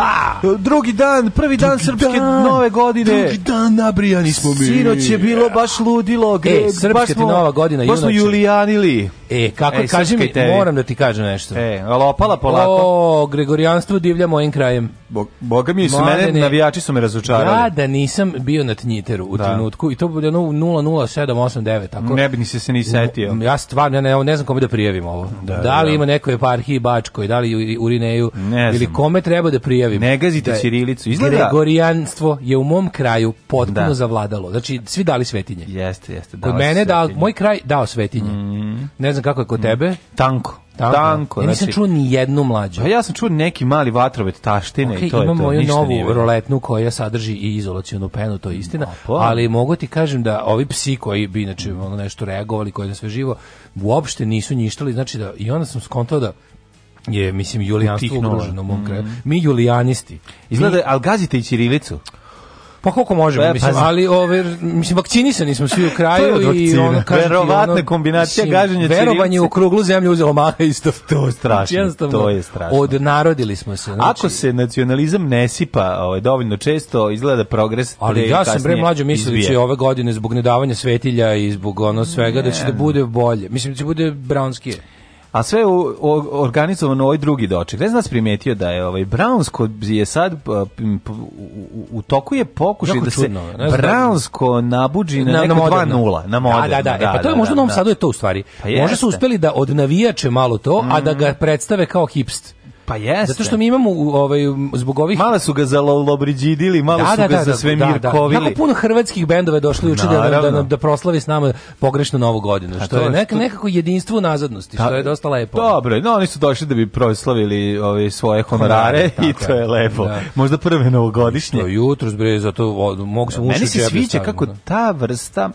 Ah! Drugi dan, prvi dan drugi srpske dan, nove godine. Drugi dan nabrijani smo mi. Sinoć je bilo e. baš ludilo. Gre, e, srpska baš smo, ti nova godina. Baš smo julijanili. E, kako, e, kaži mi, tebi. moram da ti kažem nešto. E, lopala polako. O, gregorijanstvo divlja mojim krajem. Bog, boga mi, su mene, navijači su me razočarali. Ja da nisam bio na Tnjiteru u da. trenutku i to bude ono 00789, tako. Ne bi ni se, se ni setio. Ja stvarno, ne, ne, ne znam kome da prijavim ovo. Da, da li da. ima nekoj eparhiji Bačkoj, da li u Urineju, ili kome treba da prijavim. Nega pregazite da, Ćirilicu. Izgleda... Gregorijanstvo je u mom kraju potpuno da. zavladalo. Znači, svi dali svetinje. Jeste, jeste. Kod mene, da, moj kraj dao svetinje. Mm. Ne znam kako je kod mm. tebe. Tanko. Tanko. tanko ja nisam znači, čuo ni jednu mlađu. A pa ja sam čuo neki mali vatrovet taštine okay, i to je to. Imam moju novu roletnu koja sadrži i izolacionu penu, to je istina. Opa. Ali mogu ti kažem da ovi psi koji bi znači, ono nešto reagovali, koji na sve živo, uopšte nisu njištali. Znači da, i onda sam skontao da je mislim julijanstvo ugroženo mom kraju. Mm. Mi julijanisti. Izgleda, mi... ali gazite i ćirilicu. Pa koliko možemo, pa, mislim, ali ove, mislim, vakcinisani smo svi u kraju i ono, kaže Verovatna ono, kombinacija mislim, gaženja Verovanje u kruglu zemlju uzelo maha isto. To je strašno, znači, to je strašno. Odnarodili smo se. Znači, Ako se nacionalizam ne sipa ovaj, dovoljno često, izgleda progres Ali ja sam bre mlađo mislio da će ove godine zbog nedavanja svetilja i zbog ono svega, ne. da će da bude bolje. Mislim, da će bude brownskije. A sve u, o, organizovano ovaj drugi doček. Ne znam da primetio da je ovaj Brownsko je sad u, u toku je pokušaj da čudno, se da Brownsko nabuđi na, na neko 2-0 na moderno. Da, da, da. E, pa to je da, možda u da, Novom Sadu je to u stvari. Pa Možda su uspeli da od navijače malo to, mm. a da ga mhm. predstave kao hipst. Pa jeste. Zato što mi imamo ovaj zbog ovih Malo su ga zalobriđidili, malo da, su da, ga da, za da, sve da, da. mirkovili. Tako puno hrvatskih bendova došli juče da, da, da proslavi s nama pogrešnu novu godinu, što je neka, nekako jedinstvo nazadnosti, što pa, je dosta lepo. Dobro, no oni su došli da bi proslavili ove ovaj, svoje honorare i to je lepo. Možda prve novogodišnje. Jutros bre, zato mogu se ušiti. Meni se sviđa kako ta vrsta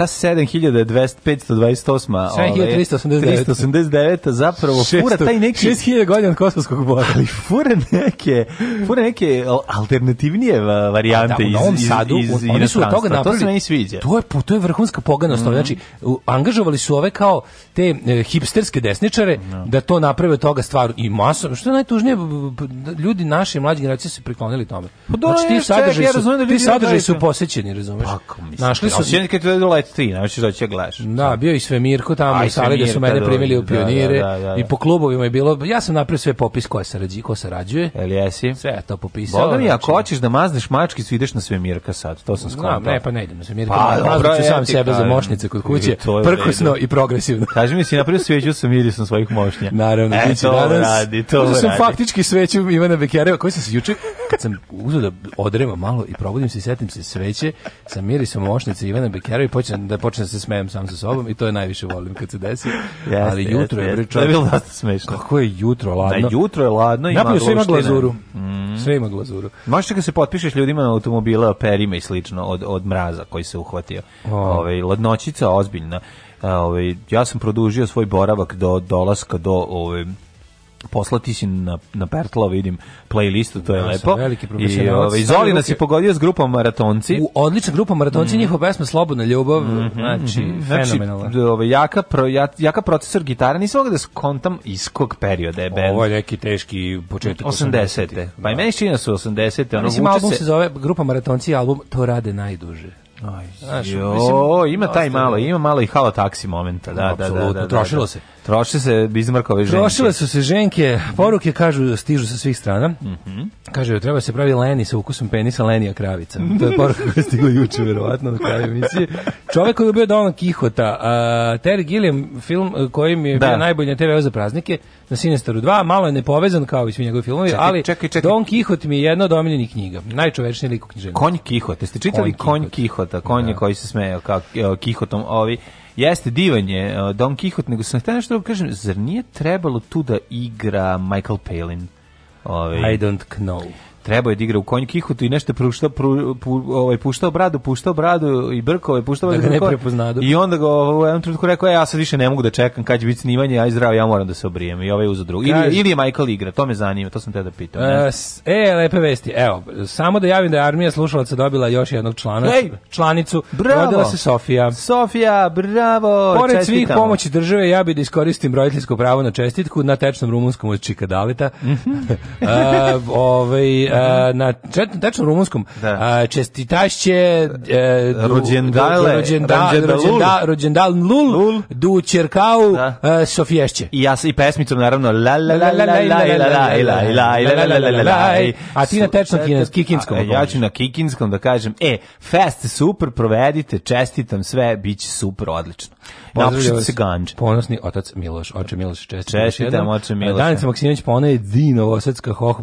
ta 7228. 7389. 389. zapravo fura taj neki... 6000 godina od kosovskog bora. Ali fura neke, fura neke alternativnije varijante da, iz, iz, iz, iz oni su od toga napravili, to se meni sviđa. To je, to je vrhunska poganost. Mm -hmm. Znači, angažovali su ove kao te e, hipsterske desničare no. Da. da to naprave toga stvar i masa. Što je najtužnije, ljudi naše mlađe generacije su priklonili tome. Pa, da, znači, ti sadržaj su, ti sadržaj su posećeni, razumeš? Pa, Našli su... Osjećaj kad 3, znači što će da gledaš. Da, bio i Svemirko tamo u sali da su mene primili u da, da, pionire da, da, da, i po klubovima je bilo, ja sam napravio sve popis ko, sarađi, ko sarađuje. Jel jesi? Sve to popisao. Boga mi, znači, ako hoćeš da mazneš mačkicu, ideš na Svemirka sad, to sam skontao. Ne, pa ne idem na Svemirka, pa, pa dobro, ću sam sebe za mošnice kod kuće, prkusno i progresivno. Kaži mi si napravio sveću sa mirisom svojih mošnja. Naravno, e, to danas, radi, to radi. sam faktički sveću Ivana Bekereva, koji sam se juče, kad sam uzeo da odreva malo i probudim se i setim se sveće sa mirisom mošnice Ivana Bekereva i počeo da počnem da se smejem sam sa sobom i to je najviše volim kad se desi. Yes, ali yes, jutro yes, je bre čovjek. bilo dosta smešno. Kako je jutro ladno? Da, jutro je ladno i ima sve ima glazuru. Mm. Sve ima glazuru. Možeš kad se potpišeš ljudima na automobile perima i slično od, od mraza koji se uhvatio. Oh. Ove, ovaj, ladnoćica ozbiljna. Ovaj ja sam produžio svoj boravak do dolaska do ovaj poslati si na, na Pertla, vidim playlistu, to je ja, lepo. I ove, ovaj, Zoli nas je pogodio s grupom Maratonci. U odlična grupa Maratonci, mm. njihova pesma Slobodna ljubav, mm -hmm, znači, mm -hmm. fenomenalna. Znači, ove, ovaj, jaka, pro, jaka procesor gitara, nisam mogao da skontam iz kog perioda je band. Ovo je neki teški početak 80. 80. Pa i da. meni čina da su 80. Ono, mislim, album se... se zove grupa Maratonci, album To rade najduže. Aj, jo, mislim, ima taj malo, ima malo i halo taksi momenta, da, da, da, da, da, da, da, da, da, da, da, da, da, da, da, Troše se Bizmarkove ženke. Trošile su se ženke, poruke kažu da stižu sa svih strana. Mm -hmm. Kaže, treba se pravi leni sa ukusom penisa lenija kravica. To je poruka koja je stigla juče, verovatno, na kraju emisije. Čovek koji je bio Don Kihota, uh, Terry Gilliam, film e, koji mi je da. bio najbolji na TV za praznike, na Sinestaru 2, malo je nepovezan kao i svi njegovi filmovi, čekaj, ali čekaj, čekaj. Don Kihot mi je jedna od omiljenih knjiga. Najčovečniji lik u književnosti. Konj Kihot, jeste čitali Konj, Konj Kihota, konje da. koji se smeje kao Kihotom, e, ovi Jeste, divanje je uh, Don Kihot, nego sam htio nešto da kažem, zar nije trebalo tu da igra Michael Palin? Ovi. Ovaj- I don't know. Trebao je da igra u konju kihutu i nešto puštao, pru, pu, ovaj, puštao bradu, puštao bradu i brkao je, puštao da ga ne prepoznadu. I onda ga u jednom trenutku rekao, e, ja sad više ne mogu da čekam kad će biti snimanje, aj zdravo, ja moram da se obrijem. I ovaj uzu drugu. Ili, ili je Michael igra, to me zanima, to sam te da pitao. E, e, lepe vesti. Evo, samo da javim da je armija slušalaca dobila još jednog člana, Ej, članicu. Bravo. Rodila se Sofija. Sofija, bravo. Pored čestitamo. svih pomoći države, ja bih da iskoristim roditeljsko pravo na čestitku na tečnom rumunskom od Čikadalita. Mm -hmm. e, ovaj, na tačno rumunskom da. uh, čestitašće uh, rođendale rođendal lul, lul du čerkau da. uh, sofješće i ja i pesmicom naravno la la la la la la la la a ti na tečno kikinskom ja ću na kikinskom da kažem e fest super provedite čestitam sve biće super odlično Napušite se ganđe. Ponosni otac Miloš, oče Miloš, čestitam. Čestitam, oče Miloš. Danica Maksimović, pa ona je di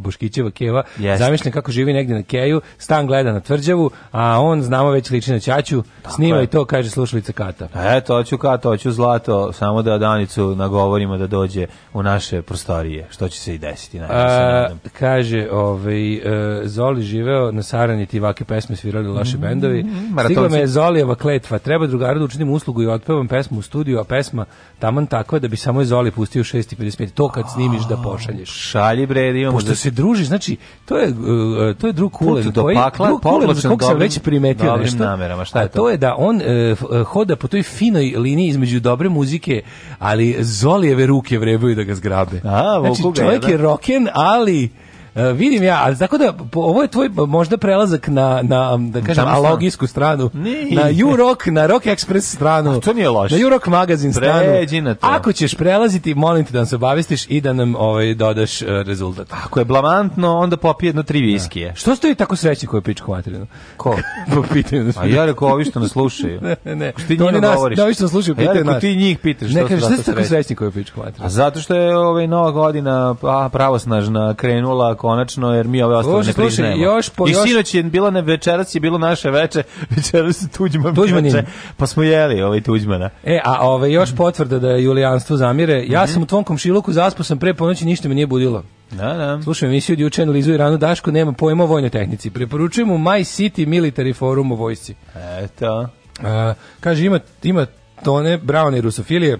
Boškićeva keva. Yes. Zamišljam kako živi negdje na keju, stan gleda na tvrđavu, a on znamo već liči na ćaću, snima i to, kaže slušalica Kata. E, to ću Kata, hoću zlato, samo da Danicu nagovorimo da dođe u naše prostorije, što će se i desiti. A, kaže, ovaj, e, Zoli živeo na Sarani, ti vake pesme svirali u loše mm, bendovi. Stigla me Zolijeva kletva, treba drugaru da učinim uslugu i otpevam pesmu u studiju, a pesma taman tako da bi samo Zoli pustio 6.55. To kad snimiš da pošalješ. Šalji bre, da imamo. Pošto da... se druži, znači, to je, uh, to je drug do koji... Pakla, drug Kulen, kog sam već primetio dobrim nešto. Namerama, šta je a to? to je da on uh, hoda po toj finoj liniji između dobre muzike, ali Zolijeve ruke vrebaju da ga zgrabe. A, znači, čovjek je roken, ali E, vidim ja, ali tako da ovo je tvoj možda prelazak na, na um, da kažem, Tamo alogijsku stranu. Nije. Na U-Rock, na Rock Express stranu. A to nije loše. Na U-Rock magazin stranu. Pređi na to. Ako ćeš prelaziti, molim te da nam se obavestiš i da nam ovaj, dodaš uh, rezultat. Ako je blamantno, onda popi jedno tri da. viskije. Da. Što stoji tako sreći koje pičku materinu? Ko? po pitanju da A pa ja rekao, ovi što nas slušaju. ne, ne. Što ti to njih nas, govoriš. Da, ovi što nas slušaju, pa pitaju ja nas. ti njih pitaš ne, što kažeš, su tako srećni koje pičku materinu? A zato što je ovaj, nova godina a, pa, pravosnažna krenula konačno, jer mi ove ostale ne priznajemo. Još po, I sinoć je bila ne večeras je bilo naše veče, večeras Tuđman veče, pa smo jeli ovaj Tuđmana. E, a ove, još potvrda da je julijanstvo zamire. Ja mm -hmm. sam u tvom komšiluku zaspao sam pre ponoći, ništa me nije budilo. Da, da. Slušam emisiju od juče analizu rano Daško nema pojma o vojnoj tehnici. Preporučujem mu My City Military Forum o vojsci. Eto. A, e, kaže, ima, ima tone Brown i rusofilije,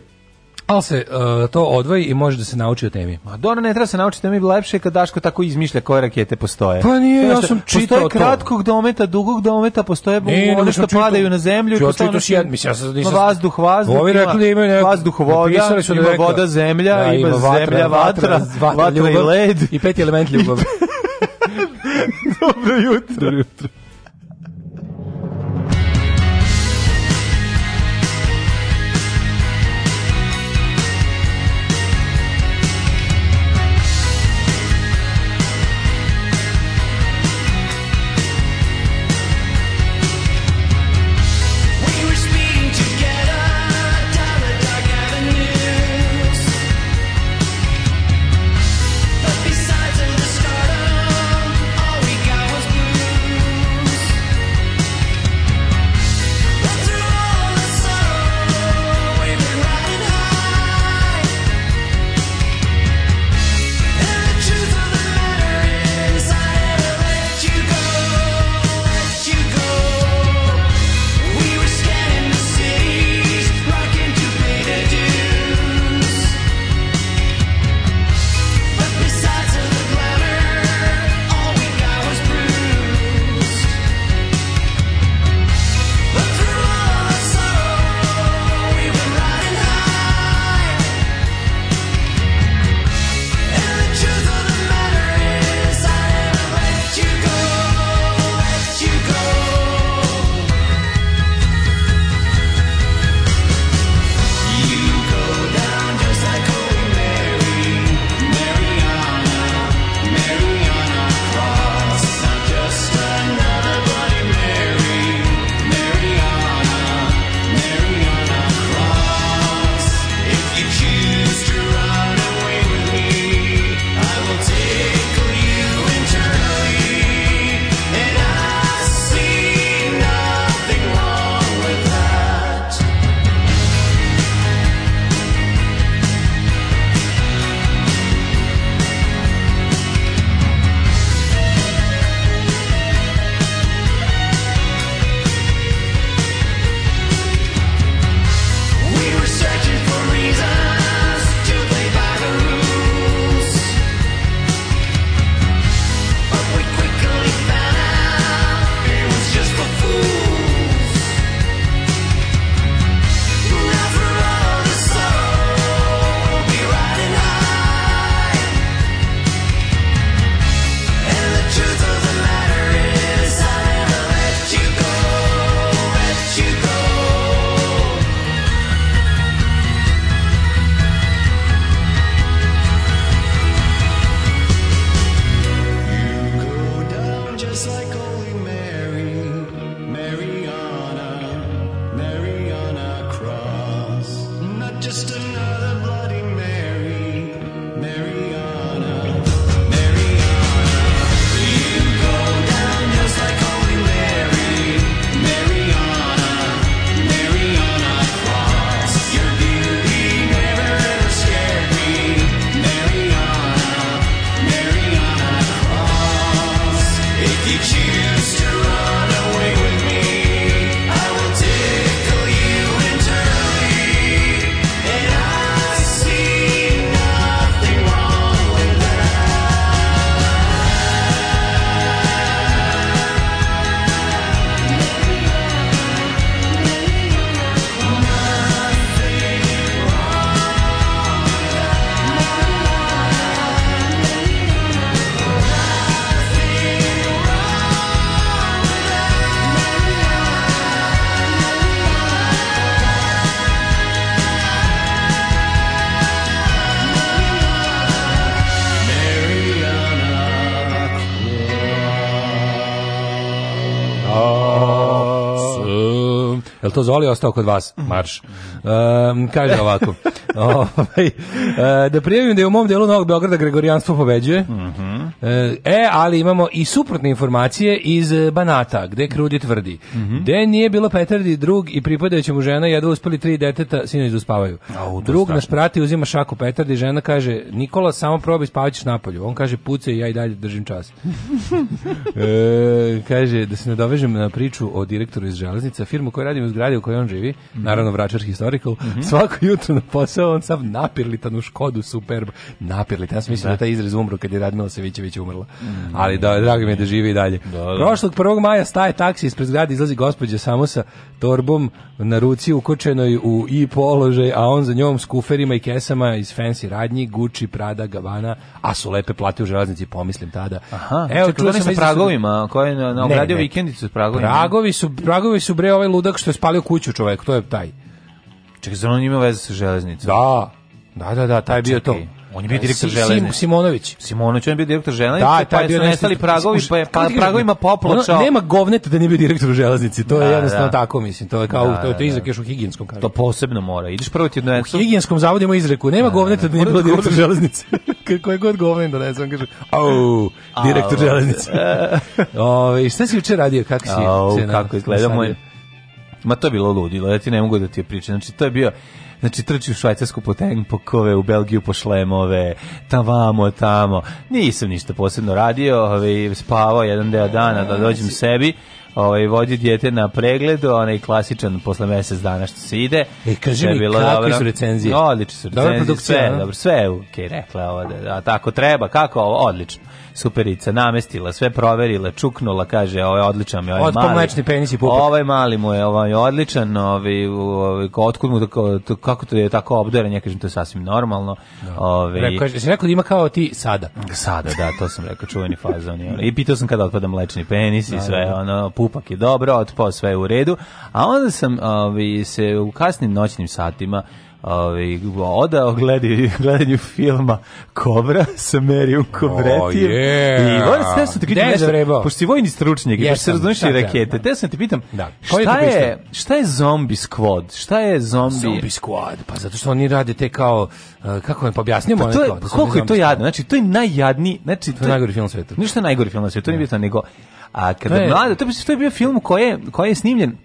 ali se uh, to odvoji i može da se nauči o temi. Ma dobro, ne treba se naučiti temi, lepše je kad Daško tako izmišlja koje rakete postoje. Pa nije, ja sam čitao to. Postoje kratkog dometa, dugog dometa, postoje ne, one što padaju na zemlju. Ja čitao si jedan, mislim, ja sam nisam... Vazduh, vazduh, Ovi rekli da imaju neko... Vazduh, voda, da ima voda, zemlja, da, ima, ima vatra, zemlja, vatra, vatra, vatra, i led. I peti element ljubav. dobro jutro. Dobro jutro. to Zoli ostao kod vas, marš. Um, kaže ovako, ovaj, e, da prijavim da je u mom delu Novog Beograda Gregorijanstvo pobeđuje, mm E, e, ali imamo i suprotne informacije iz e, Banata, gde Krudi tvrdi. Mm -hmm. Gde nije bilo Petardi drug i pripadajući mu žena, jedva uspeli tri deteta, sinoć uspavaju. drug nas prati, uzima šaku Petardi, žena kaže, Nikola, samo probaj spavaćeš napolju. On kaže, puce i ja i dalje držim čas. e, kaže, da se nadovežem na priču o direktoru iz železnica, firmu koju radim u zgradi u kojoj on živi, mm -hmm. naravno Vračar Historical, mm -hmm. svako jutro na posao on sam napirlitan u Škodu Superb. Napirlitan, ja sam mislim da, da taj izraz umro kad je se Savićević Milošević umrla. Mm. Ali da, drago mi je da živi i dalje. Da, da. Prošlog 1. maja staje taksi ispred zgrade, izlazi gospođa samo sa torbom na ruci ukočenoj u i položaj, a on za njom s kuferima i kesama iz fancy radnji, Gucci, Prada, Gavana, a su lepe plate u železnici, pomislim tada. Aha, Evo, čekaj, čekaj, sa pragovima, koji je na, na ogradio vikendicu s pragovima. Pragovi su, pragovi su bre ovaj ludak što je spalio kuću čovek, to je taj. Čekaj, zar on ima veze sa železnicom? Da, da, da, da, taj čekaj. Pa bio to. On je bio direktor Železne. Simonović. Simonović, on je bio direktor Železne, da, pa su nestali pragovi, pa je pa pragovima popločao. Nema govneta da nije bio direktor Železnice, to je da, jednostavno da. tako, mislim, to je kao da, to je to izrek još u higijenskom kažu. To posebno mora. Ideš prvo ti donesu. U higijenskom zavodu ima izreku, nema govneta da nije bio direktor Železnice. Koje god da ne on kaže, au, direktor Železnice. Ovaj, šta si juče radio, kako si? Au, kako izgleda moj Ma to je bilo ludilo, ja ti ne mogu da ti je pričam. Znači, to je bio znači trči u Švajcarsku po tenkokove, u Belgiju po šlemove, tavamo, tamo. Nisam ništa posebno radio, ovaj, spavao jedan deo dana da dođem sebi, ovaj, vodi dijete na pregled, onaj klasičan posle mesec dana što se ide. E, kaži mi, bilo kakve su recenzije? Odlične su recenzije, sve, dobro, sve, okay, rekla ovo, da, da, tako treba, kako ovo, odlično superica namestila, sve proverila, čuknula, kaže, ovo ovaj je odličan, ovo je Otpom mali. mlečni penis i pupak. Ovaj mali mu je, ovaj je odličan, ovaj, ovaj, otkud mu, tako, to, kako to je tako obdoran, ja kažem, to je sasvim normalno. Da. Ovaj, rekao, si rekao da ima kao ti sada. Sada, da, to sam rekao, čuveni fazon. I pitao sam kada otpada mlečni penis da, sve, da, da. ono, pupak je dobro, otpao sve je u redu. A onda sam ovaj, se u kasnim noćnim satima ovaj odao gledi gledanju filma Kobra sa Merijom Kobretijem. Oh, yeah. I on se su ti nešto, pošto si vojni stručnjak, baš se razumeš i da, da, rakete. Da. Te sam ti pitam, da. šta je, je šta je zombi squad? Šta je zombi? Zombi squad, pa zato što oni rade te kao eh, kako vam objasnimo pa to je, neko, pa koliko je to jadno znači to je najjadni znači to, to je najgori film na svetu ništa najgori film na svetu to nije bitno nego a kada ne. mlada to, to je bio film koji je, koji je snimljen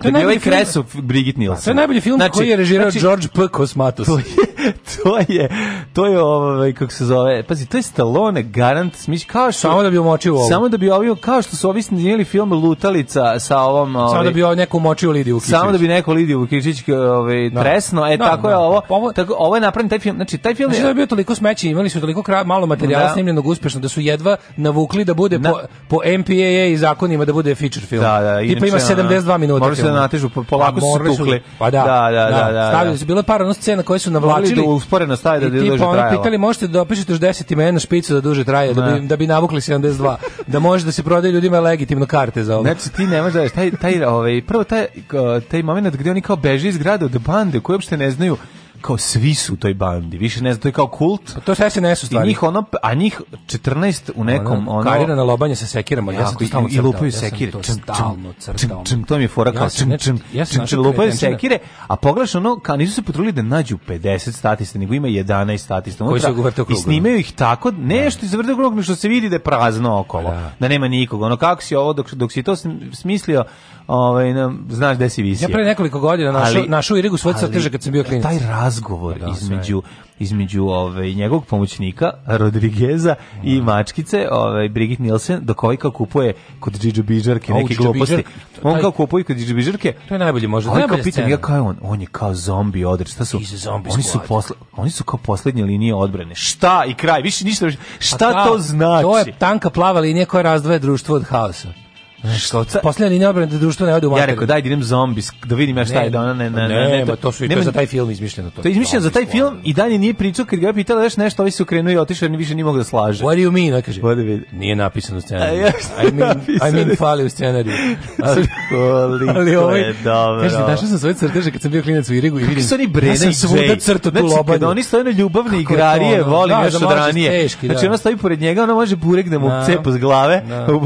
To je, je najbolji film. Kresu, Brigit Nilsen. To je najbolji film znači, koji je režirao znači, George P. Kosmatos. To je, to je, to je ovaj, kako se zove, pazi, to je Stallone garant, smiš, kao što... Samo da bi umočio ovo. Samo da bi ovio, kao što su ovi snimili film Lutalica sa ovom... Ovaj, samo da ovaj- bi ovaj neko umočio Lidiju Vukičić. Samo da bi neko Lidiju Kičić ovaj, no. Da. tresno, e, no, da, tako no. Da. je ovo, pa ovo, tako, ovo je napravljen taj film, znači, taj film znači, je... da je bio toliko smeće, imali su toliko kra, malo materijala da. snimljenog uspešno, da su jedva navukli da bude Na. po, po MPAA i zakonima da bude feature film. Da, da, Tipa ima 72 minuta. može se da natežu, polako pa su tukli. Pa da, da, da, da, da, da, da, da, da, da, da, da, da, pitali, usporeno staje da bi duže trajalo. pitali možete da opišete još 10 imena špicu da duže traje, da bi, da bi navukli 72, da može da se prodaje ljudima legitimno karte za ovo. Znači ti nemaš možeš da taj, taj, ovaj, prvo taj, taj moment gde oni kao beže iz grada od bande koje uopšte ne znaju kao svi su u toj bandi, više ne znam, to je kao kult. Pa to se SNS u stvari. I njih ono, a njih 14 u nekom... Ono, ono Karina na lobanje sa sekirama, ja, sam to stalno crtao. I lupaju sekire. Ja sam to stalno crtao. Čim, to mi je fora, kao čim, čim, čim, čim, znači lupaju sekire, a pogledaš ono, kao nisu se potrudili da nađu 50 statista, nego ima 11 statista. Koji su uvrte I snimaju da. ih tako, nešto iz vrte krugom, što se vidi da je prazno okolo, da. da nema nikog. Ono, kako si ovo, dok, dok si to smislio, ovaj, znaš gde si visio. Ja pre nekoliko godina našu, našu Irigu svoj crteže kad sam bio klinic. Taj razgovor da, između između ovaj njegovog pomoćnika Rodrigeza mm. i da. mačkice, ovaj Brigitte Nielsen, dok ovaj kao kupuje kod Džidžu Bižarke neke gluposti. On taj, kao kupuje kod Džidžu Bižarke. To je najbolje možda. Ovaj kao pitam ja kao je on, on je kao zombi odr, šta su? Oni su posle, oni su kao poslednje linije odbrane. Šta i kraj, više ništa. Pa šta ta, da, to znači? To je tanka plava linija koja razdvaja društvo od haosa. Što? Posle linije obrane da društvo ne ode u mater. Ja rekao daj da idem zombis, da vidim ja šta je da ona ne ne pa ne. Ne, to su i to je za taj film izmišljeno to. To je izmišljeno za taj film i dalje nije pričao kad ga pitala da nešto, ovaj se okrenuo i otišao, ni više ni mogu da slaže. What do you mean, kaže. Nije napisano u scenariju. I mean, I mean fali u scenariju. Ali, ali ovaj, dobro. Kaže, našao sam svoje crteže kad sam bio klinac u Irigu i vidim. Su oni brene i svuda crtu tu lobanju. Znači, oni stoje na ljubavne igrarije, volim da, još da od ranije. Znači, ona stoji pored njega, ona može burek da mu cepa s glave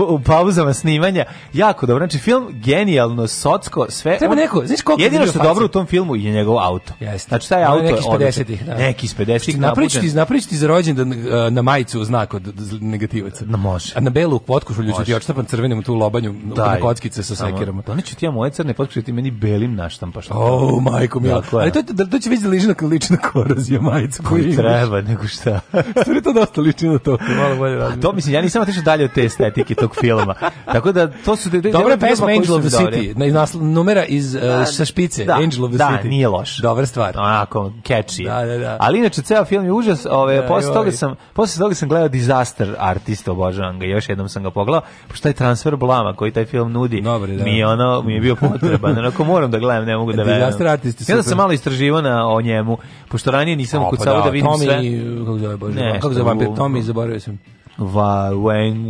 u pauzama snimanja Italia, jako dobro. Znači film genijalno, socsko, sve. Treba neko, znaš koliko Jedino što je dobro u tom filmu je njegov auto. Jeste. Znači taj auto neki iz 50-ih, da. Neki iz 50-ih. Napričiti, napričiti za rođendan na, e, na majicu znak od negativaca. Na može. A na belu potkošulju ću ti odštapan crvenim tu lobanju na kockice sa sekirama. Da, neću ti ja moje crne potkošulje ti meni belim naštampaš. Oh, majko mila. Ali to to će vidjeti lično lično korozija majicu koju treba, nego šta. Sve to dosta liči to, malo bolje radi. To mislim ja nisam otišao dalje od te estetike tog filma. Tako da to su de, de, dobra pesma Angel of the City, na iz numera iz uh, sa špice, da, Angel of the da, City. Da, nije loš. Dobra stvar. Onako catchy. Da, da, da. Ali inače ceo film je užas, ove da, posle toga sam posle toga sam gledao Disaster Artist, obožavam ga, još jednom sam ga pogledao, pošto taj transfer blama koji taj film nudi. Dobri, da. Mi je ono, mi je bio potreban, onako moram da gledam, ne mogu da e, verujem. Disaster Artist. Ja da super. sam malo istraživao na o njemu, pošto ranije nisam kucao pa da, da vidim sve. Tommy, kako zove Bože, kako zove Vampir Tommy, zaboravio sam va Wang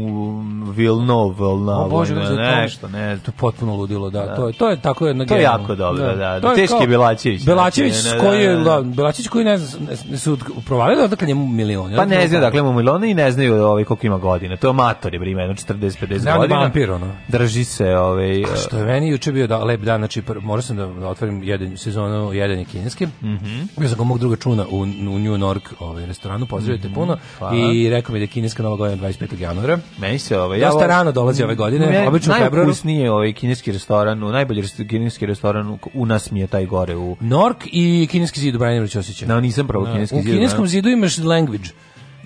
Vilnova, o Bože, da ne, nešto, ne. To je potpuno ludilo, da. da. To je to je tako jedna To je jako dobro, da. da. da. Teški Belačević. Znači, Belačević koji je da, Belačević koji ne znam, su provalili da dakle njemu milioni. Pa ne znaju dakle mu milioni i ne znaju ovaj koliko ima godina. To je mator je bre, ima 40 50 godina. Vampir, ono. Drži se, ovaj A što je meni juče bio da lep dan, znači morao sam da otvorim jedan sezonu jedan je kineski. Mhm. Ja sam ga mog druga čuna u u New York, ovaj restoranu, pozdravite mhm, puno i rekao mi da kineska nova godina 25. januara. Meni se ovaj ja dosta rano dolazi ove godine, obično u februaru. Najusnije ovaj kineski restoran, u najbolji kineski restoran u nas mi je taj gore u Nork i kineski zid u Branimiru Ćosića. No, nisam probao da. kineski zid. U kineskom zidu imaš language.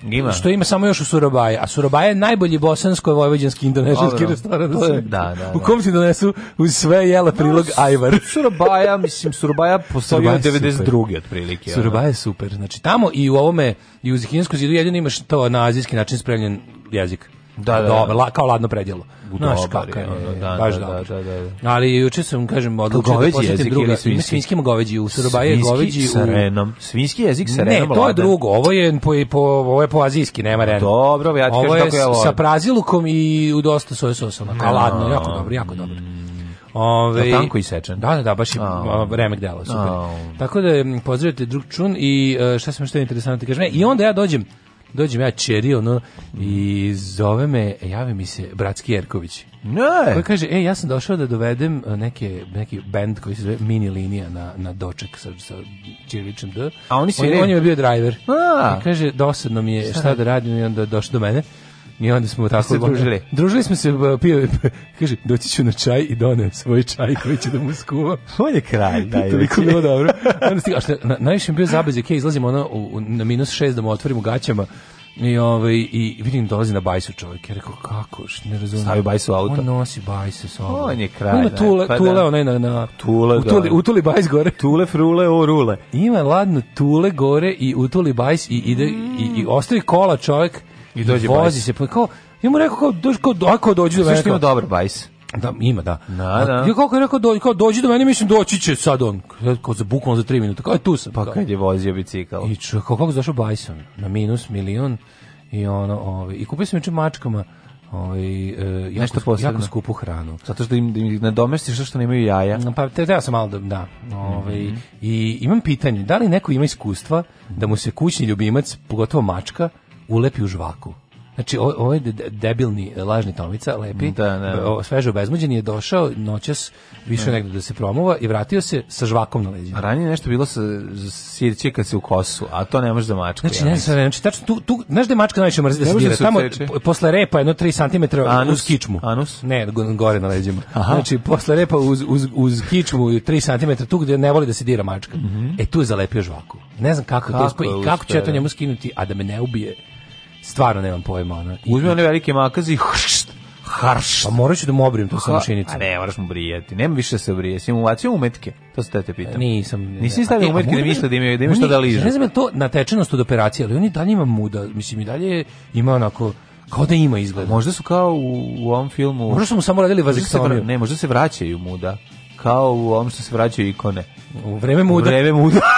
Ima. Što ima samo još u Surabaji. A Surabaja je najbolji bosansko vojvođanski indonežanski restoran. To da, da, da. U da. kom ti donesu uz sve jela prilog no, ajvar. Surabaja, mislim, Surabaja postoji od 92. otprilike. Surabaja je super. Znači, tamo i u ovome, i u Zikinsku zidu jedino imaš to na azijski način spremljen jezik. Da, da, Dobar, da. la, kao ladno predjelo. Znaš kako je, da, baš da da, da, da, da, Ali juče sam, kažem, odlučio da posjetim drugi svinjski. Svinjski goveđi u Srbaje, goveđi sa renom. Svinjski jezik sa renom. Ne, to je drugo, ovo je po, po, ovo je po azijski, nema rena. Dobro, ja ti kažem kako je ovo. Ovo je sa prazilukom i u dosta soja sosom, kao ladno, jako dobro, jako dobro. Ove, da tanko isečen. Da, da, da, baš je oh. remek delo, super. Oh. Tako da pozdravite drug čun i e, šta sam što je interesantno ti kažem. I onda ja dođem, dođem ja čeri, ono, i zove me, e, jave mi se Bratski Jerković. Ne. Koji kaže, e, ja sam došao da dovedem e, neke, neki band koji se zove Mini Linija na, na doček sa, sa Čiriličem D. A oni su On, on je bio driver. A. I kaže, dosadno mi je šta, šta da radim i onda došao do mene. I onda smo tako se družili. Družili smo se, pio, kaže, doći ću na čaj i donem svoj čaj koji će da mu skuva. On je kralj, da Toliko bilo dobro. Onda stiga, šta, na, najviše mi bio zabezak, ja izlazim ono u, u, na minus šest da mu otvorim u gaćama, i, ovaj, i vidim dolazi na bajsu čovjek. Ja rekao, kako, što ne razumijem. Stavi bajsu auto. On nosi bajsu s sobom. On je kraj. Ima tule, pa da. tule, da. onaj na... na tule, utuli, da. Utuli bajs gore. Tule, frule, o rule. Ima ladno tule gore i utuli bajs i ide, mm. i, i mm. ostavi kola čovjek I dođe vozi bajs. se, pa kao, ja mu rekao, kao, dođi, kao, ako dođe do mene. Sve ima dobar bajs. Da, ima, da. Na, da, da. Ja kako je rekao, dođi, kao, dođi do mene, mislim, doći će sad on. Kao za bukvalno za tri minuta. Kao, je tu sam. Pa kao. kad je vozio bicikl. I ču, kao, kako došao bajsom? Na minus milion. I ono, ovaj, i kupio sam juče mačkama. Ovaj e, nešto posebno jako skupu hranu. Zato što im, da im nadomestiš što što nemaju jaja. Mm, pa te da sam malo da, da ovaj mm -hmm. i imam pitanje, da li neko ima iskustva da mu se kućni ljubimac, pogotovo mačka, ulepi u žvaku. Znači, ovaj debilni e, lažni tomica, lepi, da, da. sveže obezmuđen, je došao noćas više da. negdje da se promova i vratio se sa žvakom na leđima. Ranije nešto bilo sa sirće kad se u kosu, a to ne može da mačka. Znači, ne znam, znači, tačno, tu, tu, znaš da je mačka najviše mrzit da se da dira? Tamo, posle repa, jedno 3 cm anus, uz kičmu. Anus? Ne, gore na leđima. Aha. Znači, posle repa uz, uz, uz kičmu 3 cm, tu gde ne voli da se dira mačka. Mm -hmm. E, tu je zalepio žvaku. Ne znam kako, kako to i kako će to njemu skinuti, a da me ne ubije stvarno nemam pojma. ona. Uzme one velike makaze i harš. Pa moraš da mu obrijem to sa mašinicom. A ne, moraš mu brijati. Nema više da se brije. Simulacija umetke. To se te pitam. Nisam. Nisi stavio umetke da misle da-, da imaju da ima šta da liže. Ne znam to na natečenost od operacije, ali oni dalje ima muda. Mislim i dalje ima onako kao da ima izgled. Možda su kao u, u ovom filmu. Možda su mu samo radili vazektomiju. Ne, možda se vraćaju muda. Kao u ovom što se vraćaju ikone. U vreme muda. U vreme muda.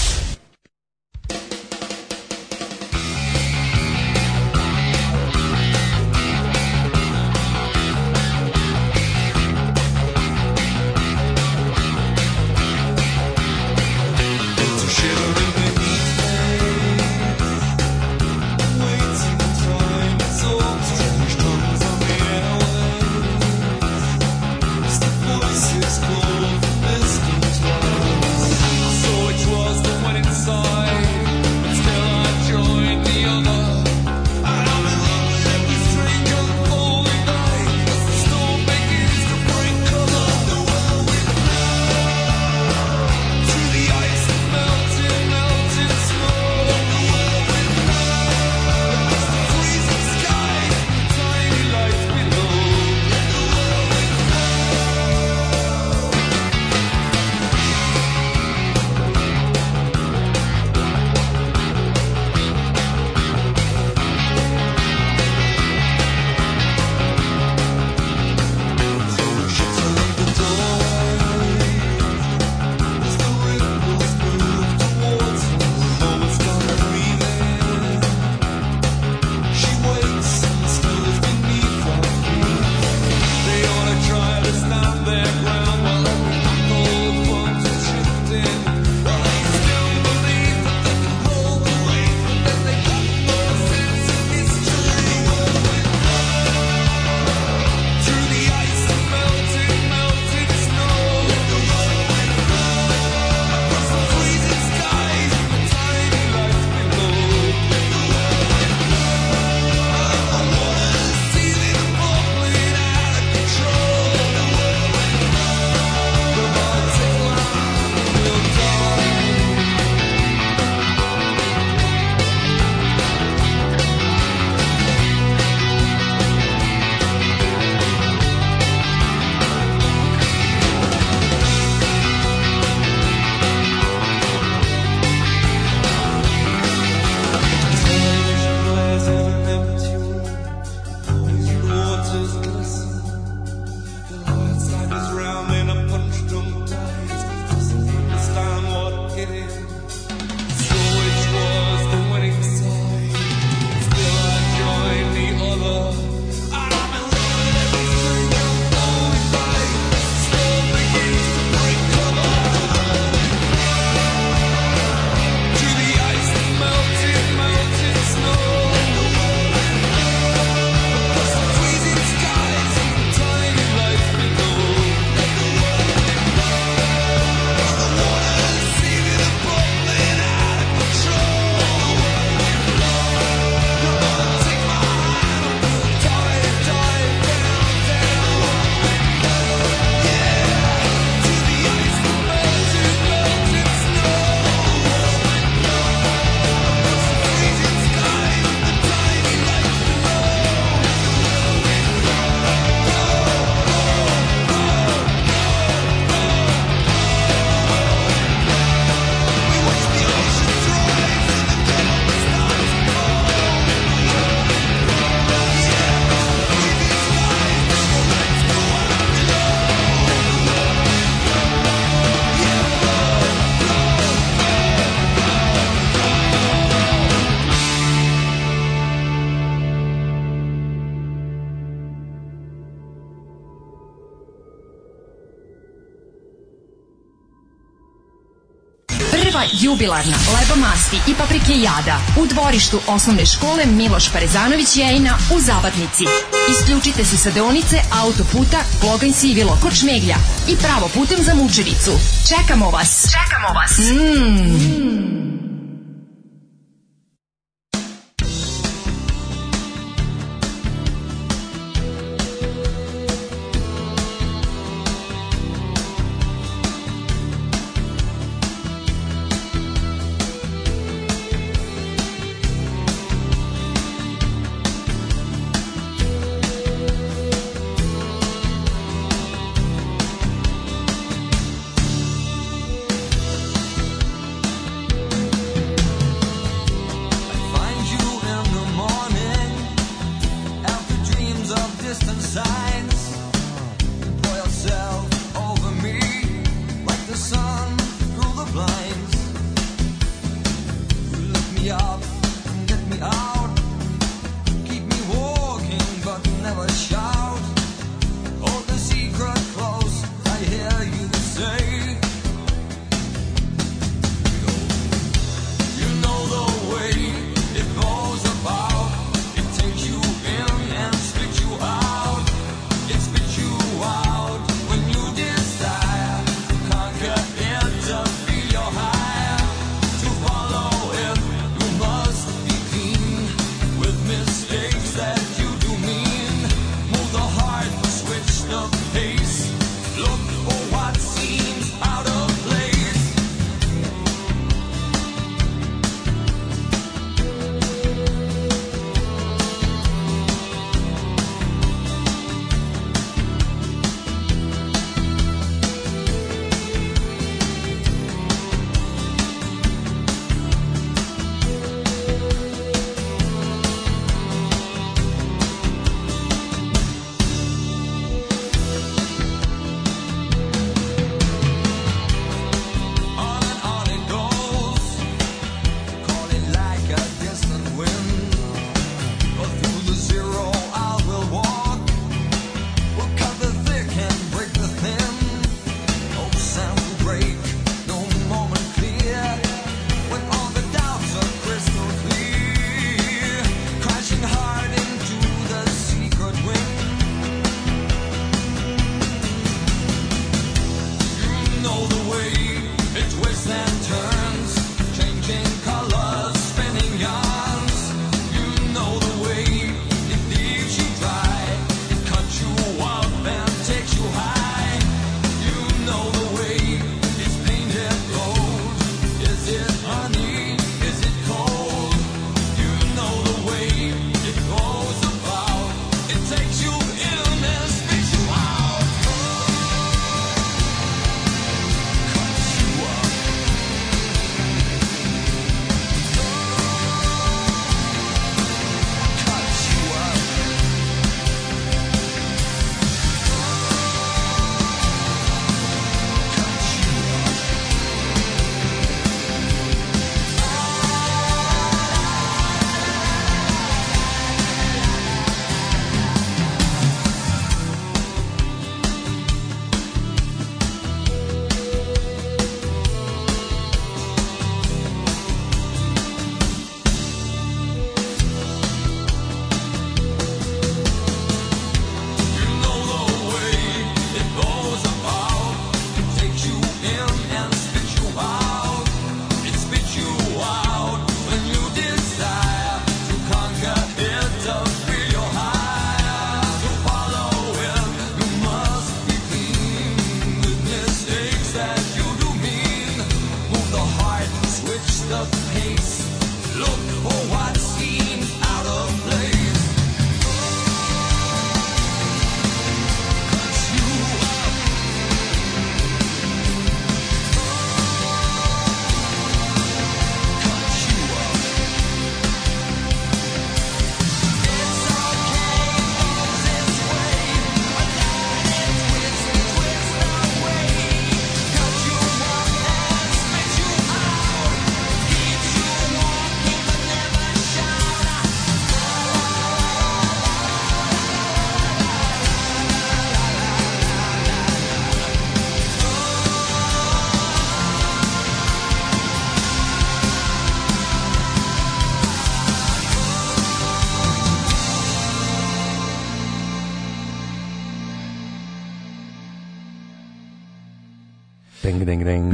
jubilarna, leba masti i paprike jada. U dvorištu osnovne škole Miloš Parezanović Jejna u Zabatnici. Isključite se sa deonice autoputa Gloganj Sivilo kod Šmeglja i pravo putem za Mučevicu. Čekamo vas! Čekamo vas! Mmm! Mm.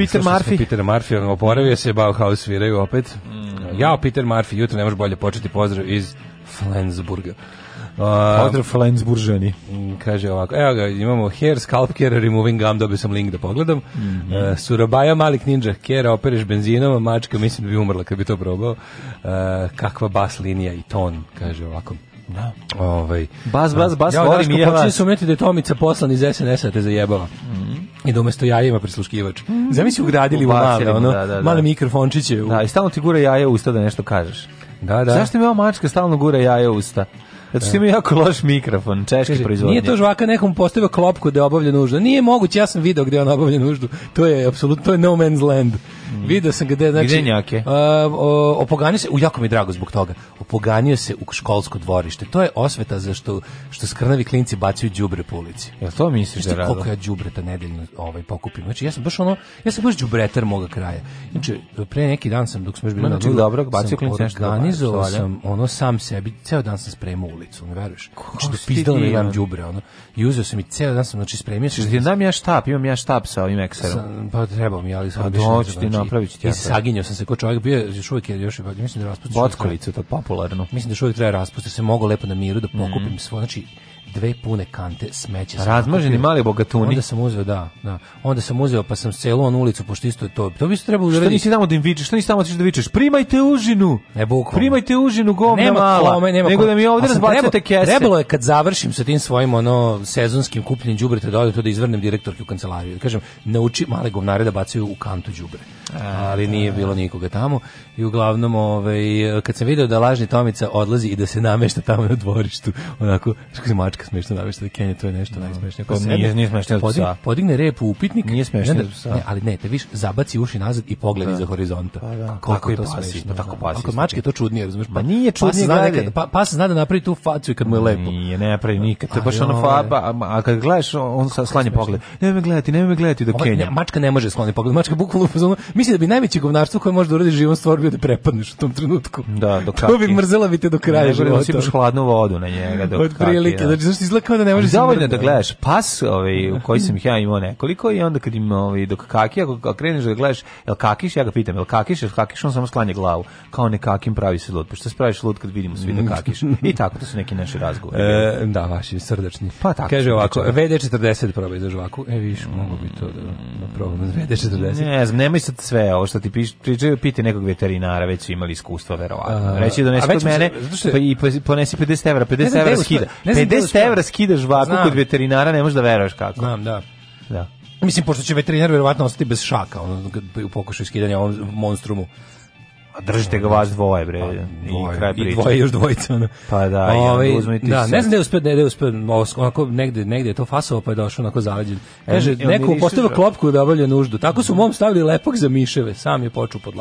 Peter Murphy. Peter Murphy, oporavio se, Bauhaus sviraju opet. Mm. Jao, Peter Murphy, jutro ne može bolje početi pozdrav iz Flensburga. Uh, pozdrav uh, Flensburžani. Mm, kaže ovako, evo ga, imamo hair scalp care removing gum, dobio sam link da pogledam. Mm -hmm. uh, Surabaja malik ninja care, opereš benzinom, mačka mislim da bi umrla kad bi to probao. Uh, kakva bas linija i ton, kaže ovako. Da. Ovaj. Bas, bas, bas, ja, volim i ja vas. su umjeti da je Tomica poslan iz SNS-a te zajebala. Mm i da umesto jaja ima prisluškivač. Mm. Zamisli ugradili u, u male, ono, da, da, da, male mikrofončiće. U... Da, i stalno ti gura jaja usta da nešto kažeš. Da, da. Zašto mi ova mačka stalno gura jaja usta? Zato što da. ima jako loš mikrofon, češki Kaže, proizvodnje. Nije to žvaka nekom postavio klopku da obavlja nuždu. Nije moguće, ja sam video gde on obavlja nuždu. To je apsolutno to je no man's land. Video sam gde, znači... Gde uh, opoganio se, u, jako mi drago zbog toga, opoganio se u školsko dvorište. To je osveta za što, što skrnavi klinci bacaju đubre po ulici. Jel to misliš da radilo? Koliko ja đubreta nedeljno ovaj, pokupim? Znači, ja sam baš ono, ja sam baš đubretar moga kraja. Znači, pre neki dan sam, dok smo još bili na znači, drugu, dobro, bacio klinci nešto da organizovao sam ono sam sebi, ceo dan sam spremao ulicu, ne veruješ? Znači, dopizdalo mi vam da đubre, ono. I uzeo sam i ceo dan sam, znači, spremio sam. Znači, dam ja štap, imam ja štap sa ovim ekserom. Pa trebao mi, ali pa sam obično. Znači, napravit ću ti. I saginjao sam se ko čovjek, bio još uvijek, je još, mislim da raspustiš. Botkovicu, to popularno. Mislim da još uvijek treba raspustiti, se mogu lepo na miru da mhm. pokupim mm. svoje, znači, dve pune kante smeća. Razmaženi mali bogatuni. Onda sam uzeo, da, da. Onda sam uzeo pa sam celu onu ulicu pošto isto je to. To bi se trebalo da Što nisi tamo da im vičeš, što nisi tamo da, da vičeš? Primajte užinu. Ne bukvalno. Primajte užinu gomna nema mala. Kome, nema nego kome. da mi ovde razbacate kese. Trebalo je kad završim sa tim svojim ono sezonskim kupljenjem đubreta da odem to da izvrnem direktorki u kancelariju. Da kažem, nauči male govnare da bacaju u kantu đubre ali nije bilo nikoga tamo i uglavnom ovaj, kad sam video da lažni Tomica odlazi i da se namešta tamo na dvorištu onako, što se mačka smešno namešta da Kenje, to je nešto no. Da. najsmešnije Ko pa sebe, nije, nije smešno podi, podigne rep u upitnik nije smešno ne, ali ne, te viš, zabaci uši nazad i pogledi da. za horizonta pa, da. kako je to pasi, smešno pa, da. tako pasi, kod mačke to čudnije, razumeš, pa nije čudnije pas zna, nekad, pa, pas zna da napravi tu facu i kad mu je lepo nije, ne napravi nikad, to je baš ono ovaj- faba a kad gledaš, on sa slanje pogled ne me gledati, ne me gledati do ovaj- Kenja mačka ne može skloniti pogled, mačka bukvalno Mislim da bi najveće govnarstvo koje može da uradi živom stvar bio da prepadneš u tom trenutku. Da, do dok To bi mrzela bi te do kraja. Nego da osipaš hladnu vodu na njega. Dok Od prilike, da. znači, znači izgleda kao da ne možeš... Da dovoljno da gledaš pas ovaj, u koji sam ja imao nekoliko i onda kad im, ovaj, dok kaki, ako kreneš da gledaš, jel kakiš, ja ga pitam, jel kakiš, jel kakiš, on samo sklanje glavu. Kao nekakim pravi se lud. Pa što se praviš lud kad vidimo svi da mm. kakiš? I tako, to su neki naši razgovori. E, da, vaši srdačni. Pa tako. Kaže ovako, VD40 probaj za žvaku. E, viš, mogu bi to da, da probam. VD40. Ne znam, nemoj sad sve ovo što ti pričaju, piti nekog veterinara, već su imali iskustva, verovatno. Reći donesi da kod mene pa, i ponesi 50 evra, 50 evra skida. Znam, 50 evra skidaš vaku kod veterinara, ne možeš da veruješ kako. Znam, da. Da. Mislim, pošto će veterinar verovatno ostati bez šaka ono, u pokušaju skidanja ovom monstrumu držite ga vas dvoje bre pa, dvoje. i kraj priče. I dvoje još dvojica. Ono. Pa da, Ove, ovaj, ja, uzmite da, ne znam da je uspeo, da je uspeo, onako negde, negde je to fasovo pa je došao onako zaleđen. E, Kaže, e, neko postavio klopku da obavlja nuždu. Tako su mom stavili lepog za miševe, sam je počeo pod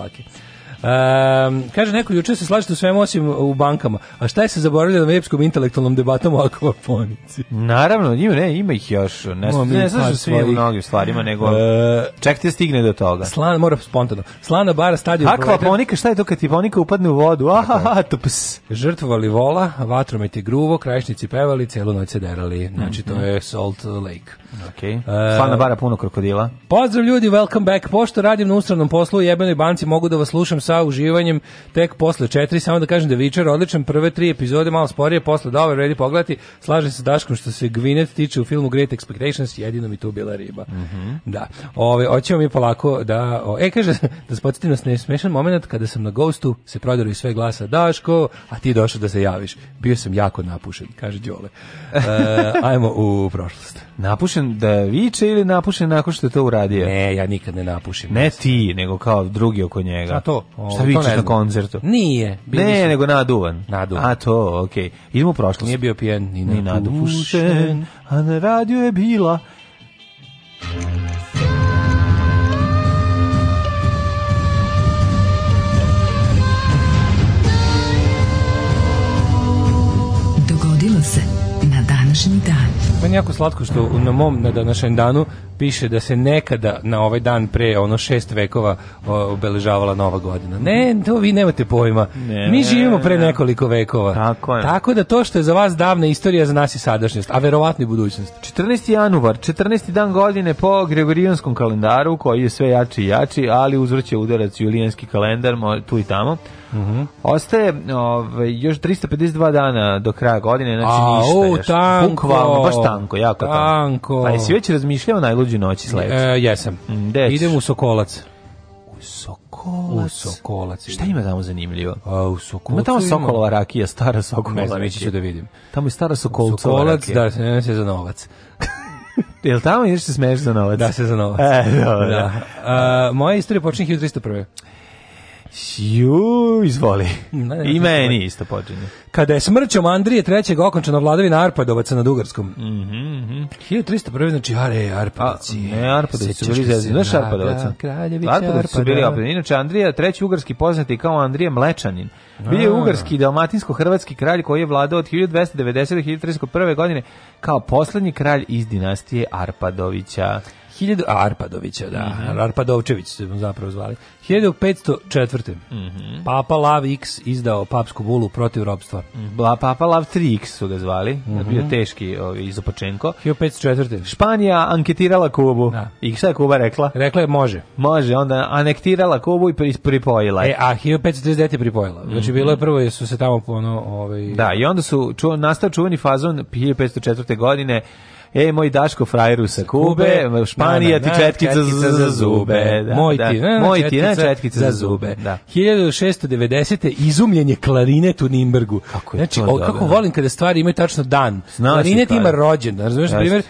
Um, kaže neko juče se slažete u svemu osim u bankama. A šta je se zaboravilo na epskom intelektualnom debatom o akvaponici? Naravno, ima ne, ima ih još. Ne, no, ne znaš svi u mnogim stvarima, nego uh, e, ček ti da stigne do toga. Slana, mora spontano. Slana bara stadion. Akvaponika, šta je to kad ti ponika upadne u vodu? Aha, to ps. Žrtvovali vola, vatromet i gruvo, krajišnici pevali, celu noć se derali. Znači, to je Salt Lake. Okay. Uh, e, Slavna bara puno krokodila. Pozdrav ljudi, welcome back. Pošto radim na ustranom poslu u jebenoj banci, mogu da vas slušam sa uživanjem tek posle četiri. Samo da kažem da je Vičer odličan. Prve tri epizode malo sporije, posle da ove vredi pogledati. Slažem se s Daškom što se Gvinet tiče u filmu Great Expectations, jedino mi tu bila riba. Mm -hmm. Da. Ove, oćemo mi polako da... O, e, kaže, da spodsjetim nas smešan moment kada sam na Ghostu se prodaru sve glasa Daško, a ti došao da se javiš. Bio sam jako napušen, kaže Đole. Uh, ajmo u prošlost. Napušen napušen da viče ili napušen nakon što je to uradio? Ne, ja nikad ne napušim. Ne ti, nego kao drugi oko njega. A to? O, Šta vičeš na koncertu? Nije. Bili ne, su... nego naduvan. Naduvan. A to, okej. Okay. Idemo u prošlost. Nije bio pijen ni, ni nadupušen, a na radiju je bila... Meni je jako slatko što na mom, na današnjem danu, piše da se nekada na ovaj dan pre ono šest vekova obeležavala nova godina. Ne, to vi nemate pojma. Ne, Mi živimo pre ne. nekoliko vekova. Tako, je. Tako da to što je za vas davna istorija, za nas je sadašnjost, a verovatno i budućnost. 14. januar, 14. dan godine po Gregorijanskom kalendaru, koji je sve jači i jači, ali uzvrće udarac julijanski kalendar, tu i tamo. Mm Ostaje ovaj, još 352 dana do kraja godine, znači A, ništa o, još. Bukvalno, baš tanko, jako tanko. tanko. Pa jesi već razmišljao najluđe luđu noći sledeće? E, jesam. Mm, gde Idem u Sokolac. U Sokolac. U Sokolac. Šta ima tamo zanimljivo? A, u Sokolcu Ima tamo Sokolova rakija, stara Sokolova rakija. Ne znam, ću da vidim. Tamo je stara Sokolcova rakija. Sokolac, da, ne se za novac. Jel tamo ideš se smeješ za novac? Da, se za novac. E, dobro. Da. A, moja istorija počinje 1301. Ju, izvoli. I meni isto počinje. Kada je smrćom Andrije III. okončena vladavina Arpadovaca na Dugarskom. Mm -hmm. 1301. znači are Arpadovci. Ne, Arpadovci su bili zezdi. Znaš Arpadovaca? Arpadovci su bili Arpadovac. Inače, Andrija III. ugarski poznati kao Andrija Mlečanin. Bio je ugarski dalmatinsko-hrvatski kralj koji je vladao od 1290. do 1301. godine kao poslednji kralj iz dinastije Arpadovića. 1000 Arpadovića, da, mm -hmm. Arpadovčević se zapravo zvali. 1504. Mm Papa Lav X izdao papsku bulu protiv robstva. Mhm. Bla, Papa Lav 3X su ga zvali, mm -hmm. bio teški ovi, izopočenko. 1504. Španija anketirala Kubu. Da. I šta je Kuba rekla? Rekla je može. Može, onda anektirala Kubu i pripojila. E, a 1539 je pripojila. Mhm. Znači, mm -hmm. bilo je prvo, jer da su se tamo ono... Ovaj... Da, i onda su čuo nastao čuveni fazon 1504. godine E, moj Daško frajeru sa Kube, Španija da, da, ti četkica za zube. Da, moj ti, moj četkica za zube. 1690. izumljen je klarinet u Nimbergu. Kako je znači, to o, kako volim kada stvari imaju tačno dan. Znaš klarinet ima rođen, razumiješ, na primjer,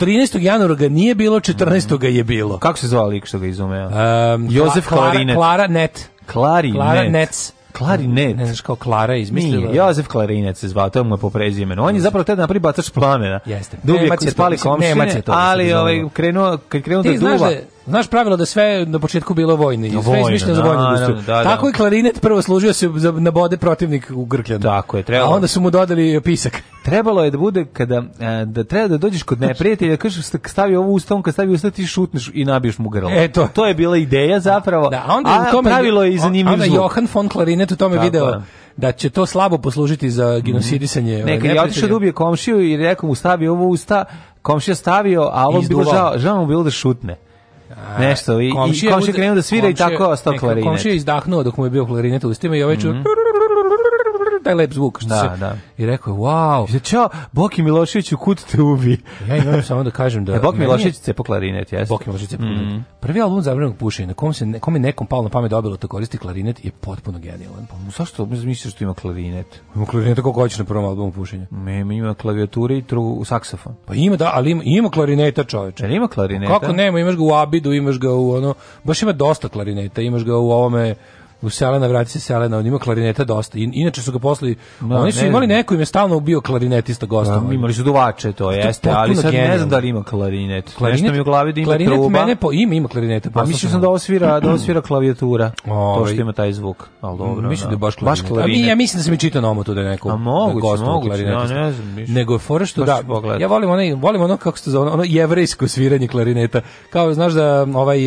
13. januara ga nije bilo, 14. ga je bilo. Kako se zvao lik što ga izumeo? Um, Jozef Klarinet. Klara Net. Klarinet. Klarinet klarinet. Ne znaš kao Klara izmislila. Nije, Jozef Klarinet se zvao, to mu je po prezimenu. On je zapravo tada napravi bacač plamena. Jeste. Dublje spali komšine, ali da ovaj, krenuo, kad krenuo da duva... Znaš pravilo da sve na početku bilo vojni, no, da, sve izmišljeno za vojnu industriju. Da, da, Tako da. je klarinet prvo služio se za, na bode protivnik u Grkljanu. Tako je, trebalo. A onda su mu dodali e, pisak. Trebalo je da bude kada e, da treba da dođeš kod neprijatelja, da kažeš stavi ovu ustom, kad stavi usta ti šutneš i nabiješ mu grlo. E to. to je bila ideja zapravo. Da, a onda a, u tome pravilo je i zanimljivo. Onda Johan von Klarinet u tome Tako video je da će to slabo poslužiti za genosidisanje. Mm -hmm. Ovaj, Nekad je otišao da ubije komšiju i rekao mu stavi ovo usta, komšija stavio, a ovo bilo žao, žao mu bilo da šutne nešto i komšija, komšija krenuo da svira komšija, i tako ostao klarinet. Komšija izdahnuo dok mu je bio klarinet u ustima i ovaj čuo mm -hmm taj lep zvuk što da, se da. i rekao je wow. Je čao, Boki Milošević u kut te ubi. ja imam samo da kažem da e, Boki Milošević se poklarinet, jeste. Boki Milošević se mm -hmm. Prvi album za zabranjenog pušenja na kom se ne, kom je nekom palo na pamet dobilo da koristi klarinet je potpuno genijalan. Pa zašto misliš što da ima klarinet? Ima klarinet kako hoćeš na prvom albumu pušenja. Ne, ima klavijature i tru, saksofon. Pa ima da, ali ima, ima klarineta, čoveče. ima klarineta? Kako nema, imaš ga u abidu, imaš ga u ono, baš ima dosta klarineta, imaš ga u ovome u Selena, vrati se Selena, on ima klarineta dosta. In, inače su ga poslali, no, oni su ne imali znam. neko im je stalno ubio klarinetista gostom. Da, ovaj. No, imali su duvače, to jeste, ali sad genijalno. ne znam da li ima klarinet. klarinet Nešto mi u glavi da ima klarinet truba. Mene po, ima, ima klarineta. Pa mislio sam da ovo svira, da ovo svira klavijatura, to što ovaj. ima taj zvuk. Ali dobro, mislim da, da baš klarinet. Baš klarinet. A mi, ja mislim da sam i čitao na tu da je neko A da moguće, da moguće, no, ne znam. Mišli. Nego je fora što, da, ja volim, onaj, volim ono, kako se zove, ono jevrejsko sviranje klarineta. Kao, znaš da ovaj...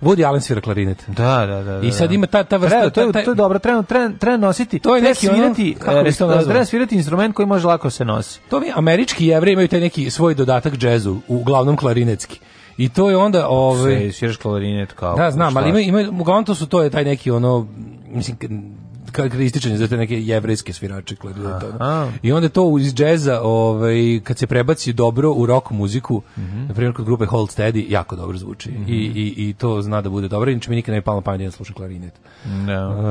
Woody Allen svira klarinet. Da, da, da. da I sad da. ima ta ta vrsta treba, to, je, to je dobro, treba treba nositi, to je neki svirati, ono, e, treba svirati instrument koji može lako se nosi. To mi američki jevreji imaju taj neki svoj dodatak džezu, uglavnom klarinetski. I to je onda ovaj sviraš klarinet kao. Da, znam, ali ima ima uglavnom to su to je taj neki ono mislim karakterističan za te neke jevrejske svirače klarineta. I onda to iz džeza, ovaj kad se prebaci dobro u rock muziku, mm -hmm. na primjer kod grupe Hold Steady, jako dobro zvuči. Mm -hmm. I, i, I to zna da bude dobro, inače mi nikad ne bi palo pamet da, da slušam klarinet. No. Da. Uh, eh,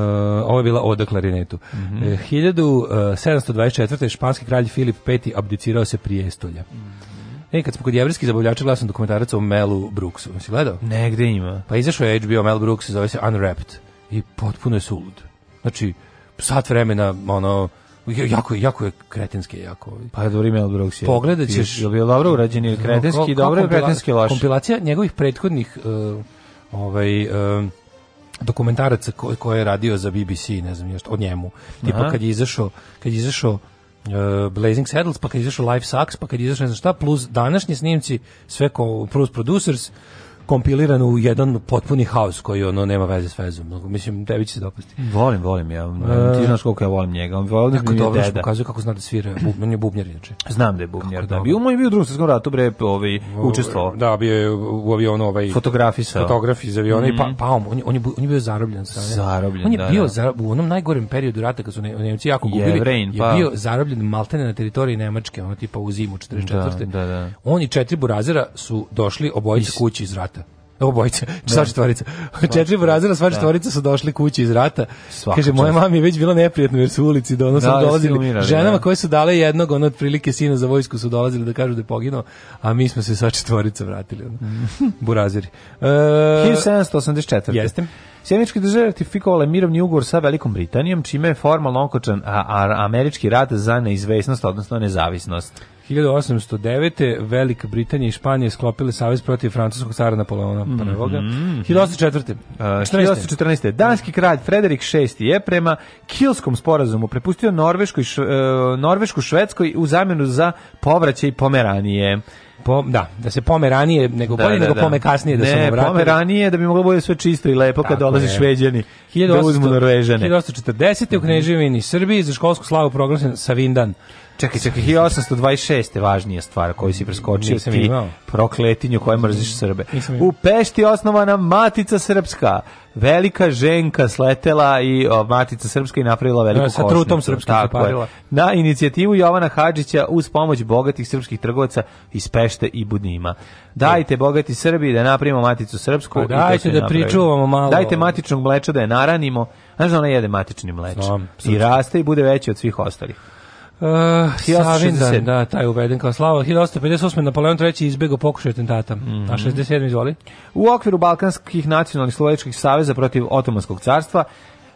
ovo je bila oda klarinetu. Mm -hmm. 1724. španski kralj Filip V abdicirao se prijestolja. Mm E, kad smo kod jevrejskih zabavljača, gledao sam dokumentarac o Melu Brooksu. Si gledao? Negde ima. Pa izašao je HBO Mel Brooks, zove se Unwrapped. I potpuno je sulud. Znači, sat vremena, ono, jako jako je kretenski jako. Pa je dobro vrijeme od drugog Pogledaćeš, je li dobro urađen ili kretenski, dobro je kretenski loš. Kompilacija njegovih prethodnih uh, ovaj uh, dokumentaraca koje koje je radio za BBC, ne znam nešto od njemu. Tipo kad je izašao, kad je izašao e, Blazing Saddles, pa kad je izašao Life Sucks, pa kad je izašao ne znam šta, plus današnji snimci, sve kao plus producers, kompilirano u jedan potpuni haos koji ono nema veze s vezom. Mislim, tebi će se dopasti. Volim, volim ja. E, ti znaš koliko ja volim njega. Volim kako dobro što pokazuje kako zna da svira. On je bubnjar inače. Znam da je bubnjar. Da, bio moj bio u drugom svetskom ratu bre, ovaj učestvovao. Da, bio je u avionu ovaj fotografisao. Fotograf iz aviona i pa mhm. pa on, on, je, on je bio zarobljen sa. Zarobljen, On je da, bio da. u onom najgorem periodu rata kad su Nemci jako gubili. Je pa. bio zarobljen maltene na teritoriji Nemačke, ono tipa u zimu 44. Da, on i četiri burazera su došli obojice kući iz rata Obojica, da. sva četvorica. Četiri burazera, sva da. četvorica su došli kući iz rata. Svaka Kaže, moja mama je već bilo neprijatno jer su u ulici do da, da dolazili. Umirali, ženama da. koje su dale jednog, ono otprilike sina za vojsku su dolazili da kažu da je poginuo, a mi smo se sva četvorica vratili. Ono. Mm. burazeri. E, 1784. Jeste. Sjemičke države ratifikovale mirovni ugovor sa Velikom Britanijom, čime je formalno okočan a, a, američki rat za neizvesnost, odnosno nezavisnost. 1809. Velika Britanija i Španija sklopile savez protiv francuskog cara Napoleona I. Mm -hmm. 1804. Uh, 1814. Danski kralj Frederik VI je prema Kilskom sporazumu prepustio Norvešku, š, uh, Norvešku Švedskoj u zamjenu za povraćaj Pomeranije. Po, da, da se pome ranije, nego da, bolje da, nego da. pome kasnije da ne, se vratili. Ne, pome ranije da bi moglo bude sve čisto i lepo kad dolaze Šveđani 1800, da uzmu Norvežane. 1840. u mhm. Kneževini Srbiji za školsku slavu proglašen Savindan. Čekaj, čekaj, 1826. važnija stvar koju si preskočio Nisam ti, imao. prokletinju koje mrziš Srbe. U Pešti osnovana Matica Srpska. Velika ženka sletela i o, Matica Srpska i napravila veliku ja, da, sa košnicu. trutom srpskim se Na inicijativu Jovana Hadžića uz pomoć bogatih srpskih trgovaca iz Pešte i Budima. Dajte da. bogati Srbi da napravimo Maticu Srpsku. Pa, dajte da napravimo. pričuvamo malo. Dajte matičnog mleča da je naranimo. Znaš da ona jede matični mleč. Znam, I raste i bude veći od svih ostalih. Uh, Savindan, da, taj uveden kao slava. 1858. Napoleon III. izbjegao pokušaj atentata. Mm -hmm. A 67. izvoli. U okviru Balkanskih nacionalnih slovačkih saveza protiv Otomanskog carstva,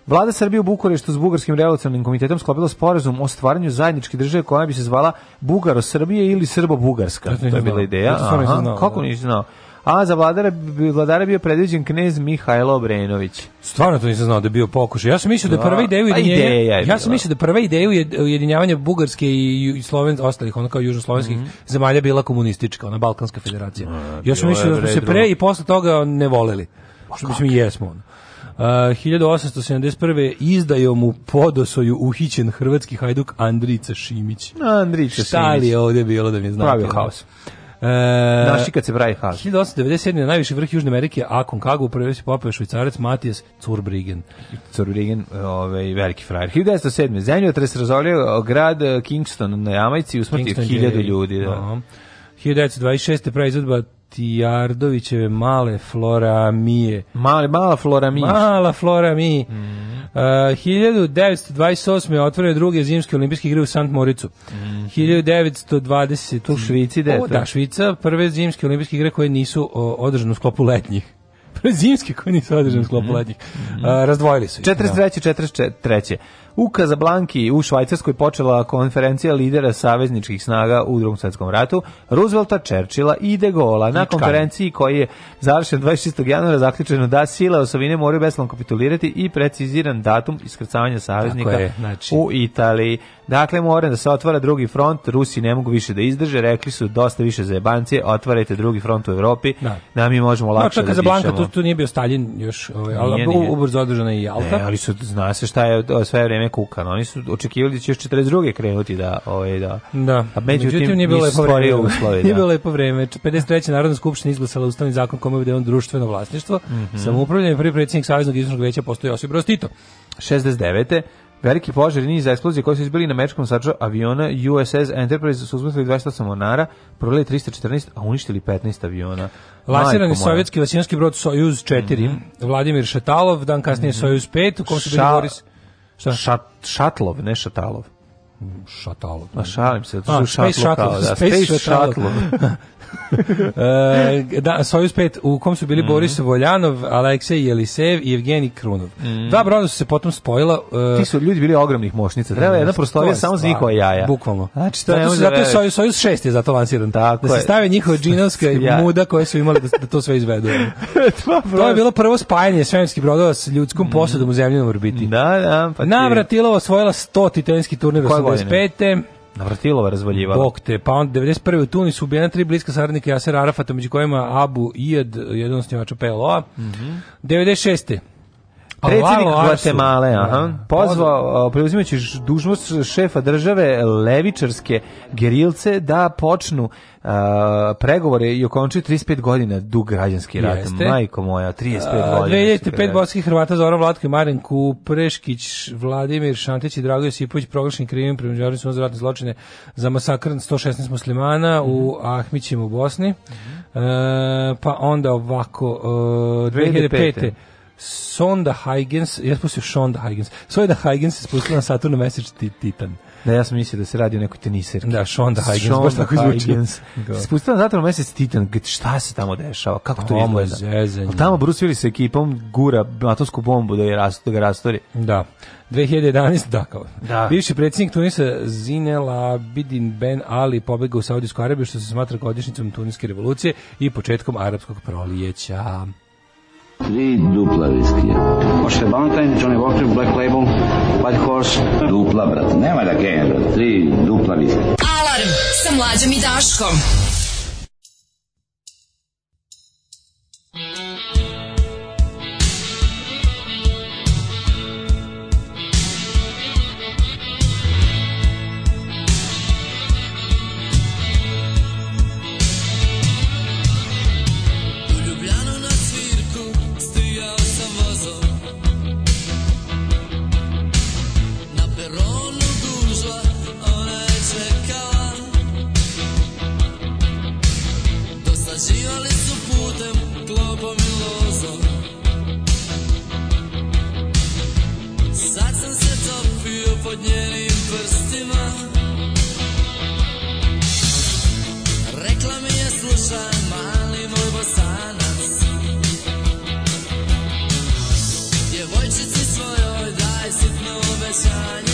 Vlada Srbije u Bukureštu s Bugarskim revolucionarnim komitetom sklopila sporazum o stvaranju zajedničke države koja bi se zvala Bugaro-Srbije ili Srbo-Bugarska. To je bila ideja. Aha, kako da. nisi znao? a za vladara, vladara bio predviđen knez Mihajlo Obrenović. Stvarno to nisam znao da je bio pokušaj. Ja sam mislio da je prva ideja ujedinjenja. Pa ja sam mislio da prva ideja ujedinjavanja Bugarske i i Sloven ostalih, ona kao južnoslovenskih mm -hmm. zemalja bila komunistička, ona Balkanska federacija. A, ja sam mislio da smo se pre i posle toga ne voleli. Što mislim i jesmo. Ono. Uh, 1871. izdajom u Podosoju uhićen hrvatski hajduk Andrica Šimić. Andrica Šimić. Šta li je ovdje bilo da mi znate? Pravio haos. E, Naši kad se pravi hal. 1897. na najviši vrh Južne Amerike, a Konkagu upravio se popeo švajcarac Matijas Curbrigen. Curbrigen, ovaj, veliki frajer. 1907. Zemljotres razolio grad Kingston na Jamajci i usmrtio hiljadu ljudi. Da. 1926. pravi izvedba Tijardovićeve male flora floramije. Male, mala flora floramije. Mala floramije. Mm. Uh, 1928. je otvorio druge zimske olimpijske igre u Sant Moricu. Mm. 1920. U Švici, da, da, Švica, prve zimske olimpijske igre koje nisu održane u sklopu letnjih zimski koje nisu održane u sklopu mhm. letnjih. Mm -hmm. Uh, razdvojili su ih. 43. Da. 43. U Kazablanki u Švajcarskoj počela konferencija lidera savezničkih snaga u Drugom svetskom ratu, Roosevelta, Čerčila i De Gola. Na konferenciji koji je završen 26. januara zaključeno da sile osovine moraju beslan kapitulirati i preciziran datum iskrcavanja saveznika je, znači... u Italiji. Dakle, mora da se otvara drugi front, Rusi ne mogu više da izdrže, rekli su dosta više za jebancije, otvarajte drugi front u Evropi, da. na da, mi možemo lakše no, da dišemo. Tu, tu nije bio Stalin još, ovaj, ali ubrzo održana i Jalta. Ne, ali su, zna se šta je sve vreme vreme Kukan. Oni su očekivali da će još 42. krenuti da... Ovaj, da. da. A međutim, međutim nije bilo lepo vreme. Uslove, da. nije bilo lepo vreme. 53. Narodna skupština izglasala ustavni zakon kome je on društveno vlasništvo. Mm -hmm. Samoupravljanje prvi predsjednik Savjeznog izvršnog veća postoji Josip Broz Tito. 69. Veliki požar i niz eksplozije koji su izbili na američkom saču aviona USS Enterprise su uzmetili 28 monara, proveli 314, a uništili 15 aviona. Lasirani sovjetski lasijanski brod Sojuz 4, mm -hmm. Vladimir Šetalov, dan kasnije mm -hmm. Sojuz 5, u kom su bili Boris... Šta? Šat, šatlov, ne šatalov. Šatalov. Ma da. šalim se, to su šatlov. Space šatlov. e, da, Sojus 5 u kom su bili mm Boris Voljanov, Aleksej Jelisejev i Evgeni Krunov. Mm Dva broda su se potom spojila. E, Ti su ljudi bili ogromnih mošnica. Treba mhm. jedna prostorija samo za njihova jaja. Bukvalno. Znači, to zato, su, zato je Sojus, Sojus 6 je zato lansiran. Tako da se stave njihova džinovska ja. muda koje su imali da, da to sve izvedu. to je bilo prvo spajanje svemirskih brodova s ljudskom mm. posadom u zemljenom orbiti. Da, da. Pa Navratilovo osvojila 100 titanski turnira 85. Godine? Navratilova razvaljivala. Bog te, pa on 91. u Tunisu ubijena tri bliska saradnika Jasera Arafata, među kojima Abu Iyad, jedan osnivača PLO-a. Mm -hmm. 96. Pa Predsjednik Guatemala, da. aha, pozvao, preuzimajući dužnost šefa države levičarske gerilce da počnu uh, pregovore i okončuju 35 godina dug građanski rat. Jeste. Majko moja, 35 godina. 2005 boskih Hrvata Zoran Vlatko i Marin Kupreškić, Vladimir Šantić i Drago Josipović proglašeni krivim pri međunarodnim sudu za ratne zločine za masakr 116 muslimana mm -hmm. u mhm. Ahmićima u Bosni. Mm -hmm. e, pa onda ovako, e, 2005. 2005. Sonda Huygens, ja spustio Sonda Huygens, Sonda Huygens je spustila na Saturnu mesec Titan. Da, ja sam mislio da se radi o nekoj teniserki. Da, Sonda Huygens, Shonda baš tako Higgins. Da. Spustila na Saturnu mesec Titan, šta se tamo dešava, kako to Omo izgleda? Ali tamo Bruce Willis sa ekipom gura atomsku bombu da, je rast, da rastori. Da. 2011, da, Da. Bivši predsjednik Tunisa Zinel Abidin Ben Ali pobegao u Saudijsku Arabiju, što se smatra godišnicom Tuniske revolucije i početkom arapskog prolijeća. Tri dupla viskija. Možete Valentine, Johnny Walker, Black Label, White Horse. Dupla, brat. nema da genja, brate. Tri dupla viskija. Alarm sa mlađom i Daškom. sun.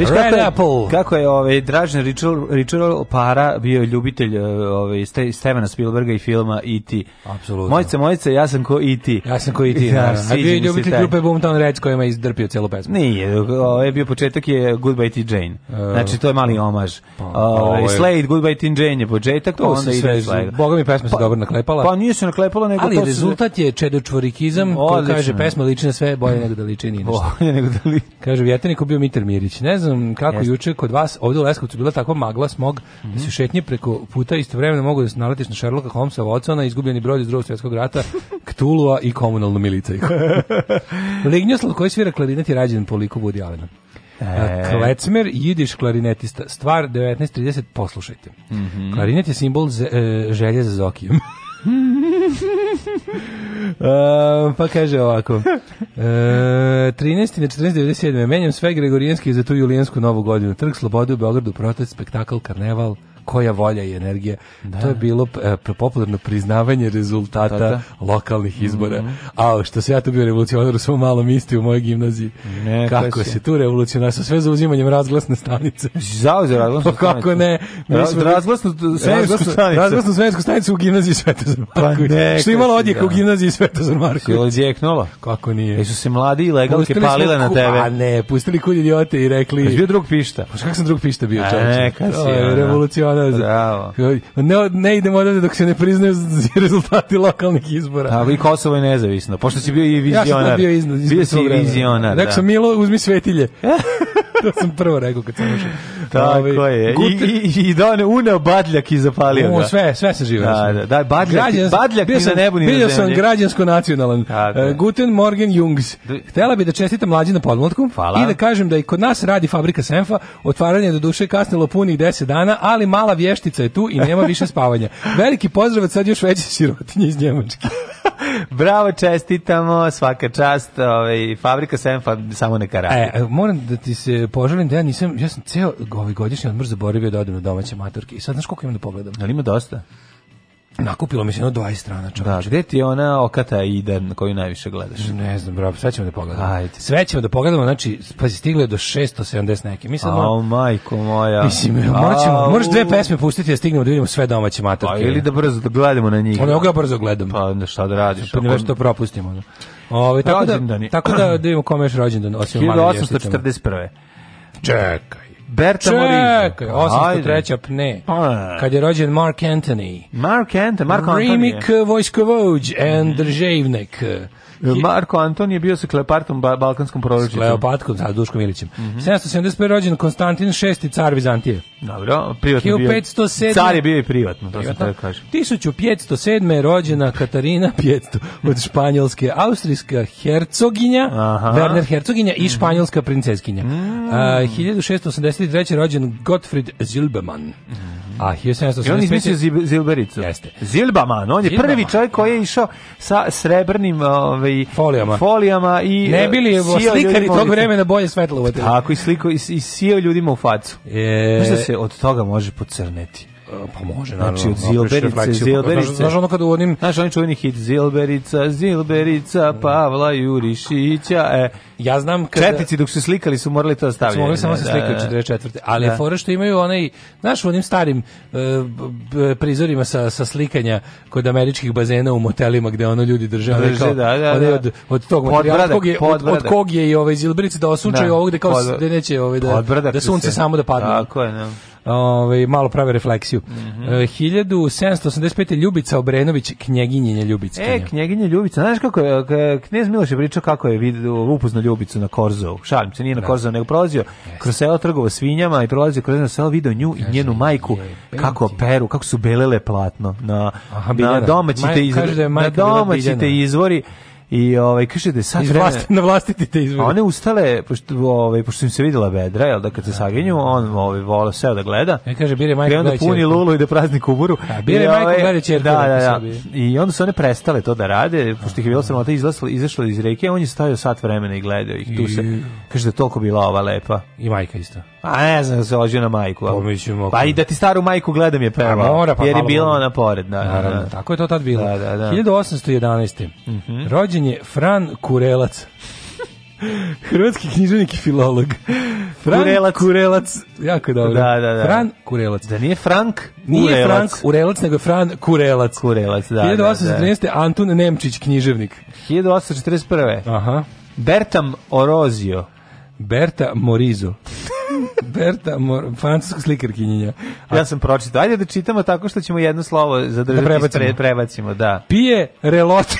Viš kako je, apple. Kako je ovaj, Dražen Ritual, Ritual para bio ljubitelj eh, ovaj, Ste, Stevena Spielberga i filma E.T. Apsolutno. Mojice, mojice, ja sam ko E.T. Ja sam ko E.T. Da, ja, naravno. A da. bio ljubitelj grupe Boomtown Reds kojima je izdrpio celo pesmu. Nije, ovo ovaj, je bio početak je Goodbye T. Jane. Eh. Znači, to je mali omaž. Pa, ovaj, Slade, Goodbye T. Jane je početak, to, to onda ide Slade. Boga mi pesma pa, se dobro naklepala. Pa nije se naklepala, nego Ali to rezultat je čedočvorikizam, koji kaže pesma liči na sve bolje nego da liči ni ništa. Bolje nego da liči. Kaže, Vjetrenik bio Mitar Mirić. Ne znam znam kako juče kod vas ovde u Leskovcu bila takva magla smog mm -hmm. da se mhm. šetnje preko puta istovremeno mogu da se naletiš na Sherlocka Holmesa, Watsona, izgubljeni brod iz drugog svjetskog rata, Ktulua i komunalnu milicaju. Lignjoslav koji svira klarinet je rađen po liku Woody Allena. E... Klecmer, jidiš klarinetista. Stvar 19.30, poslušajte. Mm -hmm. Klarinet je simbol ze, e, želje za Zokijem. uh, pa kaže ovako. Uh, ehm, 13. na 14.97. Menjam sve Gregorijanske za tu Julijansku novu godinu. Trg Slobode u Beogradu, protest, spektakl, karneval koja volja i energija. Da. To je bilo e, popularno priznavanje rezultata da, da. lokalnih izbora. Mm -hmm. A što se ja tu bio revolucionar u svom malom isti u mojoj gimnaziji. Ne, kako se tu revolucionar sa sve za uzimanjem razglasne stanice. Zauzeo razglasnu pa stanicu. Kako ne? Mi smo razglasnu stanicu. Razglasnu svensku stanicu u gimnaziji Svetozar pa Marković. Pa ne, što je imalo odjeka u gimnaziji Svetozar Marković. Je odjeknula? Kako nije? Jesu se mladi i legalke palile na tebe. A ne, pustili kulj idiote i rekli... Jesi drug pišta? Pa kako sam drug pišta bio, čovječe? E, kad si. Revolucionar odavde. Bravo. Ne, ne idemo odavde dok se ne priznaju rezultati lokalnih izbora. Tako i Kosovo je nezavisno, pošto si bio i vizionar. Ja sam bio, iznad, iznad bio si i vizionar, da. Dakle, Milo, uzmi svetilje. to sam prvo rekao kad sam ušao. Tako je. Guter... I, i, i done, da uneo badljak i zapalio ga. Sve, sve se žive. Da, da, da, badljak, Građans, badljak ni na nebu ni na zemlji. Bio sam građansko-nacionalan. Uh, e, guten Morgen Jungs. Htela bi da čestitam mlađi na podmlatku Hvala. i da kažem da i kod nas radi fabrika Senfa, otvaranje do duše kasnilo punih 10 dana, ali mala vještica je tu i nema više spavanja. Veliki pozdrav od sad još veće sirotinje iz Njemačke. Bravo, čestitamo, svaka čast, ovaj, fabrika Senfa, samo neka radi. E, moram da ti se poželim da ja nisam, ja sam ceo ovaj godišnji odmor zaboravio da odem na domaće maturke i sad znaš koliko imam da pogledam? Ali ima dosta. Nakupilo mi se jedno 20 strana čovječe. Da, gde ti je ona okata Ida na koju najviše gledaš? Ne znam, bravo, sve ćemo da pogledamo. Ajde. Sve ćemo da pogledamo, znači, pazi, stigle do 670 neke. Mi sad moramo... majko moja. Mislim, morat ćemo, moraš dve pesme pustiti da stignemo da vidimo sve domaće materke. Pa, ili da brzo da gledamo na njih. Ono, ja brzo gledam. Pa, onda šta da radiš? Pa, ne već propustimo. Ono. Ove, ovaj, tako da, tako da, da vidimo kome još rođendan. 1841. Čekaj. Berta Morisot. Čekaj, 803. pne. Pa. Kad je rođen Mark Antony. Mark Antony, Mark Antony. Rimik eh, Vojskovođ, Andrževnek. Mm. Marko Anton je bio sa Kleopartom ba balkanskom proročicom. S sa Duškom Ilićem. Mm -hmm. 771. rođen Konstantin VI, car Bizantije. Dobro, privatno bio. 507. Car je bio i privatno, to privatno. sam tako 1507. rođena Katarina 500 od Španjolske, austrijska hercoginja, Aha. Werner hercoginja i mhm. španjolska princeskinja. Mm. Uh, 1683. rođen Gottfried Zilbermann. Mm. A 1785. I on izmislio Zilbericu. Jeste. Zilbaman, on je prvi čovjek koji je išao sa srebrnim ovaj, folijama. folijama i ne e, bili je slikari tog vremena bolje svetlo u Tako, i, sliko, i, i sijao ljudima u facu. E... Znaš da se od toga može pocrneti? Pa može, naravno. Znači, od Zilberice, pa Zilberice. Znaš ono kada u onim... Znaš oni čuveni hit Zilberica, Zilberica, mm. Pavla Jurišića, e, ja znam kada... Četnici dok su slikali su morali to stavljati. Da su mogli samo da, se da, slikati 44. Ali da. fora što imaju onaj, znaš, u onim starim e, prizorima sa, sa slikanja kod američkih bazena u motelima gde ono ljudi drže, drže kao, da, da, da. Od, od tog materijala, od kog je, od, od kog je i ovaj Zilberica da osučaju da. ovog gde kao, da neće ovaj, da, da sunce samo da padne. Tako je, da ovaj, malo prave refleksiju. Mm -hmm. 1785. Ljubica Obrenović, knjeginjenja Ljubica. E, knjeginja Ljubica. Znaš kako je, e, knjez Miloš je pričao kako je video upoznao Ljubicu na Korzovu. Šalim se, nije na da. Korzovu, nego prolazio yes. kroz selo trgova svinjama i prolazio kroz jedno selo, video nju i njenu majku kako peru, kako su belele platno na, Aha, na domaćite izvori. Da na domaćite izvori I ovaj kaže da sad vreme, vlasti, na vlastiti te izvinite. One ustale pošto ovaj pošto im se videla bedra, jel da kad se da. saginju, on ovaj vola sve da gleda. E kaže bire majke Garić. Onda puni lulu i da prazni kuburu. A bire Majko ovaj, Garić je da, da, da. I onda su one prestale to da rade, pošto ih je bilo sramota izašlo izašlo iz reke, on je stajao sat vremena i gledao ih tu se. Kaže da toliko bila ova lepa. I majka isto. A pa ne znam, da se ložio na majku. Pomićemo. Pa i da ti staru majku gledam je pevao. Mora, pa jer je bila ona pored. Da, da, Naravno, da. tako je to tad bilo. Da, da, da. 1811. Mm -hmm. Rođen je Fran Kurelac. Hrvatski književnik i filolog. Fran Kurelac. Kurelac. Jako dobro. Da, da, da. Fran Kurelac. Da nije Frank Nije Frank Urelac, nego je Fran Kurelac. Kurelac, da. 1813. Da, da. Antun Nemčić, književnik. 1841. Aha. Bertam Orozio. Berta Morizo. Berta Mor, francuska slikarkinjenja. Ja sam pročitao. Ajde da čitamo tako što ćemo jedno slovo zadržati da prebacimo. Spred, prebacimo da. Pije relot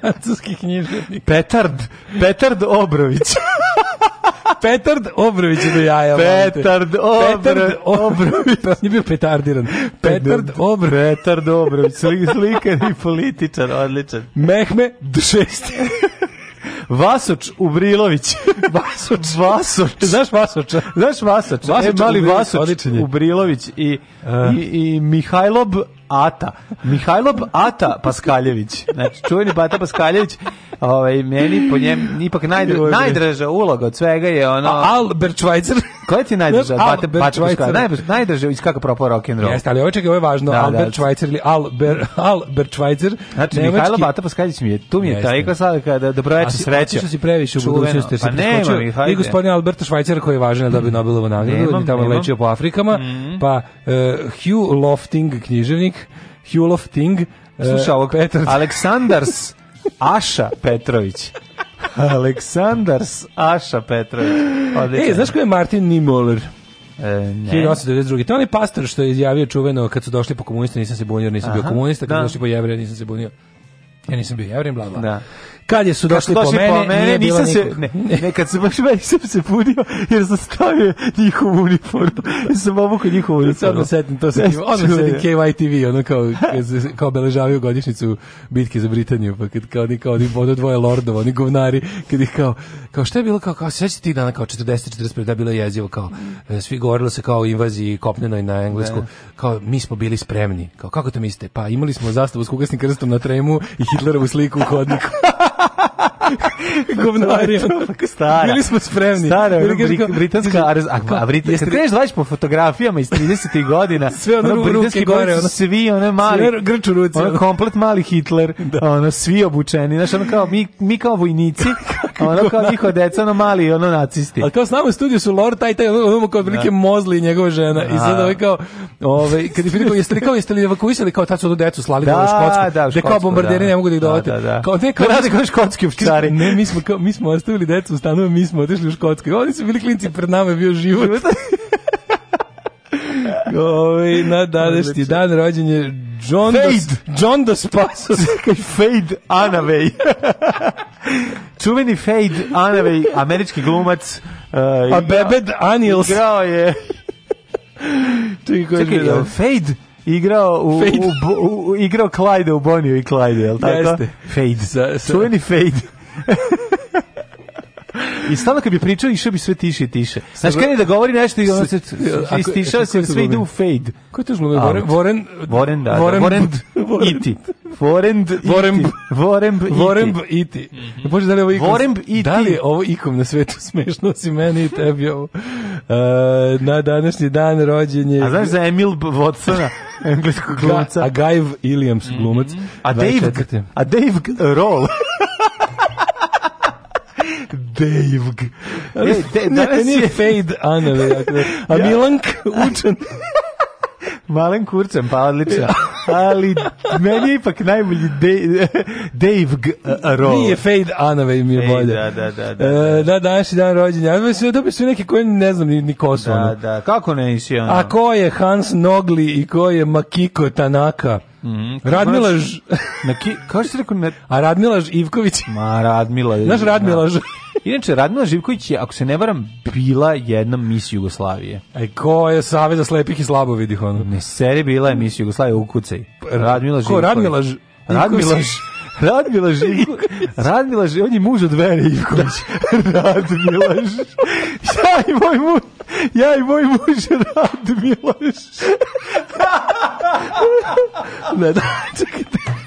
francuski književnik. Petard, Petard Obrović. Petard Obrović do jaja. Petard Obrović. Petard Obrović. Nije je bio petardiran. Petard Obrović. Petard Obrović. Slikar i političar, odličan. Mehme D6. Vasoč Ubrilović. Vasoč. Vasoč. Znaš Vasoča? Znaš Vasoča? Vasoč, e, mali Vasoč Ubrilović, Ubrilović i, uh. i, e. i Mihajlob Ata. Mihajlob Ata Paskaljević. Znači, čuveni Bata Paskaljević. Ovaj, meni po njem ipak najdra, najdraža uloga od svega je ono... A, Albert Schweitzer. Koja ti je najdraža? Albert Bate, Schweitzer. Najdraža, najdraža iz kako propao rock and roll. Jeste, ali ovo čekaj, ovo je važno. Da, da. Albert da. Schweitzer ili Albert, Albert Schweitzer. Znači, nemački... Mihajlo Bata Paskadić mi je, tu mi je Jeste. taj sada kada dobro večer sreća. Što si previše u budućnosti, jer si pa nema, Mihajlo. I gospodin Albert Schweitzer koji je važan da bi mm. Nobelovu nagradu, on tamo lečio po Afrikama, mm. pa uh, Hugh Lofting, književnik, Hugh Lofting, uh, Petar... Aleksandars Aša Petrović. Aleksandar Aša Petrović. Odličan. E, znaš ko je Martin Niemöller? E, ne. 1892. To je onaj pastor što je izjavio čuveno kad su došli po komunista, nisam se bunio, nisam Aha, bio komunista, kad da. su došli po jevreja, nisam se bunio. Ja nisam bio jevrim, bla, bla. Da. Kad je su došli, došli po mene, po mene nije bilo nisam se, ne, ne, kad sam baš meni sam se punio, jer sam stavio njihovu uniformu. sam obukao njihovu uniformu. Odmah setim, to se odmah setim KYTV, ono kao, kao beležavio godišnicu bitke za Britaniju, pa kad kao oni, kao oni vodo dvoje lordova, oni govnari, kad ih kao, kao šta je bilo, kao, kao sećate tih dana, kao 40-45, da bilo jezivo, kao, e, svi govorilo se kao o invaziji kopnenoj na Englesku, ne. kao, mi smo bili spremni, kao, kako to mislite? Pa imali smo zastavu s kugasnim krstom na tremu i Hitlerovu sliku u hodniku. Govnari. Tako stara. Bili smo spremni. Stara, bili bri, britanska, a, pa, a, a britanska, kad kreneš dvajiš po fotografijama iz 30. godina, sve ono, ono britanski gore, ono, svi one mali, sve grč u ruci, ono, komplet mali Hitler, da. ono, svi obučeni, znaš, ono kao, mi, mi kao vojnici, ono kao njihova deca, ono mali, ono nacisti. Ali kao s nama u studiju su Lord, taj, taj, ono, ono kao prilike da. mozli i njegova žena, i sad ovaj kao, ovaj, kad je pitao, jeste li kao, jeste li evakuisali, kao, tad su ono decu slali da, u Škotsku, da, da, kao bombarderi ne mogu da ih da, dovati. Da, da, da. Kao, ne, kao, da, kao škotski, stari. Ne, mi smo, kao, mi smo ostavili decu u stanu, mi smo otišli u Škotsku. Oni su bili klinci, pred nama je bio život. Ove, ovaj, na današnji dan rođen je John Fade. Da, John da Spasos. Fade Anavej. Čuveni Fade Anavej, američki glumac. Uh, A Bebed Anils. Igrao je... Čekaj, Čekaj je Fade igrao u, u, u, u igrao Clyde u Bonnie i Clyde, je l' tako? Jeste. Fade. Sa, sa. Čuveni Fade. I stalno kad bi pričao, išao bi sve tiše i tiše. Znaš, kada da govori nešto i ono se istišao se, sve ide u fade. Ko je to zglumio? Voren, Voren, Voren, da, da Voren, Voren, Iti. Voren, Voren, Voren, Iti. E, bože, da li ovo ikom, Voren, Iti. Da li je ovo ikom na svetu smešno, si meni i tebi ovo? E, na današnji dan rođenje. A znaš za Emil Watsona? engleskog glumca. A Guy Williams glumac. A Dave, a Dave Roll. Dejvg. E, de, danas ne, je... Fade Anna, dakle. a Milank učen... Malen kurcem, pa odlično. ali meni je ipak najbolji Dave, Dave G. Roll. Nije Fade Anove mi je bolje. Da, da, da. da, e, da, da. na da, današnji dan rođenja. Ja mislim, dobili su neke koje ne znam ni, ni ko su. Da, ono. da, kako ne nisi ono? A ko je Hans Nogli i ko je Makiko Tanaka? Mm, Radmila Na ki, kao što rekao? Ne... A Radmila Ivković? Ma, Radmila. Znaš Radmilaž? Da. Inače, Radmila Živković je, ako se ne varam, bila jedna mis Jugoslavije. E, ko je Saveza slepih i slabo slabovidih? Ono? Ne, seri bila je mis Jugoslavije, u ukucaj. Radmila Živković. Ko, Radmila Ž... Radmila Ž... Radmila Živković. Radmila Živković, on je muž od Vere Ivković. Da. Radmila Živković. Ja i moj muž, ja i moj muž Radmila Živković. ne, da, čekajte.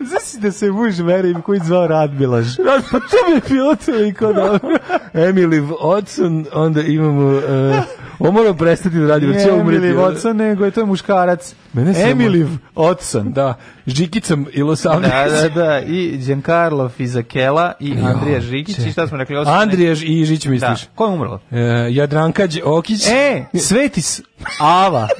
Znaš da se muž Mary Mikulić zvao Radmilaž? Pa to bi bilo toliko dobro. Emily Watson, onda imamo... Uh, eh, ovo moram prestati da radim, jer će umreti. Emily Watson, nego je to muškarac. Mene Emily Watson, da. Žikićem i Los da, da, Angeles. Da, da, da. I Giancarlo Fizakela i Andrija Žikić. I šta smo rekli? Osnovne... Andrija i Žić misliš? Da. Ko je umrlo? Eh, e, Jadranka Đokić. E, Svetis Ava.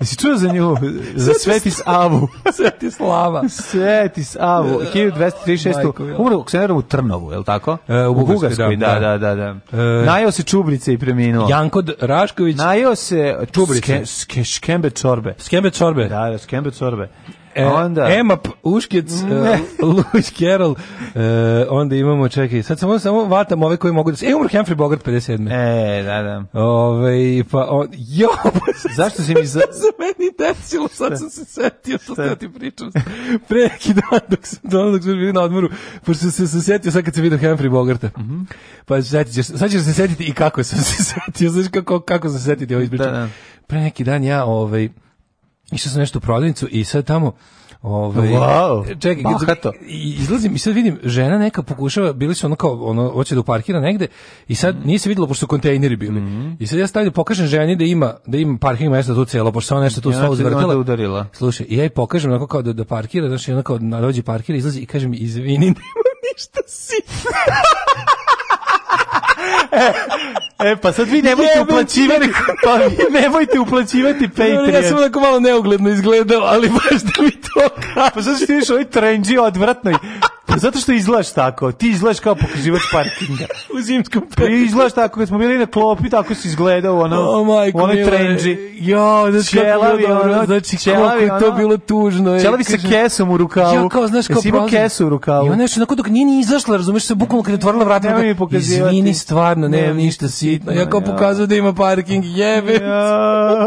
Jesi čuo za nju? Za Sveti Savu. Sveti Slava. Sveti Savu. 1236. Da, da, da. Umro Ksenerom u Trnovu, je li tako? E, u, Bugarskoj, da, da, da. da. E, Najao se čubrice i preminuo. Janko Rašković. Najao se čubrice. Ske, ske, škembe čorbe. Skembe čorbe. Da, da, skembe čorbe. E, onda... Emap, Uškec, uh, e, Lewis Carroll, uh, onda imamo, čekaj, sad samo, samo vatam ove koji mogu da se... E, umr Humphrey Bogart 57. E, da, da. Ovaj pa, on, jo, zašto se mi... Za... za meni desilo, sad sam se setio, što ja ti pričam. Pre neki dan, dok sam, dok, dok smo bili na odmoru, pošto sam se, se setio, sad kad se vidio Humphrey Bogarta, mm -hmm. pa sad ćeš, sad ćeš se setiti i kako sam se setio, znači kako, kako se setio ovo ovaj ispričao. Da, da. Pre neki dan ja, ovaj, Išao sam nešto u prodavnicu i sad tamo Ovaj wow, čekaj, bahato. izlazim i sad vidim žena neka pokušava, bili su ono kao ono hoće da parkira negde i sad mhm. nije se videlo pošto su kontejneri bili. Mm I sad ja stavim, pokažem ženi da ima da ima parking mesto tu celo, pošto ona nešto tu ja, sva uzvrtala. udarila. Slušaj, i ja i pokažem onako kao da, da parkira, znači ona kao na da dođe parkira, izlazi i kaže mi izvini, nema ništa si e, pa sad vi nemojte uplaćivati, pa vi nemojte uplaćivati da Patreon. Ja sam onako malo neugledno izgledao, ali baš da mi to kaže. Pa sad što ti viš ovaj trenđi odvratnoj. Pa zato što izgledaš tako, ti izgledaš kao pokazivač parkinga. u zimskom periodu. Ti izgledaš tako, kad smo bili na klopi, tako si izgledao, ono, oh my, one trenđi. Jo, znači, čelavi, ono, znači, čelavi, ono, to bilo tužno. Čelavi e, sa kesom u rukavu. Ja kao, znaš, kao, Jesi imao kesu u rukavu. Ima nešto, onako dok nije ni izašla, razumeš se, bukvalno kad je otvorila vrata. Nemoj mi pokazivati. Izvini, stvarno nema ništa sitno. Ja kao pokazao da ima parking, jebe.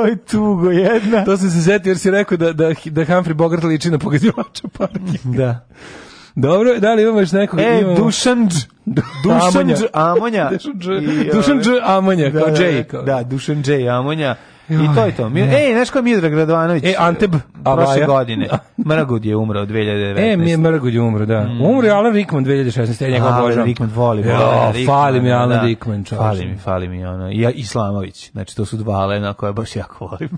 Aj, tugo jedna. to sam se zetio jer si rekao da, da, da Humphrey Bogart liči na pogađivača parking. Da. Dobro, da li imamo još nekog? E, imamo... Dušan Dž. Dušan Dž Amonja. Dušan Dž ovaj- Amonja, kao Dž. Da, da, da. da Dušan Dž Amonja. I to je to. Mi, ej, znaš ko je Miodrag Radovanović? E, Anteb. Prošle godine. Mrgud je umro 2019. E, mi je Mrgud je umro, da. Mm. Umro je Alan Rickman 2016. Ja njega obožavam. Da, da. Alan Rickman voli. Ja, fali mi Alan da. Rickman. Čoče. Fali mi, fali mi. Ono. Ja, Islamović. Znači, to su dva Alena koje baš jako volim.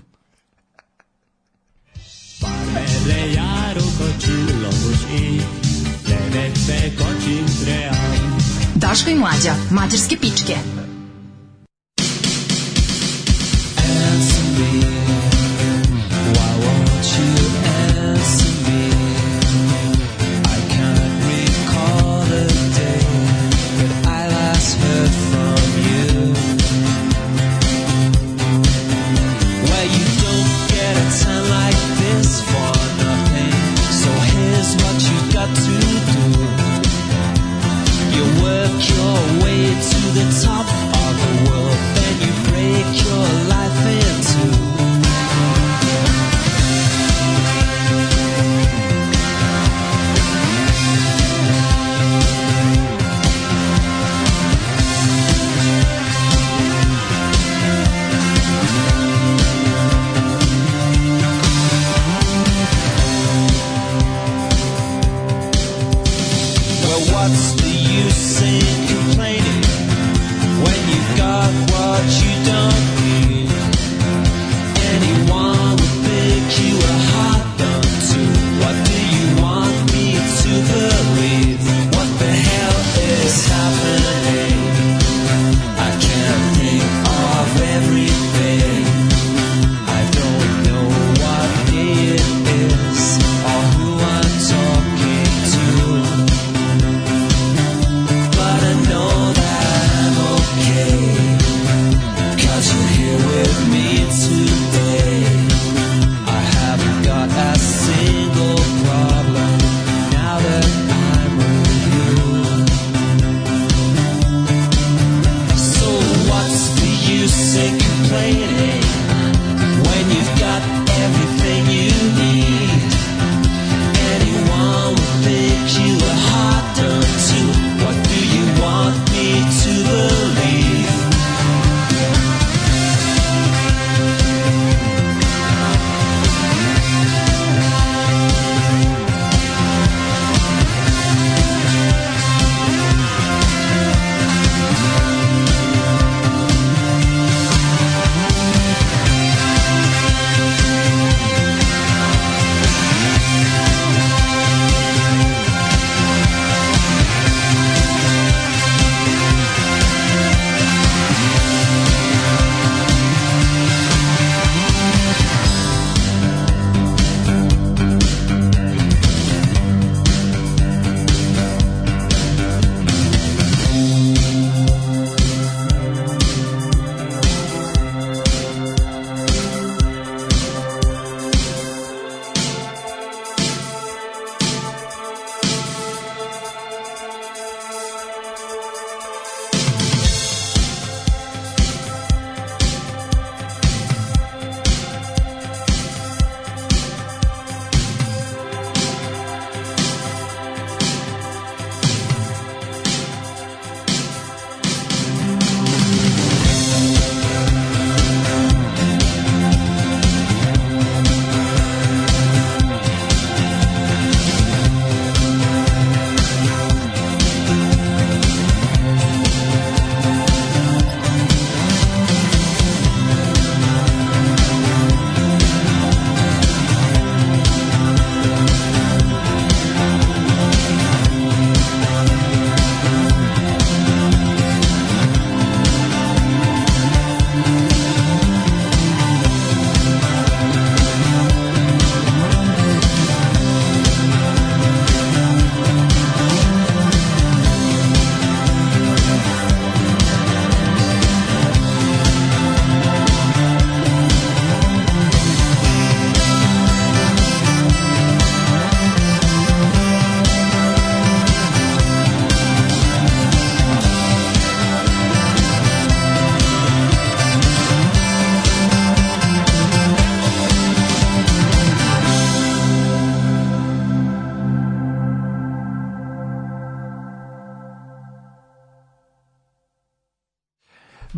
Parmele jaru kočilo puši, tebe se kočim tream. Daška i mlađa, mađarske pičke.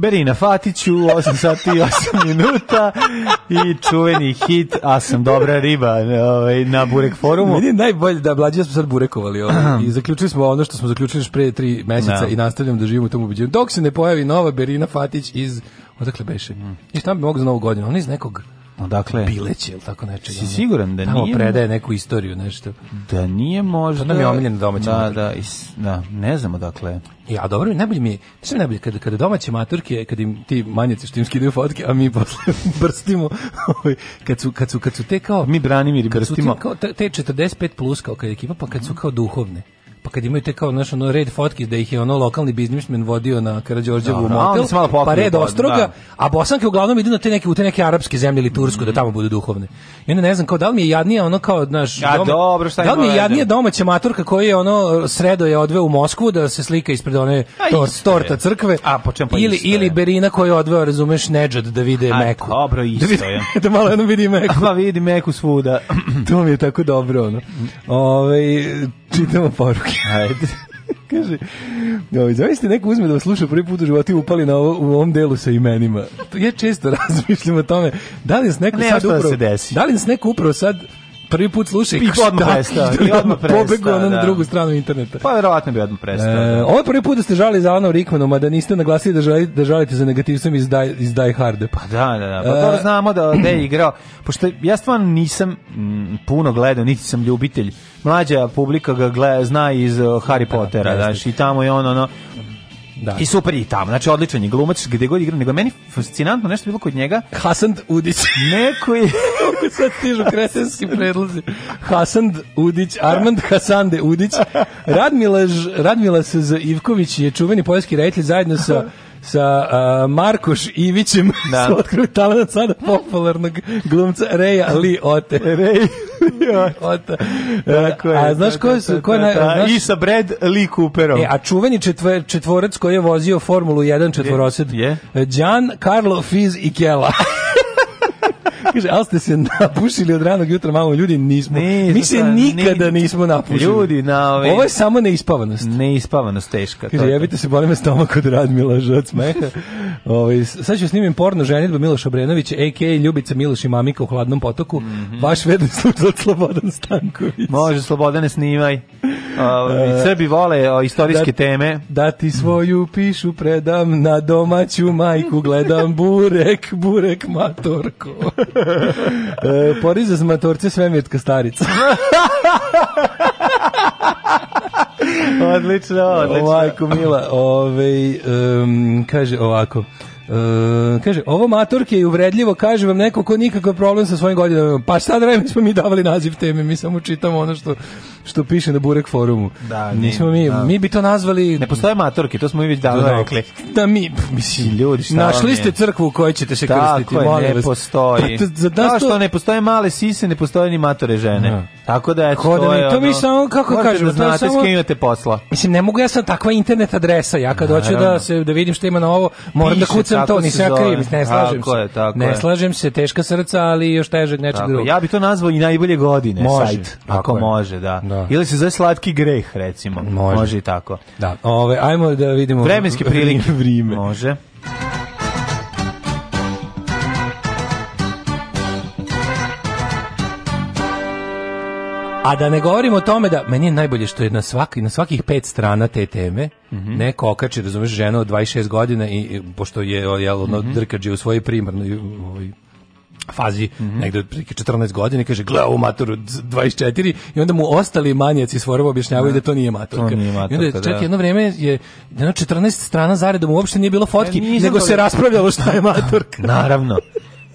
Berina Fatiću, 8 sati i 8 minuta i čuveni hit, a sam dobra riba ovaj, na Burek forumu. Vidim najbolje da mlađe smo sad burekovali ovaj, i zaključili smo ono što smo zaključili pre tri meseca no. Da. i nastavljamo da živimo u tom ubeđenju. Dok se ne pojavi nova Berina Fatić iz, odakle beše, mm. i šta bi mogu za novu godinu, ona iz nekog dakle. Bileće ili tako nečega. Si siguran da Tamo nije... predaje neku istoriju, nešto. Da nije možda... To pa nam je omiljeno domaće da, maturke. Da, is, da, ne znamo dakle. Ja, dobro, najbolje mi je, sve najbolje, kada, kada domaće maturke, kada im ti manjaci što im skidaju fotke, a mi posle brstimo, ovaj, kad, su, kad, su, kad su te kao... Mi branimo ili brstimo. Te, kao, te 45 plus, kao kada ekipa, pa kad su kao duhovne pa kad imaju te kao naš ono red fotki da ih je ono lokalni biznismen vodio na Karađorđevu no, motel, malo pokrije, pa red ostroga, da. a bosanke uglavnom idu na te neke u te neke arapske zemlje ili tursku mm -hmm. da mhm. tamo budu duhovne. I onda ne znam kao da li mi je jadnija ono kao naš ja, doma, dobro, šta da li mi je jadnije domaća maturka koji je ono sredo je odveo u Moskvu da se slika ispred one tor, torta crkve a, po čem pa ili isto, ili Berina koji je odveo razumeš Nedžad da vide a, Meku. Dobro da isto da vidi, je. da malo jedno vidi Meku. Pa vidi Meku svuda. to mi je tako dobro ono. Mm. Ove, ovaj, Čitamo poruke. Ajde. Kaže, joj, zavisite neko uzme da vas sluša prvi put u životu i upali na ovo, u ovom delu sa imenima. Ja često razmišljam o tome, da li nas neko ne, sad da upravo... Da, se desi. da li nas neko upravo sad prvi put sluša i da odmah prestao i odmah pobegao na da. drugu stranu interneta. Pa verovatno bi odmah prestao. E, da. ovo je prvi put da ste žali za Anom Rickmanom, a da niste naglasili da, žali, da žalite za negativcem iz Die, iz Die Hard. Pa da, da, da. Pa to e. znamo da, da je igrao. Pošto ja stvarno nisam m, mm, puno gledao, niti sam ljubitelj mlađa publika ga gleda, zna iz eh, Harry da, da, Pottera, da, da, znaš, i tamo je on ono da. I super i tamo. Znači odličan je glumac gde god igra, nego meni fascinantno nešto bilo kod njega. Hasan Udić. Neko je sad stižu kretenski predlozi. Hasan Udić, Armand Hasande Udić, Radmilaž, Radmilas Ivković je čuveni poljski reditelj zajedno sa sa uh, Markoš Ivićem da. su otkrili talent sada popularnog glumca Reja Li Ote. Rej. A znaš ko su ko je i sa Brad Lee Cooperom. E, a čuveni četvor, četvorac koji je vozio Formulu 1 četvorosed. Je. Yeah. Gian Carlo Fiz i Kela. Kaže, ali ste se napušili od ranog jutra, malo ljudi, nismo. Ne, mi se nikada ne, nismo napušili. Ljudi, na ove... Ovo je samo neispavanost. Neispavanost teška. Kaže, jebite se, bolim me stomak od Radmila, žod smeha. Ove, sad ću snimim porno ženitba Miloša Brenovića, a.k.a. Ljubica Miloš i Mamika u hladnom potoku. Mm -hmm. Vaš vedni slučaj Slobodan Stanković. Može, Slobodane, snimaj. Uh, Srbi vole istorijske da, teme. Da ti svoju pišu predam, na domaću majku gledam, burek, burek matorko. e, poriza za matorce svemirtka starica. odlično, odlično. Majko Mila, ovaj, um, kaže ovako. Uh, kaže, ovo maturke je uvredljivo, kaže vam neko ko nikakav problem sa svojim godinama. Pa šta da smo mi davali naziv teme, mi samo čitamo ono što, što piše na Burek forumu. Da, Nismo mi, da. mi bi to nazvali... Ne postoje maturke, to smo mi već davno da, da. rekli. Da, mi, mislim, ljudi, šta našli ste crkvu u kojoj ćete se krstiti, molim vas. Tako je, ne postoji. Pa, za, da, Kao što ne postoje male sise, ne postoje ni matore žene. Da. Tako da, eto, to je to mi samo, kako da kažem, da znate samo, s kim imate posla. Mislim, ne mogu, ja sam takva internet adresa, ja kad hoću da, se, da vidim šta ima na ovo, moram da Piše, da kucam to, nisam ja kriv, ne slažem tako se. Je, tako ne je. slažem se, teška srca, ali još težeg nečeg drugog. Ja bih to nazvao i najbolje godine, može, sajt, ako je. može, da. da. Ili se zove slatki greh, recimo, može, može i tako. Da, Ove, ajmo da vidimo. Vremenske prilike. Vrime. Može. A da ne govorimo o tome da meni je najbolje što je na svaki na svakih pet strana te teme mm -hmm. neko okači, razumeš, žena od 26 godina i, i pošto je jel ono mm -hmm. drkađe u svojoj primarnoj ovoj, fazi mm -hmm. negde otprilike 14 godina kaže gle ovo matur 24 i onda mu ostali manjaci svorova objašnjavaju da. da to nije maturka. To nije maturka I onda čak da. jedno vreme je jedno 14 strana zaredom uopšte nije bilo fotki, e, nego to... se raspravljalo šta je da, maturka. Naravno.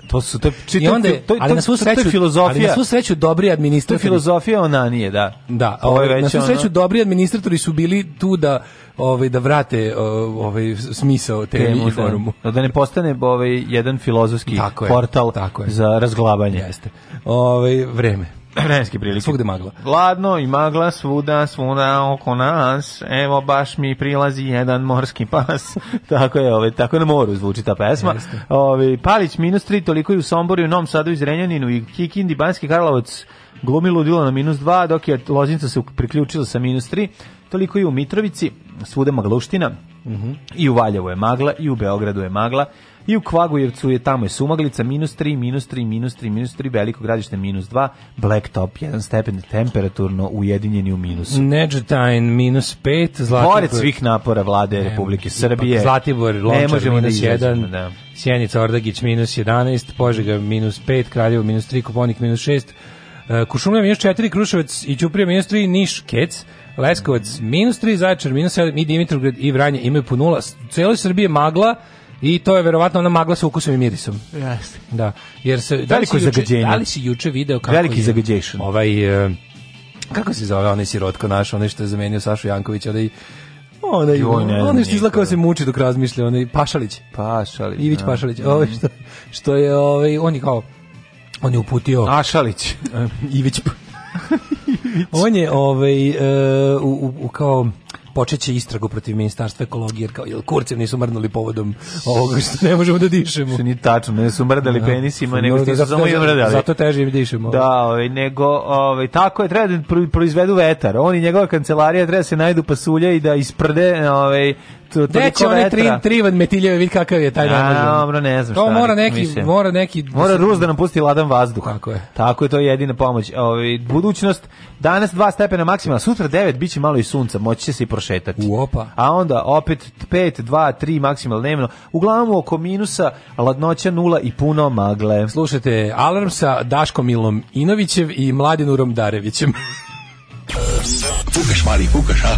To su to či, I onda, to, to, ali na svu sreću filozofija. Ali na svu sreću dobri administratori. filozofija ona nije, da. Da, ovaj već na svu sreću ono... dobri administratori su bili tu da ovaj da vrate ovaj smisao temi i da. forumu. Da, da ne postane ovaj jedan filozofski tako portal tako je. za razglabanje. Jeste. Ovaj vreme vremenske prilike. Svugde magla. Hladno i magla svuda, svuda oko nas. Evo baš mi prilazi jedan morski pas. tako je, ove, ovaj, tako na moru zvuči ta pesma. Ove, Palić minus 3, toliko i u Somboru, u Novom Sadu, iz Renjaninu i Kikindi, Banski Karlovac glumi ludilo na minus 2, dok je Loznica se priključila sa minus 3. Toliko i u Mitrovici, svuda magluština. Uh mhm. -huh. I u Valjevu je magla, i u Beogradu je magla I u Kvagujevcu je tamo je Sumaglica, minus 3, minus 3, minus 3, minus 3, veliko gradište minus 2, Blacktop, 1 stepen temperaturno ujedinjeni u minusu. Neđetajn, minus 5, Zlatibor. Pored svih napora vlade ne, Republike Srbije. Zlatibor, Lončar, da minus 1, da. Sjenica, Ordagić, minus 11, Požega, minus 5, Kraljevo, minus 3, Koponik, minus 6, e, Kušumlja minus 4, Kruševac i Ćuprija minus 3, Niš, Kec, Leskovac minus 3, Zaječar minus 7 i Dimitrovgrad i Vranje imaju po nula. Cijelo Srbije magla, I to je verovatno ona magla sa ukusom i mirisom. Jeste. Da. Jer se da, da li juče, da li si juče video kako Veliki je, Ovaj e, e, kako se zove onaj sirotko naš, onaj što je zamenio Sašu Jankovića, onaj onaj on, što izlakao da se muči dok razmišlja, onaj Pašalić. Pašalić. Ivić da. Pašalić. Ovaj mm. što što je ovaj on je kao on je uputio Ašalić. Ivić. on je ovaj uh, u, u, u kao počeće istragu protiv ministarstva ekologije, jer kao, jel kurcev nisu mrnuli povodom ovoga što ne možemo da dišemo. Se ni tačno, ne su mrdali da. penisima, nego što su samo i mrdali. Zato teže im dišemo. Da, ovaj, nego, ovaj, tako je, treba da proizvedu vetar. Oni njegova kancelarija treba da se najdu pasulja i da isprde ovaj, toliko vetra. Deće one tri, trivan metiljeve, vidi kakav je taj dan. Ja, dobro, ne znam to šta. To mora neki, mislim. mora neki... Mora Rus da nam pusti ladan vazduh. Tako je. Tako je, to je jedina pomoć. Ovi, budućnost, danas 2 stepena maksimum, sutra 9, biće malo i sunca, moći će se i prošetati. Uopa. A onda opet 5, 2, 3 maksimalno dnevno. Uglavnom oko minusa, ladnoća nula i puno magle. Slušajte, alarm sa Daškom Ilom Inovićev i Mladinurom Darevićem. Fukaš, mali, fukaš, a?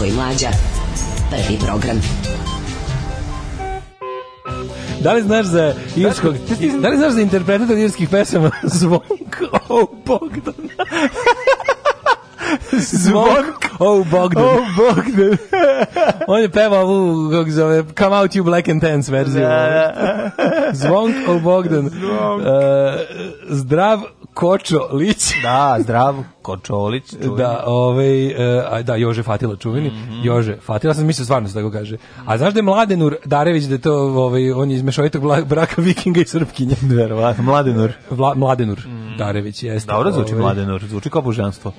Daško i Mlađa. Prvi program. Da li znaš za irskog... Da, da li znaš za interpretator irskih pesama Zvonko Bogdan? Zvonko Bogdan. Oh, Bogdan. On je pevao ovu, kako zove, Come Out You Black and Tense verziju. Da, ovaj. da. Bogdan. Zvonk. Uh, eh, zdrav Kočo Lić. Da, zdrav Kočolić. Da, čuveni. Da, ovaj, e, a, da, Jože Fatila čuveni. Mm -hmm. Jože Fatila, sam mislio stvarno da se tako kaže. A znaš da je Mladenur Darević, da je to, ovaj, on je iz mešovitog braka vikinga i srpkinje. Verovatno, Mladenur. Vla, Mladenur mm. Darević, jeste. Dobro zvuči ovaj, Mladenur, zvuči kao božanstvo.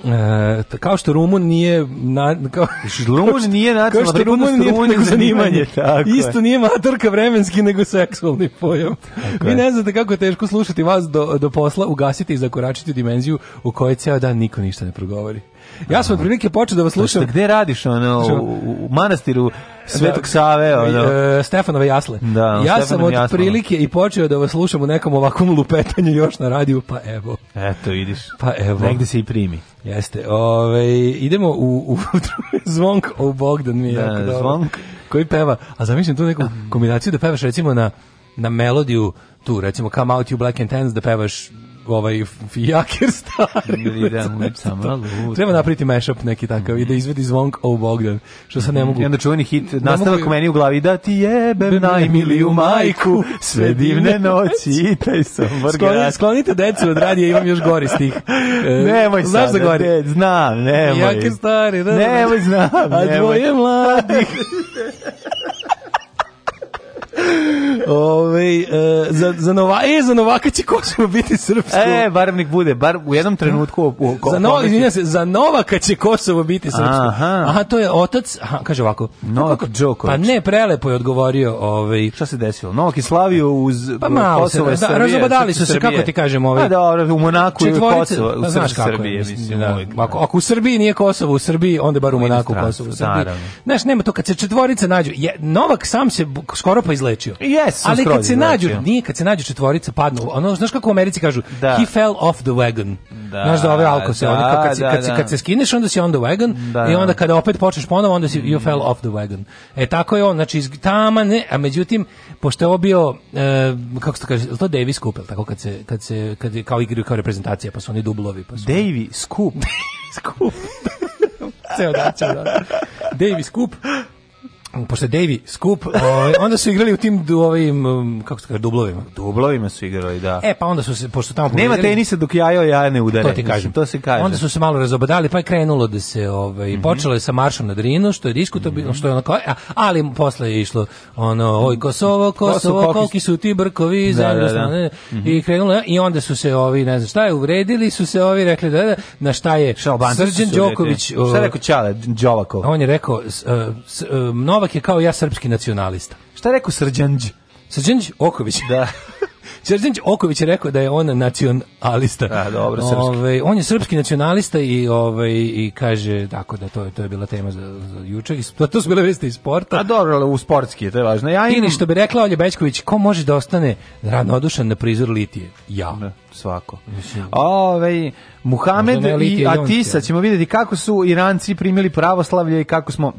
E, kao što Rumun nije... Na, kao, Rumun nije nacionalna pripadnost, Rumun nije zanimanje. Tako Isto je. nije matorka vremenski, nego seksualni pojam. Tako Vi je. ne znate kako je teško slušati vas do, do posla, ugasiti i zakoračiti dimenziju u kojoj ceo dan niko niko ništa ne progovori. Ja sam otprilike počeo da vas slušam. Gde radiš ono u, u manastiru Svetog da, Save, e, ono. E, Stefanove jasle. Da, ja sam otprilike i počeo da vas slušam u nekom ovakvom lupetanju još na radiju, pa evo. Eto, vidiš. Pa evo. Negde se i primi. Jeste. Ove, idemo u, u zvonk, o Bogdan mi je. Da, jako zvonk. Koji peva, a zamišljam tu neku kombinaciju da pevaš recimo na, na melodiju tu, recimo Come Out You Black and Tans, da pevaš ovaj fijaker stari. Idem, da, samo Treba napriti mashup neki takav i da mhm. izvedi zvonk o Bogdan, što sad ne mhm. mogu. I onda čuveni hit, nastavak mogu... meni u glavi da ti jebem najmiliju majku, sve divne noći i taj sombor grad. Sklonite decu od radija, imam još gori stih. E, nemoj Znaš sad, da gori? znam, nemoj. Fijaker stari. Da, da, nemoj, znam, nemoj. A dvoje mladih. Ove, e, za, za, nova, e, za Novaka će Kosovo biti srpsko. E, barem nek bude, bar u jednom trenutku. U, u, za, no, izvinjam se, za Novaka će Kosovo biti srpsko. Aha, aha to je otac, aha, kaže ovako. Novak Djokovic. Pa ne, prelepo je odgovorio. Ove, ovaj. Šta se desilo? Novak je slavio uz pa malo Kosovo se, da, Srbije. Razobadali su se, kako ti kažem. Ove, A da, u Monaku i u Kosovo, u pa znaš kako Srbije, je, mislim. Da, da. Ako, ako u Srbiji nije Kosovo, u Srbiji, onda bar u Monaku Kosovo. U Srbiji. Znaš, nema to, kad se četvorica nađu, je, Novak sam se skoro pa iz izlečio. Yes, Ali kad se nađu, izlečio. nije kad se nađu četvorica padnu. Ono znaš kako u Americi kažu, da. he fell off the wagon. Da, znaš da ove alko se, da, kad, se, kad, da. se, kad se skineš, onda si on the wagon da, i onda kada opet počneš ponovo, onda si you fell off the wagon. E tako je on, znači iz tama ne, a međutim pošto je ovo bio e, kako se to kaže, to Davy Cup, tako kad se kad se kad kao igraju kao reprezentacija, pa su oni dublovi, pa su. Davy Cup. Cup. Ceo dan, ceo dan. Davis pošto je Davy skup, ovaj, onda su igrali u tim du, ovim, um, kako se kaže, dublovima. Dublovima su igrali, da. E, pa onda su se, pošto tamo... Nema tenisa dok jajo ja ne udare. To ti kažem. Mislim, to se kaže. Onda su se malo razobadali, pa je krenulo da se, ovaj, mm -hmm. počelo je sa maršom na Drinu, što je diskutabilno, mm -hmm. što je ono kao, a, ali posle je išlo, ono, oj, Kosovo, Kosovo, Kosovo koliki su ti brkovi, da, da, da. Ne, mm -hmm. i krenulo, i onda su se ovi, ne znam šta je, uvredili su se ovi, rekli da, da na šta je Šalbanci Srđan Đoković... Šta je rekao Čale, Đovakov? On je rekao, uh, s, uh, Slovak je kao ja srpski nacionalista. Šta je rekao Srđanđ? Srđanđ Oković. Da. Srđanđ Oković je rekao da je on nacionalista. A, dobro, srpski. Ove, ovaj, on je srpski nacionalista i ovaj i kaže tako da to je to je bila tema za, za juče to, to su bile vesti iz sporta. A dobro, u sportski to je važno. Ja imam... Ili što bi rekla Olja Bećković, ko može da ostane ravnodušan na prizor litije? Ja. Ne, svako. Ove, ovaj, Muhamed i Atisa ćemo videti kako su Iranci primili pravoslavlje i kako smo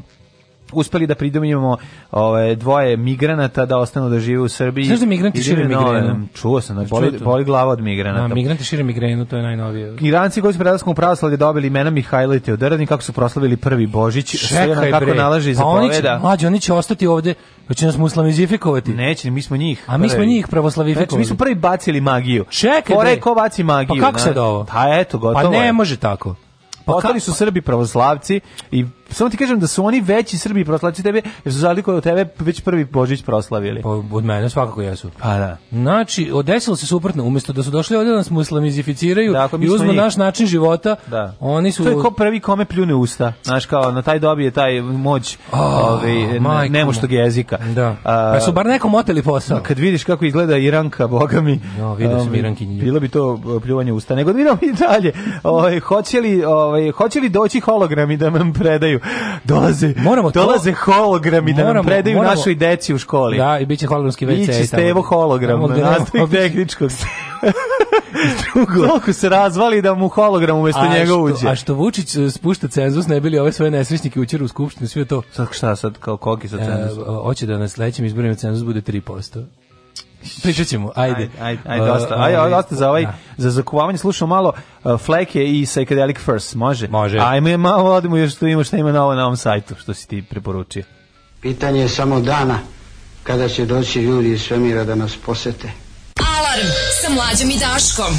uspeli da pridomimo ove dvoje migranata da ostanu da žive u Srbiji. Znaš da migranti šire migrenu? Čuo sam, da boli, boli glava od migranata. Da, migranti šire migrenu, to je najnovije. Iranci koji su prelaskom u pravoslavlje dobili imena Mihajla i Teodoradin kako su proslavili prvi Božić, Čekaj, kako bre. nalaže iz zapoveda. oni će, oni će ostati ovde, hoće nas muslimizifikovati. Neće, mi smo njih. A mi smo njih pravoslavifikovali. Znači, mi smo prvi bacili magiju. Čekaj, Pore, ko baci pa magiju? Pa kako se da ovo? Pa eto, gotovo. Pa ne može tako. Pa Ostali su Srbi pravoslavci i Samo ti kažem da su oni veći Srbi proslaci tebe, jer su zaliku od tebe već prvi Božić proslavili. Pa, od mene svakako jesu. Pa da. Znači, odesilo se suprotno, umjesto da su došli ovdje da nas muslimizificiraju dakle, i uzmu naš način života, da. oni su... To je ko prvi kome pljune usta, znaš kao, na taj dobije taj moć oh, ovaj, nemoštog jezika. Da. A, pa su bar nekom oteli posao. Kad vidiš kako izgleda Iranka, boga mi. No, vidio sam um, Bilo bi to pljuvanje usta. Nego da vidimo i dalje. Ovaj hoće li, ovaj hoće li doći hologrami da nam predaju dolaze, moramo to, hologrami moramo, da nam predaju moramo, našoj deci u školi. Da, i bit će hologramski WC. Biće Stevo hologram, da nastavnik tehničkog. drugo. Toliko se razvali da mu hologram umesto njega uđe. A što Vučić e, spušta cenzus, ne bili ove svoje nesrećnike učer u Skupštini, sve to. Sad šta sad, kao koliki sad e, cenzus? E, hoće da na sledećem izborima cenzus bude 3%. Pričat ćemo, ajde. Ajde, ajde, ovaj, dosta. Ajde, ajde, ovaj, dosta za ovaj, da. za zakuvavanje slušamo malo uh, Fleke i Psychedelic First, može? Može. Ajme malo odemo još tu ima šta ima novo na ovom sajtu, što si ti preporučio. Pitanje je samo dana kada će doći ljudi iz svemira da nas posete. Alarm sa mlađom i Daškom.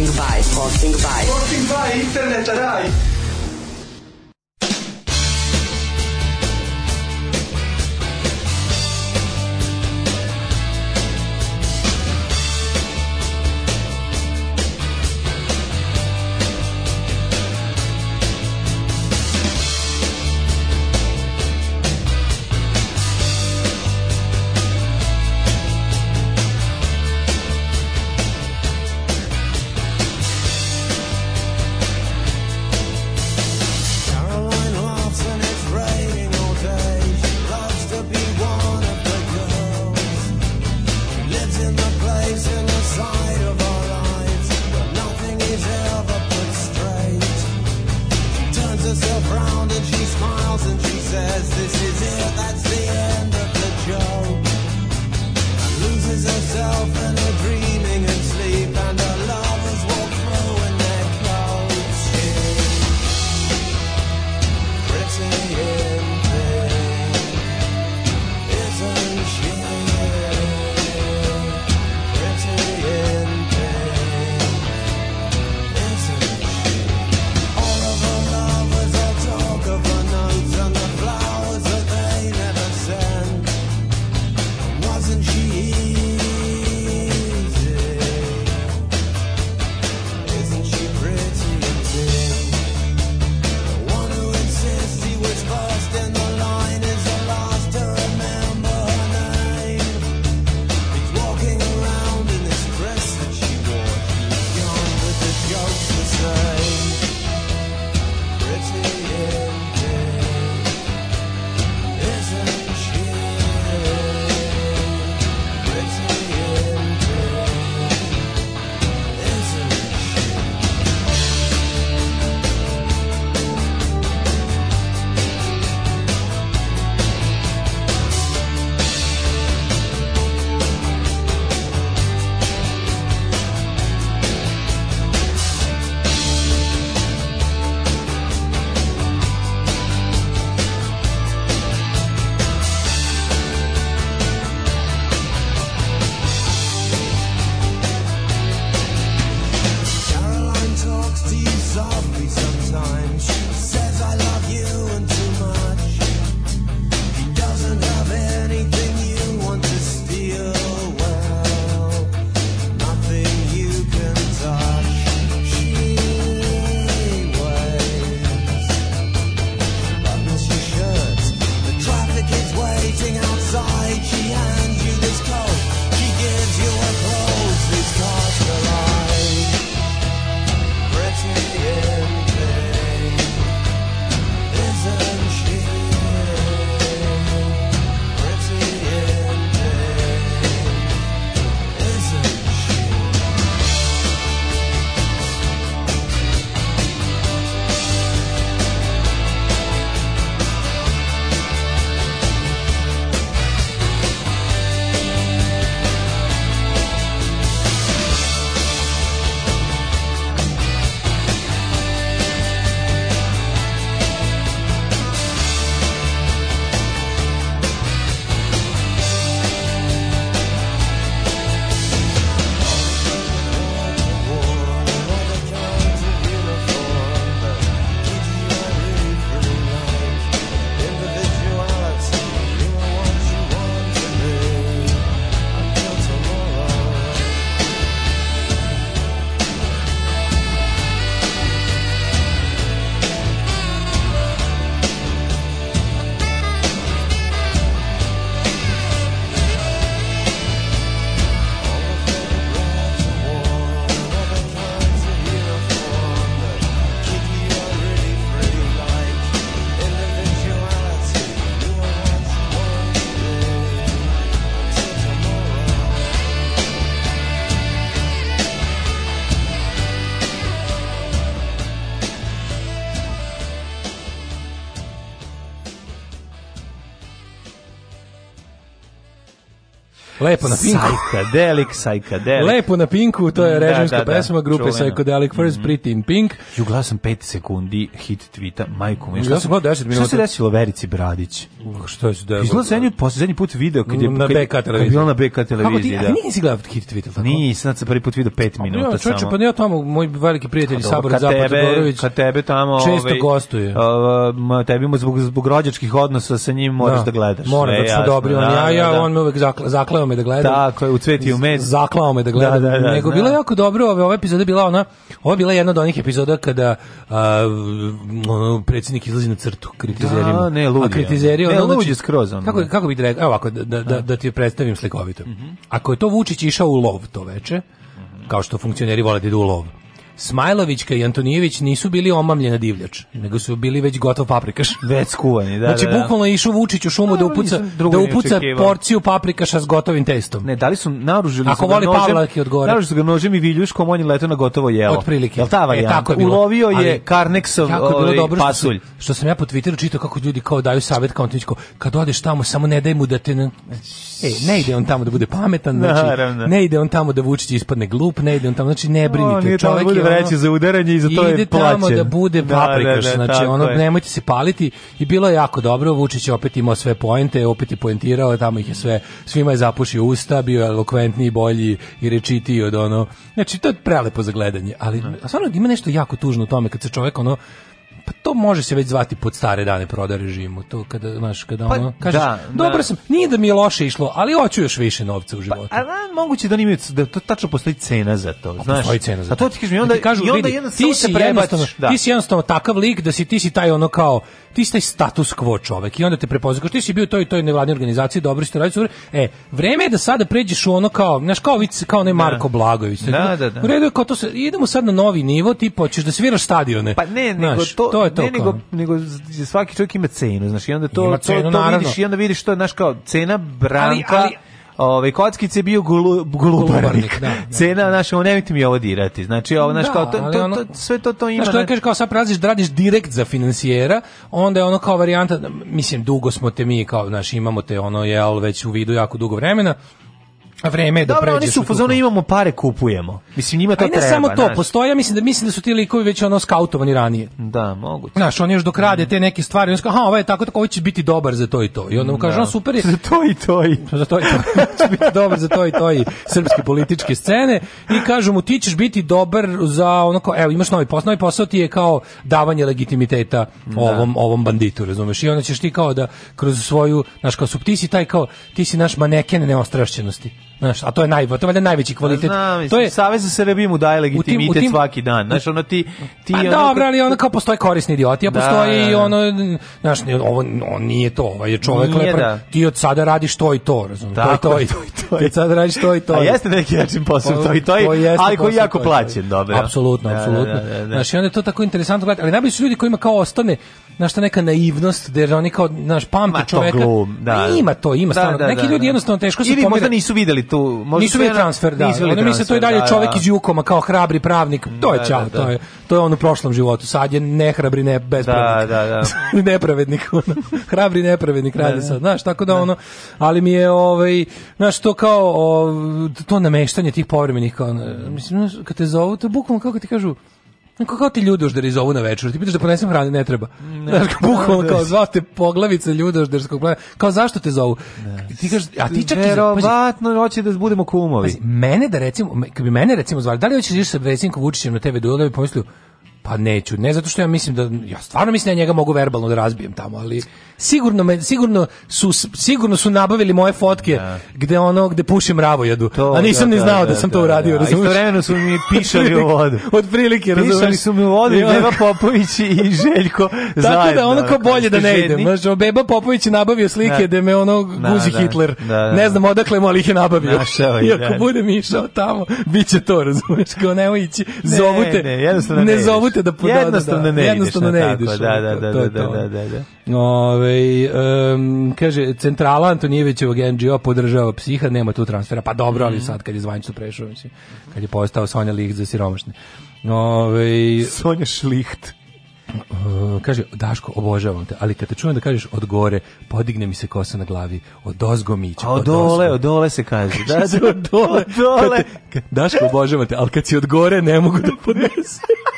Hosting by. Hosting by. Hosting by Internet Raj. Lepo na Pinku. Psychedelic, Psychedelic. Lepo na Pinku, to je da, režimska da, da, da. pesma grupe Čuvena. Psychedelic First, mm -hmm. Pretty in Pink. Ju glasam 5 sekundi hit tvita, majko mi. Šta, sam, 10 šta se desilo Verici Bradić? Uh, šta se desilo? Izgleda zadnji, put video kad je, na BK televiziji. Kad je bila na BK televiziji, da. Kako ti, da. nisi gledao hit tvita? tako? Nisam, sad sam prvi put vidio 5 minuta ja, čoče, samo. pa ne ja tamo, moj veliki prijatelj Sabor Zapad Todorović. Kad tebe tamo... Često ove, ovaj, gostuje. Uh, tebi mu zbog, zbog rođačkih odnosa sa njim možeš da, da gledaš. Moram, e, da su dobri. oni. ja, da, ja, da. on me uvek zakla, me da gledam. Tako je, u cveti u med. Zaklao me da gledam. Da, da, da, Nego, da. bilo jako dobro, ove, ove epizode bila ona, ova bila jedna od onih epizoda kada a, ono, izlazi na crtu kritizerima. Da, ne, ludi. A kritizerio, ne, ludi znači, skroz. Kako, kako bih rekao, ovako, da, da, da ti predstavim slikovito. Mhm. Ako je to Vučić išao u lov, to veče, kao što funkcioneri vole da idu u lov. Smajlovićka i Antonijević nisu bili omamljena divljač, nego su bili već gotov paprikaš. Već skuvani, da, Znači, da, da. bukvalno je išao Vučić u šumu da upuca, da upuca porciju paprikaša s gotovim testom. Ne, da li su naružili Ako voli Pavlak je odgovore. Naružili su ga nožem i viljuškom, on je leto na gotovo jelo. Otprilike. Jel ta varijanta? E, tako je bilo. Ulovio je Ali, Karneksov jako je bilo ovaj, dobro pasulj. Što, što, sam ja po Twitteru čitao kako ljudi kao daju savjet kao Antonićko, kad odeš tamo, samo ne daj mu da te... Ne... E, ne ide on tamo da bude pametan, znači, ne ide on tamo da Vučić ispadne glup, ne ide on tamo, znači ne brinite, da čovjek je vreće za udaranje i za to je plaćen. Ide tamo da bude da, paprikaš, da, da, da, znači ono, je. nemojte se paliti i bilo je jako dobro, Vučić je opet imao sve poente, opet je poentirao, tamo ih je sve, svima je zapušio usta, bio je elokventniji, bolji i rečitiji od ono, znači to je prelepo za gledanje, ali da. stvarno ima nešto jako tužno u tome kad se čovjek ono, pa to može se već zvati pod stare dane proda režimu, to kada, znaš, kada pa, ono, kažeš, da, dobro da. sam, nije da mi je loše išlo, ali hoću još više novca u pa, životu. Pa, a, a moguće da oni imaju, da to tačno postoji cena za to, a, znaš. Postoji cena za to. A to ti kažeš mi, onda, ti kažu, i onda vidi, ti si, jednostavno, da. ti si jednostavno takav lik da si, ti si taj ono kao, ti si taj status quo čovek i onda te prepoznaš, ti si bio toj i toj nevladnoj organizaciji, dobro si to radiš, e, vreme je da sada pređeš u ono kao, znaš, kao, kao ne da. Marko Blagović. Da, da, da. U redu je kao to, se, idemo sad na novi nivo, ti počeš da sviraš stadione. Pa ne, nego znaš, to, to je to. Ne, nego, nego svaki čovjek ima cenu, znaš, i onda to, cenu, to, to naravno. vidiš, i onda vidiš to, znaš, kao, cena branka... Ali, ali, Ove ovaj, kockice je bio gulu, gulubarnik. Da, da, Cena naša, nemojte mi ovo dirati. Znači ovo naš da, kao to, to, to, sve to to ima. Znači, što da kažeš kao sad praziš da radiš direkt za financijera, onda je ono kao varijanta mislim dugo smo te mi kao naš imamo te ono jel već u vidu jako dugo vremena A vreme je da Dobro, oni su u fazonu imamo pare, kupujemo. Mislim njima to treba. ne treba, samo to, naš. mislim da mislim da su ti likovi već ono skautovani ranije. Da, moguće. Znaš, oni još dokrade rade te neke stvari, oni kažu, ovaj je tako tako, ovaj biti dobar za to i to. I onda mu kaže, da. on super je. Za to i to i. Za to i to. će biti dobar za to i to i srpske političke scene i kažu mu ti ćeš biti dobar za ono kao, evo, imaš novi posao, novi posao ti je kao davanje legitimiteta da. ovom da. ovom banditu, razumeš? I onda ćeš ti kao da kroz svoju, znaš, kao su, taj kao, ti si naš maneken neostrašćenosti. Znaš, a to je naj, to je najveći pa kvalitet. Znam, mislim, to je Savez za Srbiju mu daje legitimitet tim, tim, svaki dan. Znaš, ono ti ti pa ono, dobro, ali ono kao postoji korisni idioti, a da, postoji da, da, ono znaš, ovo on nije to, ovaj čovjek nije, lepar, da. ti od sada radiš to i to, razumiješ? To i to i to i to. Ti od sada radiš to i to. A jeste neki način posao pa, to i to, ali koji jako plaćen, dobro. Apsolutno, da, da, apsolutno. Znaš, i onda je to tako interesantno gledati, ali najbolji su ljudi kojima kao ostane znaš, ta neka naivnost, da oni kao, znaš, pamte čoveka. ima to, ima stvarno. Neki ljudi jednostavno teško se pomere. Ili možda nisu videli bili tu. Možda nisu bili transfer, da. Nisu bili Oni misle da to je dalje da, čovjek da, iz da. Jukoma kao hrabri pravnik. To je čao, da, da. to je to je on u prošlom životu. Sad je nehrabri ne bezpravnik. Da, da, da. nepravednik. Ono. hrabri nepravednik radi da, sad. Znaš, tako da, ono ali mi je ovaj znaš to kao o, to nameštanje tih povremenih kao mislim kad te zovu to bukvalno kako ti kažu Kako kao ti ljudožderi zovu na večer? Ti pitaš da ponesem hrane, ne treba. Ne. Znaš, bukvalno kao zvate te poglavica ljudožderskog plana. Kao zašto te zovu? Ti kaš, a ti čak Verovatno hoće da budemo kumovi. Pazi, mene da recimo, kad bi mene recimo zvali, da li hoćeš da ići sa predsjednikom Vučićem na TV duel, da bi pomislio, pa neću, ne zato što ja mislim da, ja stvarno mislim da njega mogu verbalno da razbijem tamo, ali sigurno me, sigurno su sigurno su nabavili moje fotke da. gde ono gde pušim ravojedu. To, a da, nisam da, ni znao da, da sam to da, uradio, da, Istovremeno su mi pišali u vodu. Od prilike, Pišali su mi u vodu i Beba Popović i Željko zajedno. Tako da ono kao bolje da ne idem. Znaš, Beba Popović je nabavio slike da me ono da, guzi Hitler. Ne znam odakle ali ih je nabavio. Iako ako budem išao tamo, biće to, razumeš, kao nemoj ići. Zovute, ne, ne, ne ne, zovute da jednostavno ne, jednostavno ne ideš. Da, da, da, da, da, da. Ove, um, kaže, centrala Antonijevićevog NGO podržava psiha, nema tu transfera. Pa dobro, ali mhm. sad kad je zvanično prešao, mislim, kad je postao Sonja Licht za siromašne. Ove, Sonja Šlicht. Eh, kaže, Daško, obožavam te, ali kad te čujem da kažeš od gore, podigne mi se kosa na glavi, od dozgo mi će. A od dole, od dole se kaže. Da, da, od dole, od dole. Daško, obožavam te, ali kad si od gore, ne mogu da podnesem.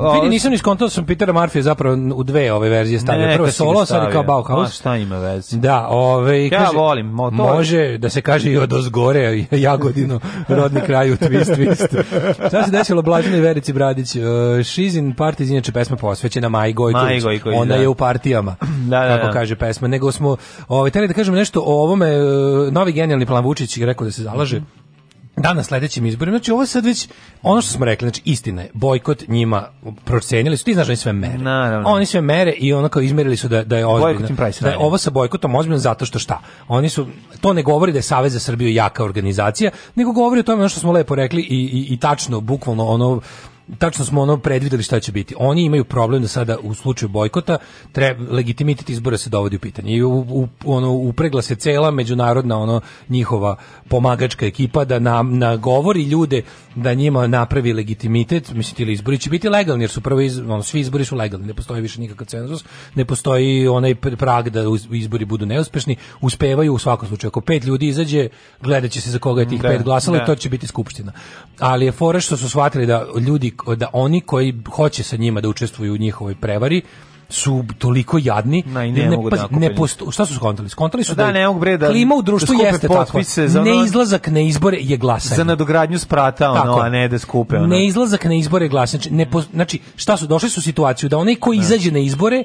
Vidi, nisam ni skontao da sam Peter Murphy zapravo u dve ove verzije stavio. Prvo solo, sad kao Bauhaus. A šta ima veze? Da, ove, ja kaže, volim. Motor. Može da se kaže i od ozgore, Jagodino, rodni kraj u twist, twist. Šta se desilo Blažinoj Verici Bradić? Uh, e, Šizin partiz, inače pesma posvećena Maji Gojković. Ona da. je u partijama, da, da, kako da. kaže pesma. Nego smo, ovaj, tali da kažemo nešto o ovome, e, novi genijalni plan Vučić je rekao da se zalaže. Mm -hmm Danas sledećim izborima, znači ovo je sad već ono što smo rekli, znači istina je, bojkot njima procenili su, ti znaš da oni sve mere. Naravno. Da, da, oni sve mere i ono kao izmerili su da, da je ozbiljno. Da je ovo sa bojkotom ozbiljno zato što šta? Oni su, to ne govori da je Savez za Srbiju jaka organizacija, nego govori o tome ono što smo lepo rekli i, i, i tačno, bukvalno ono tačno smo ono predvideli šta će biti. Oni imaju problem da sada u slučaju bojkota treba legitimitet izbora se dovodi u pitanje. I u, u, ono upregla se cela međunarodna ono njihova pomagačka ekipa da nam govori ljude da njima napravi legitimitet, mislite li izbori će biti legalni jer su prvo iz, ono, svi izbori su legalni, ne postoji više nikakav cenzus, ne postoji onaj prag da izbori budu neuspešni, uspevaju u svakom slučaju ako pet ljudi izađe, gledaće se za koga je tih da, pet glasalo da. to će biti skupština. Ali je fora što su shvatili da ljudi da oni koji hoće sa njima da učestvuju u njihovoj prevari su toliko jadni Na, i ne, ne, mogu pa da ne posto, šta su skontali skontali su da, da ne bre da klima u da društvu da jeste tako za ono, neizlazak na izbore je glasanje za nadogradnju sprata ono tako, a ne da skupe ono neizlazak na izbore je glasanje znači, ne po, znači šta su došli su u situaciju da onaj ko da. izađe na izbore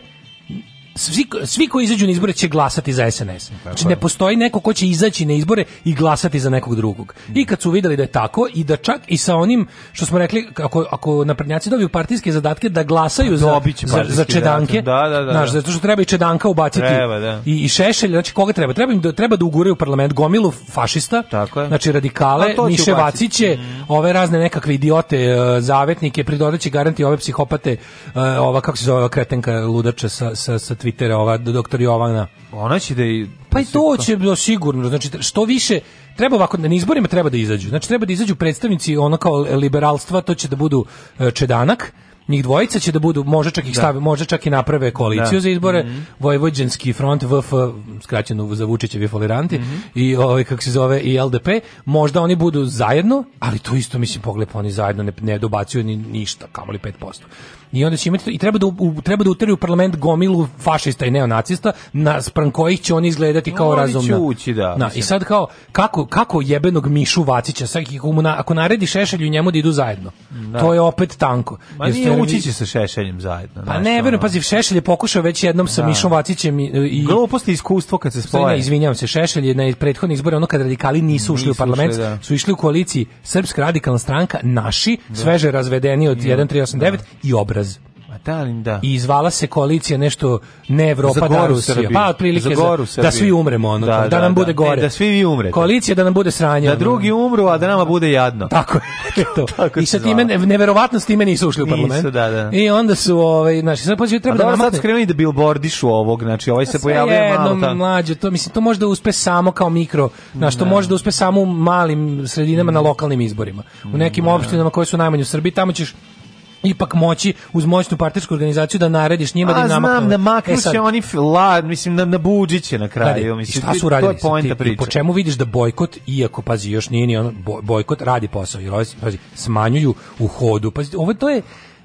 svi, svi koji izađu na izbore će glasati za SNS. Znači ne postoji neko ko će izaći na izbore i glasati za nekog drugog. Mm. I kad su videli da je tako i da čak i sa onim što smo rekli ako ako naprednjaci dobiju partijske zadatke da glasaju pa za, za, za čedanke. Da, da, da, znaš, da. zato što treba i čedanka ubaciti. Treba, da. I, I šešelj, znači koga treba? Treba im da- treba da ugure u parlament gomilu fašista. Tako je. Znači radikale, miševaciće, mm. ove razne nekakve idiote, e, zavetnike, pridodaće garanti ove psihopate, e, ova kako se zove, kretenka ludača sa sa, sa Twittera ova doktor Jovana. Ona će da i pa i to će do sigurno, znači što više treba ovako na izborima treba da izađu. Znači treba da izađu predstavnici ona kao liberalstva, to će da budu e, čedanak njih dvojica će da budu možda čak ih da. stave, možda čak i naprave koaliciju da. za izbore, mm -hmm. Vojvođanski front VF skraćeno za Vučićevi foliranti mm -hmm. i ovaj kako se zove i LDP, možda oni budu zajedno, ali to isto mislim pogled pa oni zajedno ne, ne dobacuju ni ništa, kamoli 5% i onda će imati i treba da u, treba da uteri u parlament gomilu fašista i neonacista na spram kojih će oni izgledati kao no, razumna. Ući, da, na, I sad kao kako kako jebenog Mišu Vacića sad ako naredi Šešelju njemu da idu zajedno. Da. To je opet tanko. Ma Jer nije ući će sa Šešeljem zajedno. Pa ne, verujem, pazi, Šešelj je pokušao već jednom sa da. Mišom Vacićem i, i gluposti iskustvo kad se spoje. Ne, izvinjavam se, Šešelj je na prethodni izbore ono kad radikali nisu ušli nisu u parlament, ušli, da. su išli u koaliciji Srpska radikalna stranka, naši, da. sveže razvedeni od 1389 i da. obraz iskaz. A pa da, da. I zvala se koalicija nešto ne Evropa da Rusija. Pa otprilike za goru za, da svi umremo ono, da, da, da nam da. bude gore. Ne, da svi vi umrete. Koalicija da nam bude sranje. Da drugi umru, a da nama bude jadno. Tako je. To. Tako I sa time neverovatno s time nisu ušli u parlament. Nisu, da, da. I onda su ovaj znači sad počeli treba a da da sad skrenuli da billboardišu ovog, znači ovaj se pa pojavljuje malo tamo. mlađe, to mislim to može da uspe samo kao mikro, znači to može da uspe samo u malim sredinama na lokalnim izborima. U nekim da. opštinama koje su najmanje u Srbiji, tamo ćeš ipak moći uz moćnu partijsku organizaciju da narediš njima da A, da im namaknu. znam, e namaknu se oni la, mislim, na, na buđiće na kraju. Radi, mislim, šta su radili? To je ti, po čemu vidiš da bojkot, iako, pazi, još nije ni ono, bojkot radi posao, jer pazi, smanjuju u hodu. Pazi, ovo to je,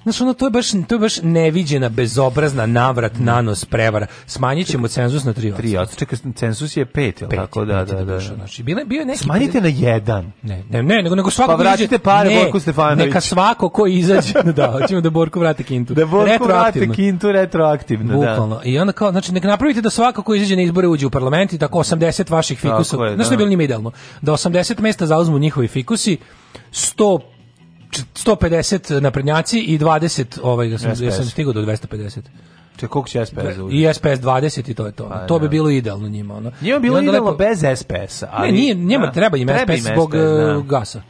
Znaš, ono, to je baš, to je baš neviđena, bezobrazna, navrat, mhm. nanos, prevara. Smanjit ćemo cenzus na 3%. 3%, čekaj, cenzus je 5, jel tako? Da, da, da, da. Znači, bile, bio neki... Smanjite na 1. Ne, ne, ne, nego, nego svako... Pa vratite pare ne, Borku Stefanović. Neka svako ko izađe, da, hoćemo da Borku vrate kintu. Da Borku vrate kintu retroaktivno, da. Bukvalno. I onda kao, znači, neka napravite da svako ko izađe na izbore uđe u parlament i tako 80 vaših fikusa. Tako je, da. Znaš, to bilo njima idealno. Da 80 mesta zauzmu njihovi fikusi, 100 150 naprednjaci i 20, ovaj, ja da sam, SPS. ja da sam stigao do 250. Če koliko će SPS uzeti? Da I SPS 20 i to je to. Pa, to bi bilo idealno njima. Ono. Njima bilo idealno lepo... bez SPS-a. Ali... Ne, nije, njima da, treba im treba SPS zbog da. Eh, gasa.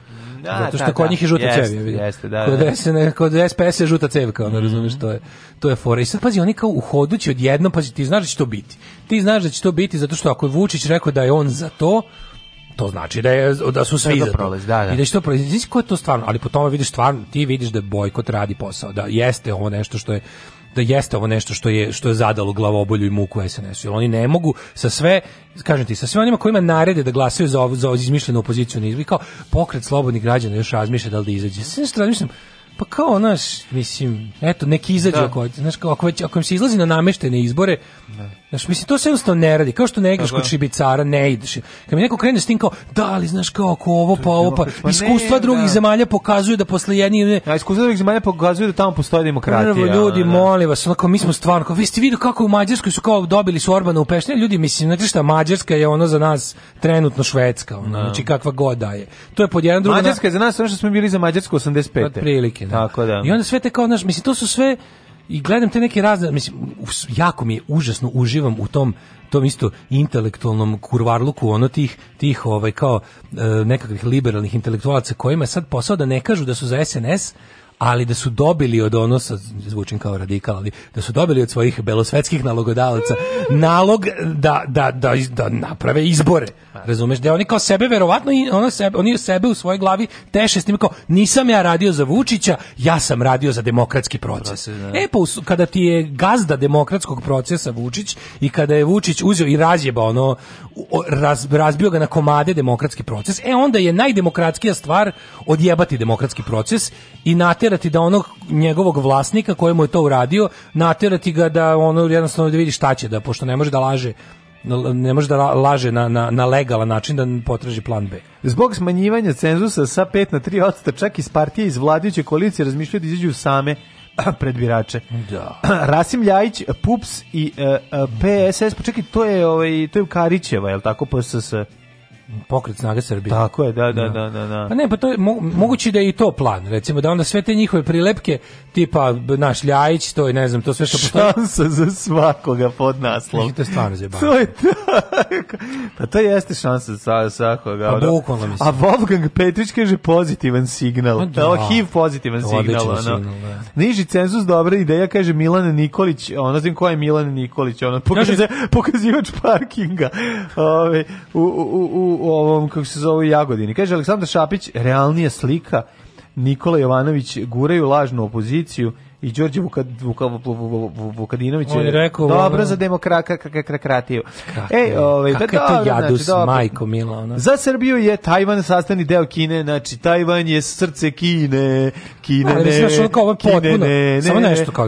Da, zato što da, kod njih je žuta jest, cev, je Jeste, da, kod, SN, kod SPS je žuta cev, kao ono, mm -hmm. to je, to je fora. I sad, pazi, oni kao u hodu odjednom, pazi, ti znaš da će to biti. Ti znaš da će to biti, zato što ako je Vučić rekao da je on za to, to znači da je da su svi da to. Da, da. I da što proizvodi ko je to stvarno, ali po tome vidiš stvarno ti vidiš da bojkot radi posao, da jeste ovo nešto što je da jeste ovo nešto što je što je zadalo glavobolju i muku SNS-u. Oni ne mogu sa sve, kažem ti, sa sve onima kojima narede da glasaju za ovu za ovu izmišljenu opoziciju, ne kao pokret slobodnih građana još razmišlja da li da izađe. Sve što razmišljam, pa kao, znaš, mislim, eto, neki izađe da. ako, znaš, ako, već, ako im se izlazi na nameštene izbore, da Znaš, mislim, to se jednostavno ne radi. Kao što ne igraš kod šibicara, ne ideš. Kad mi neko krene s tim kao, da, ali znaš kao, ako ovo, pa ovo, pa-, pa... Iskustva drugih da. zemalja pokazuju da posle jednih... A iskustva drugih zemalja pokazuju da tamo postoji demokratija. Prvo, ljudi, da. molim vas, onako, mi smo stvarno, kao, vi ste vidio kako u Mađarskoj su kao dobili su Orbana u Pešnje. Ljudi, mislim, znate šta, Mađarska je ono za nas trenutno Švedska, ono, da. znači kakva god da je. To je pod jedan drugi... Mađarska je za nas ono što smo bili za Mađarsku 85. Od prilike, da. Tako da. I onda sve te kao, znaš, mislim, to su sve i gledam te neke razne, mislim, jako mi je užasno uživam u tom tom isto intelektualnom kurvarluku ono tih tih ovaj kao e, nekakvih liberalnih intelektualaca kojima je sad posao da ne kažu da su za SNS ali da su dobili od ono, zvučim kao radikal, ali da su dobili od svojih belosvetskih nalogodavaca nalog da, da, da, da naprave izbore. Pa. Razumeš da oni kao sebe verovatno i ona sebe, oni sebe u svojoj glavi teše s tim kao nisam ja radio za Vučića, ja sam radio za demokratski proces. proces da. e pa kada ti je gazda demokratskog procesa Vučić i kada je Vučić uzeo i razjeba ono raz, razbio ga na komade demokratski proces, e onda je najdemokratskija stvar odjebati demokratski proces i naterati da onog njegovog vlasnika kojemu je to uradio, naterati ga da ono jednostavno da vidi šta će da pošto ne može da laže ne može da laže na, na, na legalan način da potraži plan B. Zbog smanjivanja cenzusa sa 5 na 3 odsta, čak iz partije iz vladajuće koalicije razmišljaju da izađu same pred birače. Da. Rasim Ljajić, Pups i uh, e, e, PSS, pa čekaj, to je, ovaj, to je Karićeva, je li tako, PSS? pokret snaga Srbije. Tako je, da, da, da, da, da, da. Pa ne, pa to je mo, moguće da je i to plan, recimo da onda sve te njihove prilepke tipa naš Ljajić, to je ne znam, to sve što postoji. Šansa za svakoga pod naslovom. To je stvarno zjebano. To je tako. Pa to jeste šansa za svakoga. Pa bukvalno mislim. A Wolfgang Petrić kaže pozitivan signal. No, da, da, HIV pozitivan to signal, ono. signal da. Niži cenzus dobra ideja kaže Milan Nikolić, ono znam ko je Milan Nikolić, ono pokazuje pokazivač parkinga. Ove, u, u, u u ovom, kako se zove, Jagodini. Kaže Aleksandar Šapić, realnija slika, Nikola Jovanović guraju lažnu opoziciju i Đorđe Vukadinović je rekao dobro za demokratiju. Ej, ovaj da to jadus znači, majko mila Za Srbiju je Tajvan sastavni deo Kine, znači Tajvan je srce Kine, Kine ne. Ali da sve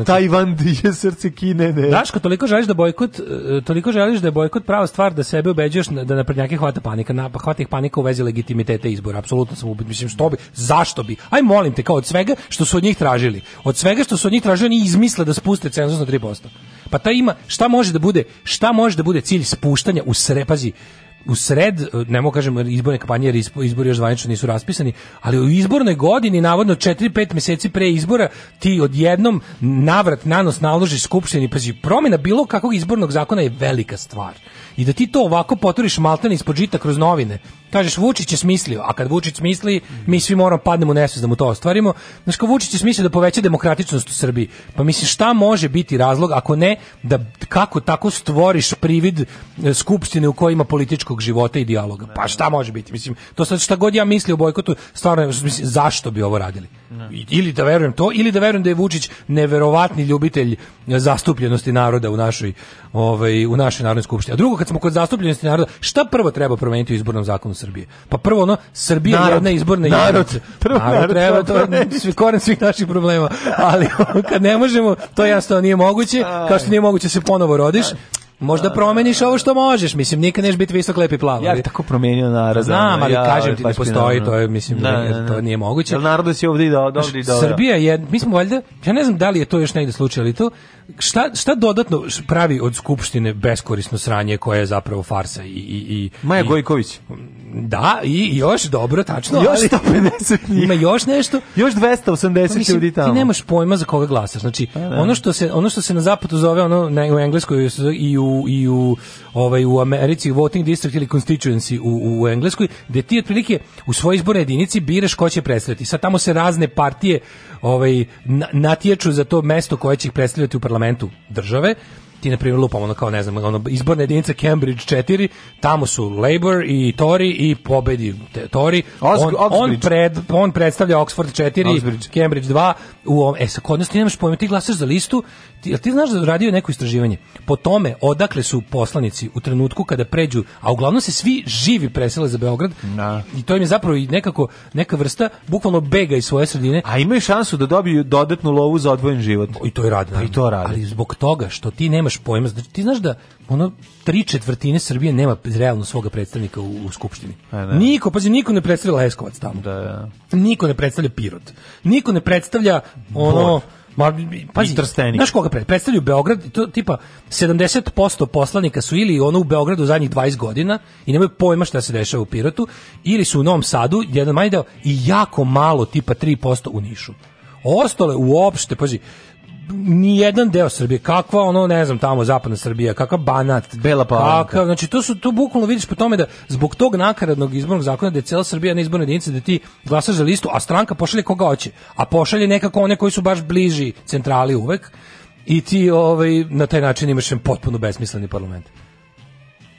Tajvan je srce Kine, ne. Daško, toliko želiš da bojkot, e, toliko želiš da je bojkot prava stvar da sebe ubeđuješ da naprednjake hvata panika, na hvata ih panika u vezi legitimiteta izbora. Apsolutno sam ubit, mislim što bi, zašto bi? Aj molim te, kao od svega što su od njih tražili, od svega što su su od njih tražili oni izmisle da spuste cenzus na 3%. Pa ta ima, šta može da bude, šta može da bude cilj spuštanja u srepazi, u sred, ne mogu kažem izborne kampanje jer izbori još zvanično nisu raspisani, ali u izbornoj godini navodno 4-5 meseci pre izbora ti odjednom navrat nanos naloži skupštini, pazi, promjena bilo kakvog izbornog zakona je velika stvar. I da ti to ovako poturiš maltene ispod žita kroz novine, kažeš Vučić je smislio, a kad Vučić smisli, mi svi moramo padnemo u nesvest da mu to ostvarimo. Znaš, kao Vučić je smislio da poveća demokratičnost u Srbiji. Pa mislim, šta može biti razlog ako ne da kako tako stvoriš privid e, skupštine u kojoj ima političkog života i dijaloga? Pa šta može biti? Mislim, to sad šta god ja mislio o bojkotu, stvarno, mislim, zašto bi ovo radili? Ili da verujem to, ili da verujem da je Vučić neverovatni ljubitelj zastupljenosti naroda u našoj, ovaj, u našoj narodnoj skupštini. A drugo, kad smo kod zastupljenosti naroda, šta prvo treba promeniti u izbornom zakonu Srbije. Pa prvo ono, Srbija narod, je jedna izborna narod, prvo narod, narod, treba, to da sve koren svih naših problema. Ali kad ne možemo, to jasno nije moguće, kao što nije moguće da se ponovo rodiš, Možda da, da, promeniš da. ovo što možeš, mislim, nikad neš biti visok, lepi, plavo. Ja bi tako promenio narod. Znam, ali ja, kažem ovaj, ti, da postoji, to je, mislim, ne, ne, ne. to nije moguće. Jel narod si ovdje i do, ovdje i do, Srbija je, mi smo valjda, ja ne znam da li je to još negdje slučaj, ali to, šta, šta dodatno pravi od Skupštine beskorisno sranje koje je zapravo farsa i... i, i Maja Gojković. Da, i još dobro, tačno. Još 150 njih. Ima još nešto. Još 280 pa mislim, ljudi tamo. Ti nemaš pojma za koga glasaš. Znači, pa ono što se ono što se na zapadu zove ono na, u engleskoj i u u, i u, ovaj, u Americi voting district ili constituency u, u Engleskoj, gde ti otprilike u svojoj izbornoj jedinici biraš ko će predstavljati. sa tamo se razne partije ovaj, natječu za to mesto koje će ih predstavljati u parlamentu države ti na primjer lupamo ono kao ne znam ono izborna jedinica Cambridge 4 tamo su Labour i Tory i pobedi Tory on, on, pred, on predstavlja Oxford 4 Oxbridge. Cambridge 2 u ovom, e sa kod nas ti nemaš pojma ti glasaš za listu ti, jel ti znaš da radio neko istraživanje? Po tome odakle su poslanici u trenutku kada pređu, a uglavnom se svi živi presele za Beograd. da. I to im je zapravo i nekako neka vrsta bukvalno bega iz svoje sredine. A imaju šansu da dobiju dodatnu lovu za odvojen život. I to je rad Pa i to radi. Ali zbog toga što ti nemaš pojma, znači ti znaš da ono tri četvrtine Srbije nema realno svoga predstavnika u, u skupštini. A, e, da. Niko, pazi, niko ne predstavlja Leskovac tamo. Da, da. Niko ne predstavlja Pirot. Niko ne predstavlja ono Bor pazi, I Trstenik. Znaš koga pred? predstavljaju Beograd, to, tipa 70% poslanika su ili ono u Beogradu zadnjih 20 godina i nemaju pojma šta se dešava u Pirotu, ili su u Novom Sadu, jedan manji deo, i jako malo, tipa 3% u Nišu ostale uopšte, pazi, ni jedan deo Srbije, kakva ono, ne znam, tamo zapadna Srbija, kakav Banat, Bela Palanka. Kakav, znači to su to bukvalno vidiš po tome da zbog tog nakaradnog izbornog zakona da je cela Srbija na izborne jedinice da ti glasaš za listu, a stranka pošalje koga hoće, a pošalje nekako one koji su baš bliži centrali uvek i ti ovaj na taj način imaš potpuno besmisleni parlament.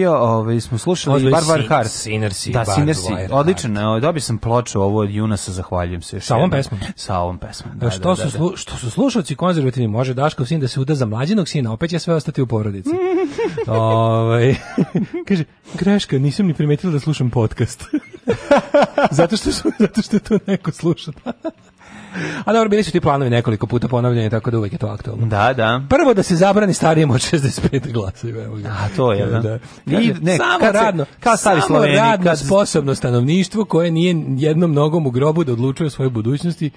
bio, ovaj smo slušali Barbar Hart. Sinersi, da, Sinersi. Odlično, dobio sam ploču ovo od Junasa, zahvaljujem se. Sa ovom pesmom. Sa ovom pesmom. E, da, što da, da, da. su što su slušaoci konzervativni, može Daško sin da se uda za mlađinog sina, opet će sve ostati u porodici. ovaj kaže greška, nisam ni primetila da slušam podcast. zato što zato što to neko sluša. A dobro, bili su ti planovi nekoliko puta ponavljanje, tako da uvek je to aktualno. Da, da. Prvo da se zabrani starijem od 65 glasa. A to je, da. da. Kaže, ne, samo kad radno, kad kao stari samo radno kad... sposobno stanovništvo koje nije jednom nogom u grobu da odlučuje o svojoj budućnosti,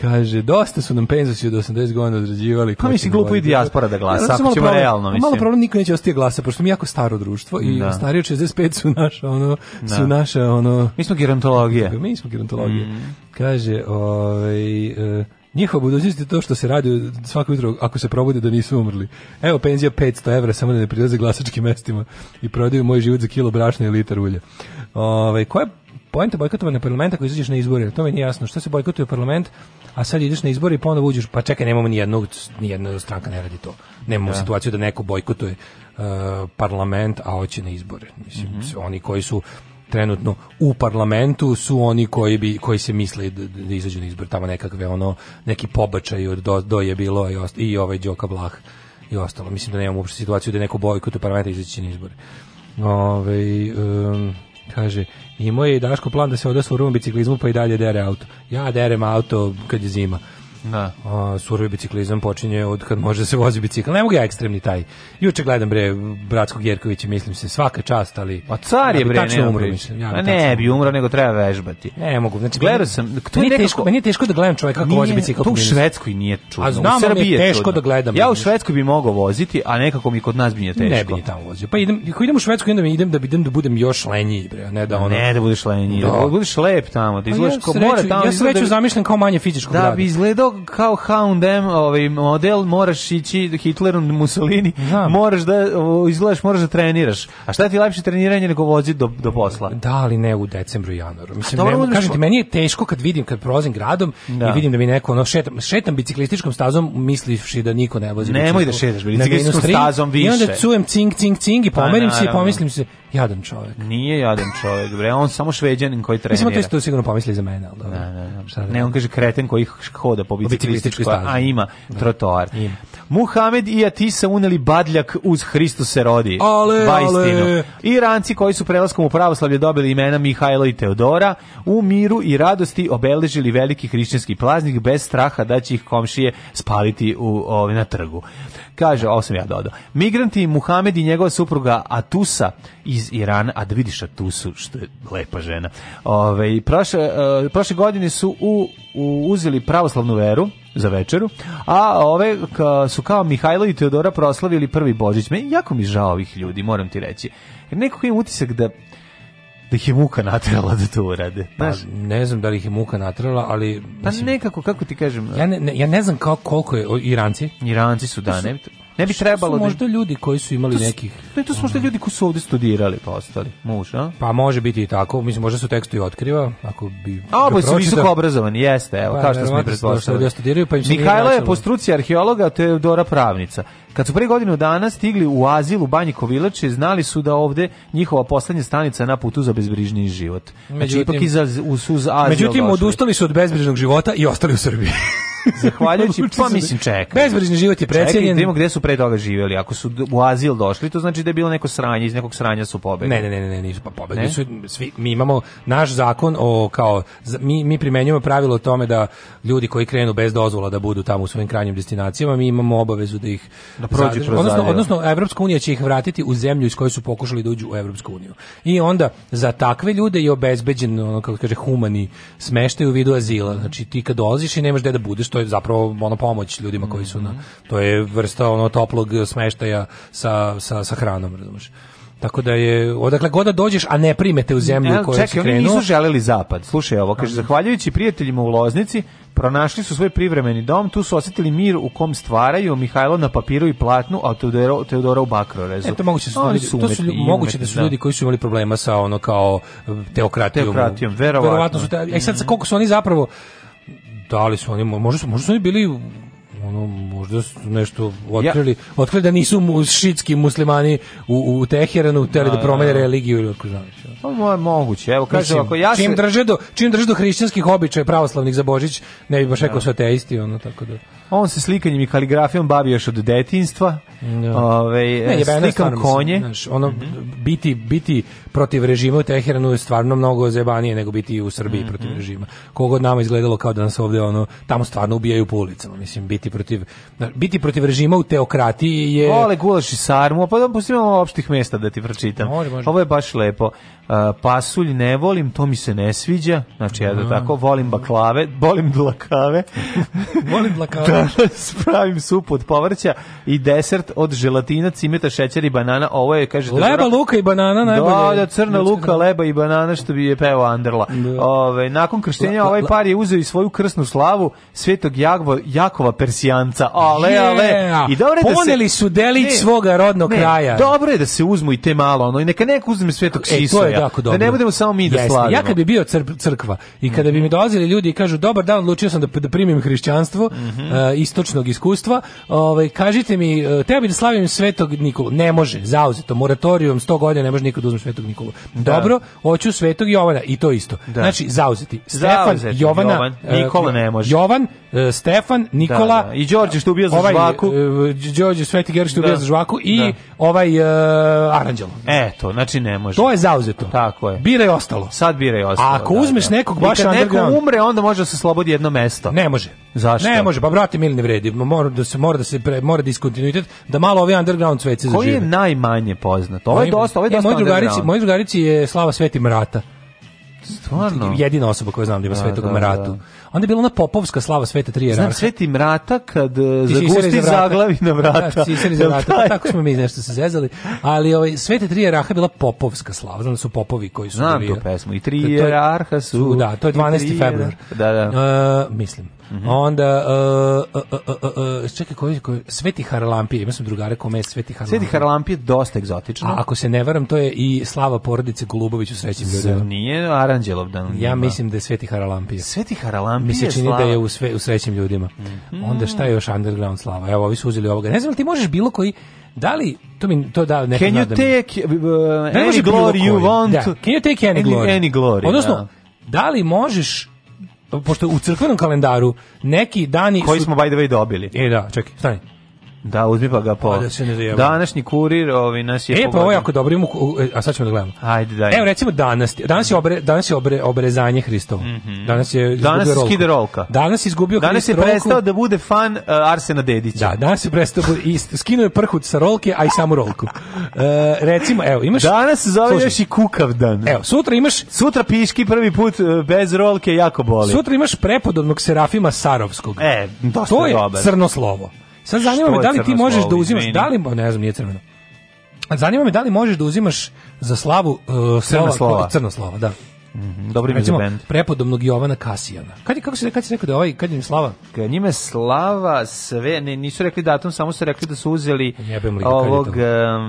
Kaže, dosta su nam penzosi od 80 godina odrađivali. Pa mislim, glupo i dijaspora da glasa, ako ćemo realno, mislim. Malo problem, niko neće ostije glasa, pošto mi jako staro društvo i da. stariji od 65 su naša, ono, da. su naša, ono... Mi smo gerontologija. Mi smo gerontologija. Mm. Kaže, ovaj... Uh, Njihova budućnost je to što se radi svako jutro ako se probudi da nisu umrli. Evo penzija 500 evra samo da ne prilaze glasačkim mestima i prodaju moj život za kilo brašna i litar ulja. Ove, ovaj, koja poenta bojkotovanja parlamenta koji izađeš na izbore. To mi nije jasno. Šta se bojkotuje parlament, a sad ideš na izbore i ponovo uđeš, pa čekaj, nemamo ni jednog, ni jedna stranka ne radi to. Nemamo da. situaciju da neko bojkotuje uh, parlament, a hoće na izbore. Mislim, mm -hmm. oni koji su trenutno u parlamentu su oni koji bi koji se misle da, da, da izađu na izbor tamo nekakve ono neki pobačaj od do, do je bilo i, osta, i ovaj Đoka Blah i ostalo mislim da nemamo uopšte situaciju da neko bojkotuje parlamenta izaći na izbore. Ove, ovaj, um, Kaže, imao je i Daško plan da se odaslo u rumom biciklizmu pa i dalje dere auto. Ja derem auto kad je zima. Da. A, surovi biciklizam počinje od kad može se vozi bicikl. Ne mogu ja ekstremni taj. Juče gledam bre Bratskog Jerkovića, mislim se svaka čast, ali pa car je ja bre, tačno ne umro, mislim. Ja bi ne bi umro, nego treba vežbati. Ne mogu. Znači gledao sam, to je teško, meni je teško da gledam čoveka kako vozi bicikl. Tu u Švedskoj nije čudno. A znam, u Srbiji je teško da gledam. Ja u Švedskoj bi mogao voziti, a nekako mi kod nas bi nije teško. Ne bi ni tamo vozio. Pa idem, ako idem u Švedsku, idem, idem da idem da budem još lenji, bre, ne da ono. Ne da budeš lenji, da. da budeš lep tamo, da pa izgledaš kao mora tamo. Ja se već zamišljam kao manje fizičko. Da bi izgledao kao H&M ovaj model moraš ići do Hitleru Mussolini, Znam. moraš da o, izgledaš, moraš da treniraš. A šta ti lepše treniranje nego voziti do, do posla? Da, ali ne u decembru i januaru. Mislim, ne, kažem ti, meni je teško kad vidim, kad prolazim gradom da. i vidim da mi neko ono, šetam, šetam biciklističkom stazom misliši da niko ne vozi. Nemoj da šetaš biciklističkom stazom više. I onda cujem cing, cing, cing i pa pomerim pa, se i pomislim se, Jadan čovjek. Nije jadan čovjek, bre, on samo šveđanin koji trenira. Mislim, to isto sigurno pomisli za mene, al da, dobro. Ne, ne, ne. ne on kaže kreten koji hoda po biciklističkoj, a ima da. trotoar. Ima. Muhamed i Atisa uneli badljak uz Hristos se rodi. Ale, ale. ranci koji su prelaskom u pravoslavlje dobili imena Mihajlo i Teodora, u miru i radosti obeležili veliki hrišćanski praznik bez straha da će ih komšije spaliti u, o, ovaj, na trgu. Kaže, ovo sam ja dodao. Migranti Muhamed i njegova supruga Atusa iz Irana, a da vidiš Atusu, što je lepa žena, Ove, ovaj, prošle, eh, prošle godine su u, u, uzeli pravoslavnu veru, za večeru, a ove ka, su kao Mihajlo i Teodora proslavili prvi Božić. Meni jako mi žao ovih ljudi, moram ti reći. Jer nekako im utisak da da ih je muka natrala da to urade. Pa, ne znam da li ih je muka natrala, ali... Pa mislim, nekako, kako ti kažem... Ja ne, ne, ja ne znam kao, koliko je... Iranci? Iranci su, da, ne... Ne bi trebalo su da možda ljudi koji su imali to su, nekih. Ne, to su možda ljudi koji su ovde studirali pa ostali. Muž, a? Pa može biti i tako, mislim možda su tekstu i otkriva, ako bi A oboje su visoko obrazovani, jeste, evo, pa, kao što smo pretpostavili. Da studiraju, pa Mihajlo je po struci arheologa, te je Dora pravnica. Kad su pre godinu dana stigli u azil u Banji Kovilače, znali su da ovde njihova poslednja stanica na putu za bezbrižni život. Međutim, znači, ipak iza uz, uz azil Međutim, odustali su od bezbrižnog života i ostali u Srbiji. Zahvaljujući, pa da- mislim čekaj. Bezbrižni život je precenjen. Čekaj, idemo gde su pre toga živjeli. Ako su u azil došli, to znači da je bilo neko sranje, iz nekog sranja su pobegli. Ne, ne, ne, ne, ne, nisu pa pobegli ne? su svi. Mi imamo naš zakon o kao mi mi primenjujemo pravilo o tome da ljudi koji krenu bez dozvola da budu tamo u svojim krajnjim destinacijama, mi imamo obavezu da ih da prođu kroz odnosno odnosno Evropska unija će ih vratiti u zemlju iz koje su pokušali da uđu u Evropsku uniju. I onda za takve ljude je obezbeđen ono kako kaže humani smeštaj u vidu azila. Znači ti kad dolaziš i nemaš gde da budeš, to je zapravo ono pomoć ljudima koji su na mhm. to je vrsta ono toplog smeštaja sa, sa, sa hranom, razumiješ. Tako da je odakle god da dođeš, a ne primete u zemlju u kojoj Čekaj, oni nisu želeli zapad. Slušaj ovo, kaže zahvaljujući prijateljima u Loznici pronašli su svoj privremeni dom, tu su osetili mir u kom stvaraju Mihajlo na papiru i platnu, a Teodoro, Teodora u bakrorezu. E, to moguće, da su, ljudi, su, to su ljudi, moguće da su da. ljudi koji su imali problema sa ono kao teokratijom. Teokratijom, verovatno. verovatno su te, mm. E sad, koliko su oni zapravo da li su oni, možda su, možda su oni bili ono možda su nešto otkrili, ja. otkrili da nisu mus, šitski muslimani u u Teheranu teli da, da promene da. religiju ili otko znaš. Pa mo, moguće. Evo kaže ovako, ako ja čim se... drže do čim drže do hrišćanskih običaja pravoslavnih za Božić, ne bi baš rekao da. su ateisti, ono tako da. On se slikanjem i kaligrafijom bavi još od detinjstva. Da. Ove, ne, slikam konje. Znaš, ono, mm -hmm. biti, biti protiv režima u Teheranu je stvarno mnogo zebanije nego biti u Srbiji mm -hmm. protiv režima. Kogo nama izgledalo kao da nas ovdje ono, tamo stvarno ubijaju po ulicama. Mislim, biti protiv, biti protiv režima u teokratiji je... Ole gulaš i sarmu, pa da opštih mjesta da ti pročitam. Može, može. Ovo je baš lepo pasulj ne volim, to mi se ne sviđa. Znači ja da mhm. tako volim baklave, volim dlakave. volim dlakave. Spravim da, da pravim sup od povrća i desert od želatina, cimeta, šećer i banana. Ovo je kaže leba, da, luka i banana da, najbolje. Da, znači, da crna luka, leba i banana što bi je peo Anderla. Ove, nakon krštenja ovaj par je uzeo i svoju krsnu slavu Svetog Jakova, Jakova Persijanca. Ale, yeah. ale. I dobro je da Poneli su delić ne, svoga rodnog ne, kraja. Dobro je da se uzmu i te malo, ono i neka nek uzme Svetog e, Sisoja jako da dobro. Da ne budemo samo mi da Jeste. slavimo. Ja kad bi bio cr crkva i kada bi mi dolazili ljudi i kažu dobar dan, odlučio sam da, da primim hrišćanstvo mm -hmm. uh, istočnog iskustva, ovaj, kažite mi, uh, eh, treba bi da slavim svetog Nikolu. Ne može, zauzeto, moratorijom, 100 godina ne može nikad da uzme svetog Nikolu. Da. Dobro, hoću svetog Jovana i to isto. Da. Znači, zauzeti. Stefan, Jovana, Jovan, eh, Nikola ne može. Jovan, E, Stefan, Nikola da, da. i Đorđe što ubio za ovaj, žvaku. E, Đorđe Sveti Gerš što da. ubio za žvaku i da. ovaj uh, Aranđelo. E, znači ne može. To je zauzeto. Tako je. Biraj ostalo. Sad biraj ostalo. A ako da, uzmeš da. nekog baš kad neko umre, onda može da se slobodi jedno mesto. Ne može. Zašto? Ne može, pa brate mili ne vredi. Mora da se mora da se pre, mora diskontinuitet da malo ovi underground sveci zažive. Koji je najmanje poznat? Ovo je dosta, ovo je dosta. Moj drugarici, moj drugarici je Slava Sveti Mrata. Stvarno. Jedina osoba koju znam da ima Svetog Mratu. Onda je bila ona popovska slava Sveta Tri Znam, Sveti mrata kad eh, zagusti zaglavi na da, vrata. Da, za vrata, pa tako smo mi nešto se zezali. Ali ovaj, Sveta Tri Jeraha bila popovska slava, znam da su popovi koji su... Znam tu pesmu, i Tri Jeraha su... Da, to je 12. februar. Da, da. Uh, mislim. Onda uh, čekaj koji koji Sveti Haralampije, ima drugare kome Sveti Haralampije. Sveti Haralampije dosta egzotično. A ako se ne varam, to je i slava porodice Golubović u srećnim ljudima. Nije Aranđelovdan. Ja mislim da je Sveti Haralampije. Sveti Haralampije. Mi se čini da je u sve u srećnim ljudima. Mhm. Onda šta je još underground slava? Evo, vi su uzeli ovoga. Ne znam li ti možeš bilo koji da li to mi to da ne Can you da take uh, da any glory you want? Da. Can you take any glory? Any glory. Odnosno, da, da li možeš pošto u crkvenom kalendaru neki dani koji su, smo by the way dobili. E da, čekaj, stani. Da, uzmi pa ga po. da se ne zajeva. Današnji kurir, ovi nas je E pa ovo jako dobro, ima, e, a sad ćemo da gledamo. Ajde, daj. Evo recimo danas, danas je obre, danas je obre, obrezanje Hristovo. Mm -hmm. Danas je danas rolku. skida rolka. Danas je izgubio Danas je prestao da bude fan uh, Arsena Dedića. Da, danas je prestao da bude, i skinuo je prhut sa rolke, a i samu rolku. Uh, recimo, evo, imaš Danas se zove još i kukav dan. Evo, sutra imaš sutra piški prvi put bez rolke jako boli. Sutra imaš prepodobnog Serafima Sarovskog. E, dosta to je dobro. crno slovo. Sad zanima me da, da, da li ti možeš da uzimaš, izmeni. da li, ne znam, nije crveno. Zanima me da li možeš da uzimaš za slavu uh, slova, crno slova, da. Mhm. Dobri mi Recimo, za bend. prepodobnog Jovana Kasijana. Kad je, kako se, kad se rekao da je ovaj, kad je Slava? Kad njime Slava sve, ne, nisu rekli datum, samo su rekli da su uzeli Jebem ovog... Um,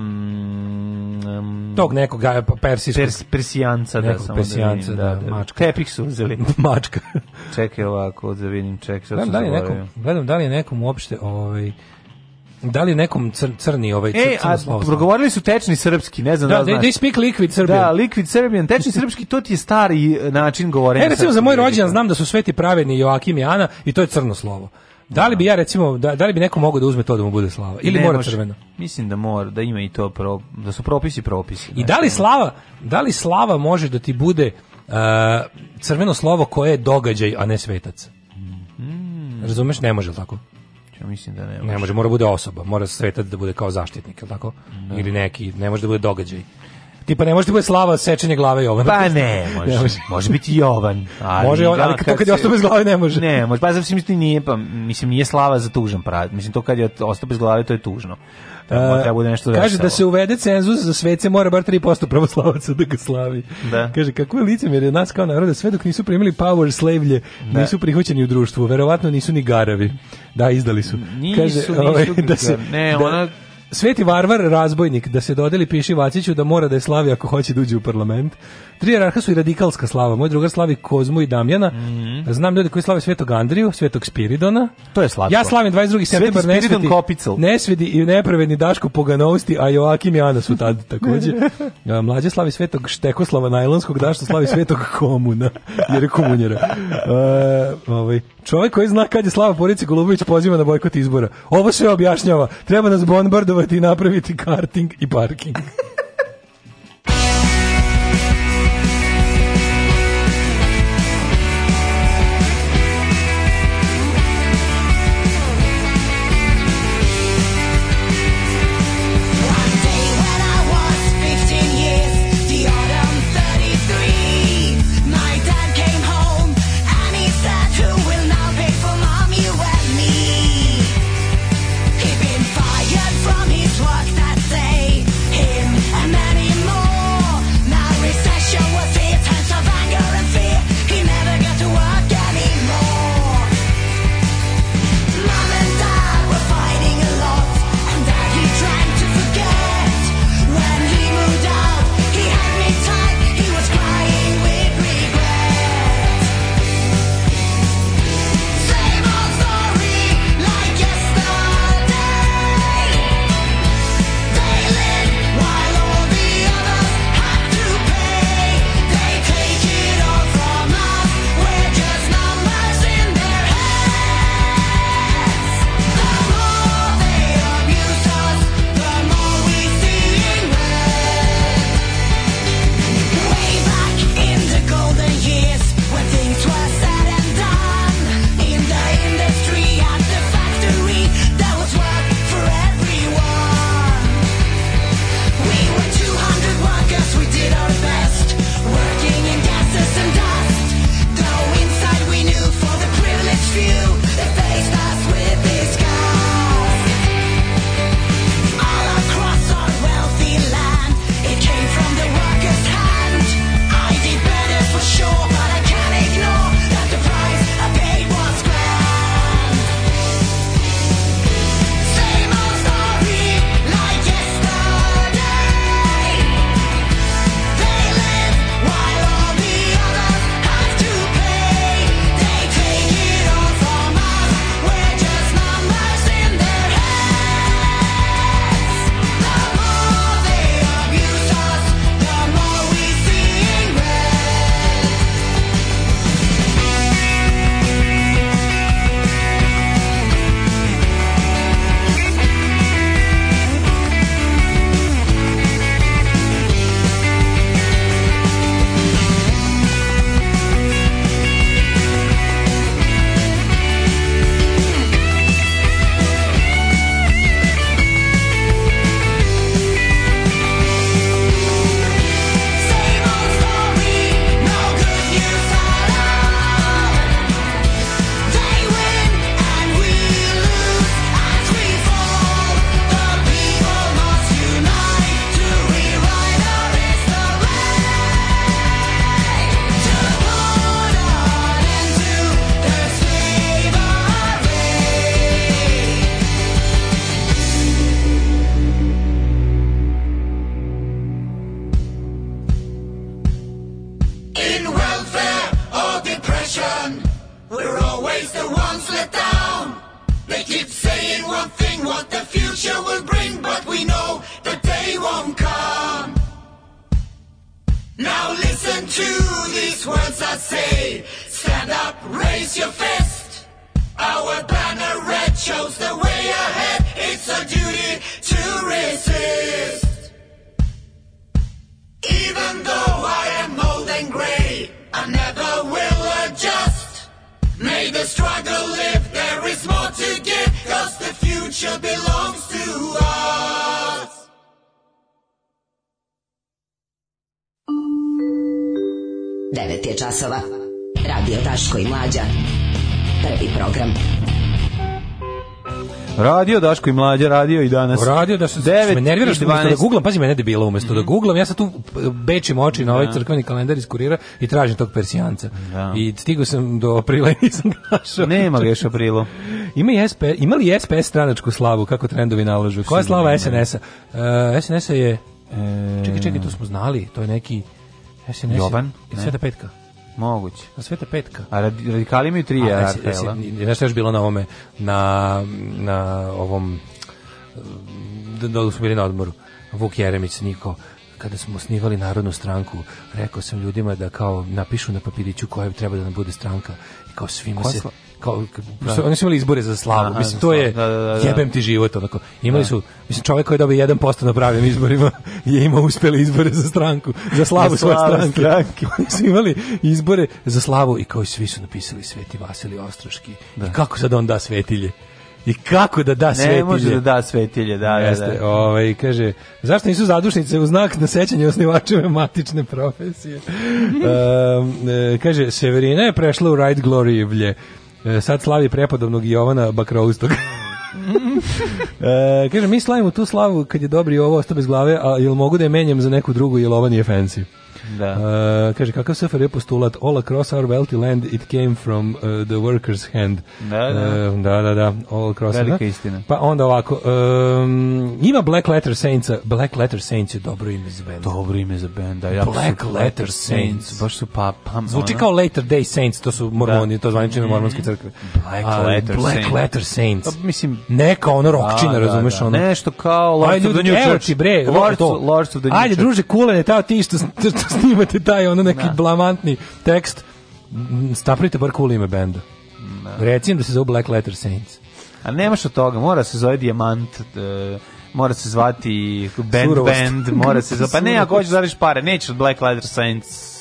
um, Tog nekog pa persijskog. Pers, persijanca, da, Nekog samo da persijanca, da, da, da, mačka. Tepih su uzeli. mačka. čekaj ovako, da vidim, čekaj. Gledam da, li je zaboravio. nekom, gledam da li je nekom uopšte ovaj, Da li nekom cr, crni ovaj e, slovo? e, a, progovorili su tečni srpski, ne znam da, da znaš. Da, speak liquid Serbian. Da, liquid Serbian, tečni srpski, to ti je stari e, način govorenja. E, recimo za moj rođendan znam da su Sveti Pravedni Joakim i Ana i to je crno slovo. Da li bi ja recimo da, da li bi neko mogao da uzme to da mu bude slava ili ne, mora crveno? Mislim da mora, da ima i to pro, da su propisi propisi. I da li slava, da li slava može da ti bude uh, crveno slovo koje je događaj, a ne svetac? Mm. Razumeš, ne može tako. Ja mislim da ne može. Ne može, mora bude osoba, mora svetati da bude kao zaštitnik, al tako? Da. Ili neki, ne može da bude događaj. Tipa ne može da bude slava sečenje glave Jovana. Pa ne, može. može. biti Jovan. Ali, može, da, ali da, kad, je ostao bez glave ne može. Ne, može, pa zato mislim da nije, pa, mislim nije slava za tužan pravi. Mislim to kad je ostao bez glave to je tužno. Da, bude nešto Kaže da se uvede cenzus za svece mora bar 3% pravoslavaca da ga slavi. Da. Kaže kako je licemjer je nas kao naroda sve dok nisu primili power slavlje, da. nisu prihvaćeni u društvu, verovatno nisu ni garavi. Da, izdali su. Nisu, Kaže, nisu, ovaj, da se, ne, da- ona Sveti varvar razbojnik da se dodeli piši Vaciću da mora da je slavi ako hoće da uđe u parlament. Tri jerarha su i radikalska slava. Moj drugar slavi Kozmu i Damjana. Mm -hmm. Znam ljudi koji slave Svetog Andriju, Svetog Spiridona. To je slatko. Ja slavim 22. Sveti Spiridon Nesveti. Kopicel. Nesvedi i nepravedni Daško Poganovsti, a Joakim i Ana su tad takođe. Mlađe slavi Svetog Štekoslava Najlonskog, Daško slavi Svetog Komuna, jer je komunjera. E, ovaj Čovjek koji zna kad je Slava Porici Golubović poziva na bojkot izbora. Ovo sve objašnjava. Treba nas bombardovati i napraviti karting i parking. radio Daško i mlađe, radio i danas. Radio da se me nervira što da, da guglam, pazi mene debila umesto mm -hmm. da mhm. guglam, ja sad tu bečim oči na ovaj da. crkveni kalendar iz kurira i tražim tog persijanca. Da. I stigao sam do aprila i nisam našao. Nema ga još aprilu. Ima i SP, ima li SP stranačku slavu kako trendovi nalažu? Koja je slava da SNS-a? Uh, eh, SNS-a je e... Čekaj, čekaj, to smo znali, to je neki SNS. Jovan? Je Sveta Petka. Moguće. A sveta petka. A radikali imaju tri RTL-a. je još bilo na ovome, na, na ovom, da, da, da su bili na odmoru. Vuk Jeremić, Niko, kada smo osnivali Narodnu stranku, rekao sam ljudima da kao napišu na papiriću koja treba da nam bude stranka i kao svima Koja se kao da. oni su imali izbore za slavu. Aha, mislim to je da, da, da, da, jebem ti život onako. Imali da. su mislim čovjek koji dobio 1% na pravim izborima je imao uspeli izbore za stranku, za slavu za svoje stranke. stranke. oni su imali izbore za slavu i kao i svi su napisali Sveti Vasili Ostroški. Da. I kako sad on da svetilje? I kako da da svetilje? Ne može da da svetilje, da, da, da. Jeste, da. Ovaj, kaže, zašto nisu zadušnice u znak na sećanje osnivačeve matične profesije? um, kaže, Severina je prešla u Right Gloryvlje. E, sad slavi prepodobnog Jovana Bakroustog. e, kaže, mi slavimo tu slavu kad je dobri ovo ostao bez glave, a jel mogu da je menjam za neku drugu, jel ova nije fancy? Da. Uh, kaže, kakav SFR je postulat? All across our wealthy land it came from uh, the worker's hand. Da, da. Uh, da, da, da. All across. Velika da. istina. Pa onda ovako, um, ima Black Letter Saints, Black Letter Saints je dobro ime za band. Dobro ime za band, da. Ja Black Letter Saints. Saints. Baš su pa, pam, Zvuči ono? kao Later Day Saints, to su da. mormoni, da. to zvanične mm. mormonske crkve. Black, A, letter, Black Saints. letter Saints. Pa, mislim, neka ono rokčina, da, da razumeš da, ono. Nešto kao Lords Ajde, of the New Church. Evo ti bre, Lords, to. of the New Ajde, druže, kule, ne tao ti što, što snimate taj ono neki da. blamantni tekst, staprite bar cool ime benda. Da. Reci im da se zove Black Letter Saints. A nemaš od toga, mora se zove Dijamant, uh, e, mora se zvati Band Surovost. Band, mora se zvati, pa ne, ako hoćeš zariš da pare, nećeš od Black Letter Saints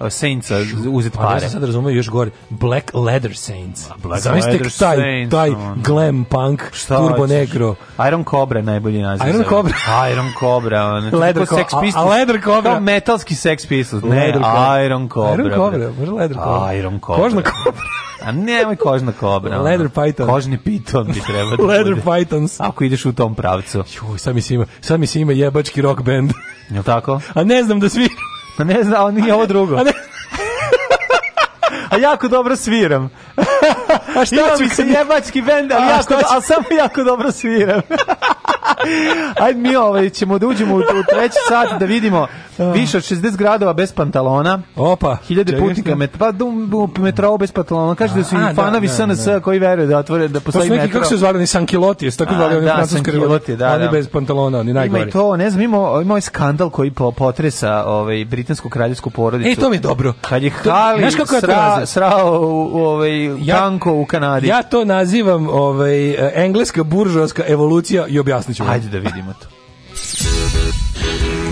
E, Saints-a uzet pare. Ja sam sad razumio još gore, Black Leather Saints. Black Leather taj, Saints, taj on. glam punk, Šta turbo hoćeš? negro. Iron Cobra najbolji naziv. Iron Cobra. Iron Cobra. Leather Ko- a- Leather Cobra. Kao metalski Sex Pistols. Ne, Leather Iron Cobra. Iron Cobra, može Leather Cobra. Iron Cobra. Kožna Cobra. A nemoj kožna Cobra. ono. Leather python. Kožni Python bi treba da Leather bude. Pythons. Ako ideš u tom pravcu. Juj, sad mi se ima, sad mi se ima jebački rock band. Jel tako? A ne znam da svi Pa ne znam, ali nije ovo drugo. A, ne... a jako dobro sviram. A šta Imam ću se jebački bend, ali, jako, do... ali samo jako dobro sviram. Ajde mi ovaj, ćemo da uđemo u, u treći sat da vidimo Više od 60 gradova bez pantalona. Opa. Hiljade putnika met, pa metrao bez pantalona. Kaže da su i da, fanovi SNS da, da. koji veruju da otvore da postoji metro. Kako se zvali ni Sankilotije, tako zvali oni francuski Sankilotije, da, oni bez pantalona, oni najgori. Ima i to, ne znam, ima ima skandal koji potresa ovaj britansku kraljevsku porodicu. E to mi je dobro. Kad je Hali srao u ovaj tanko u Kanadi. Ja to nazivam ovaj e, engleska buržoaska evolucija i objasniću. Hajde da vidimo to.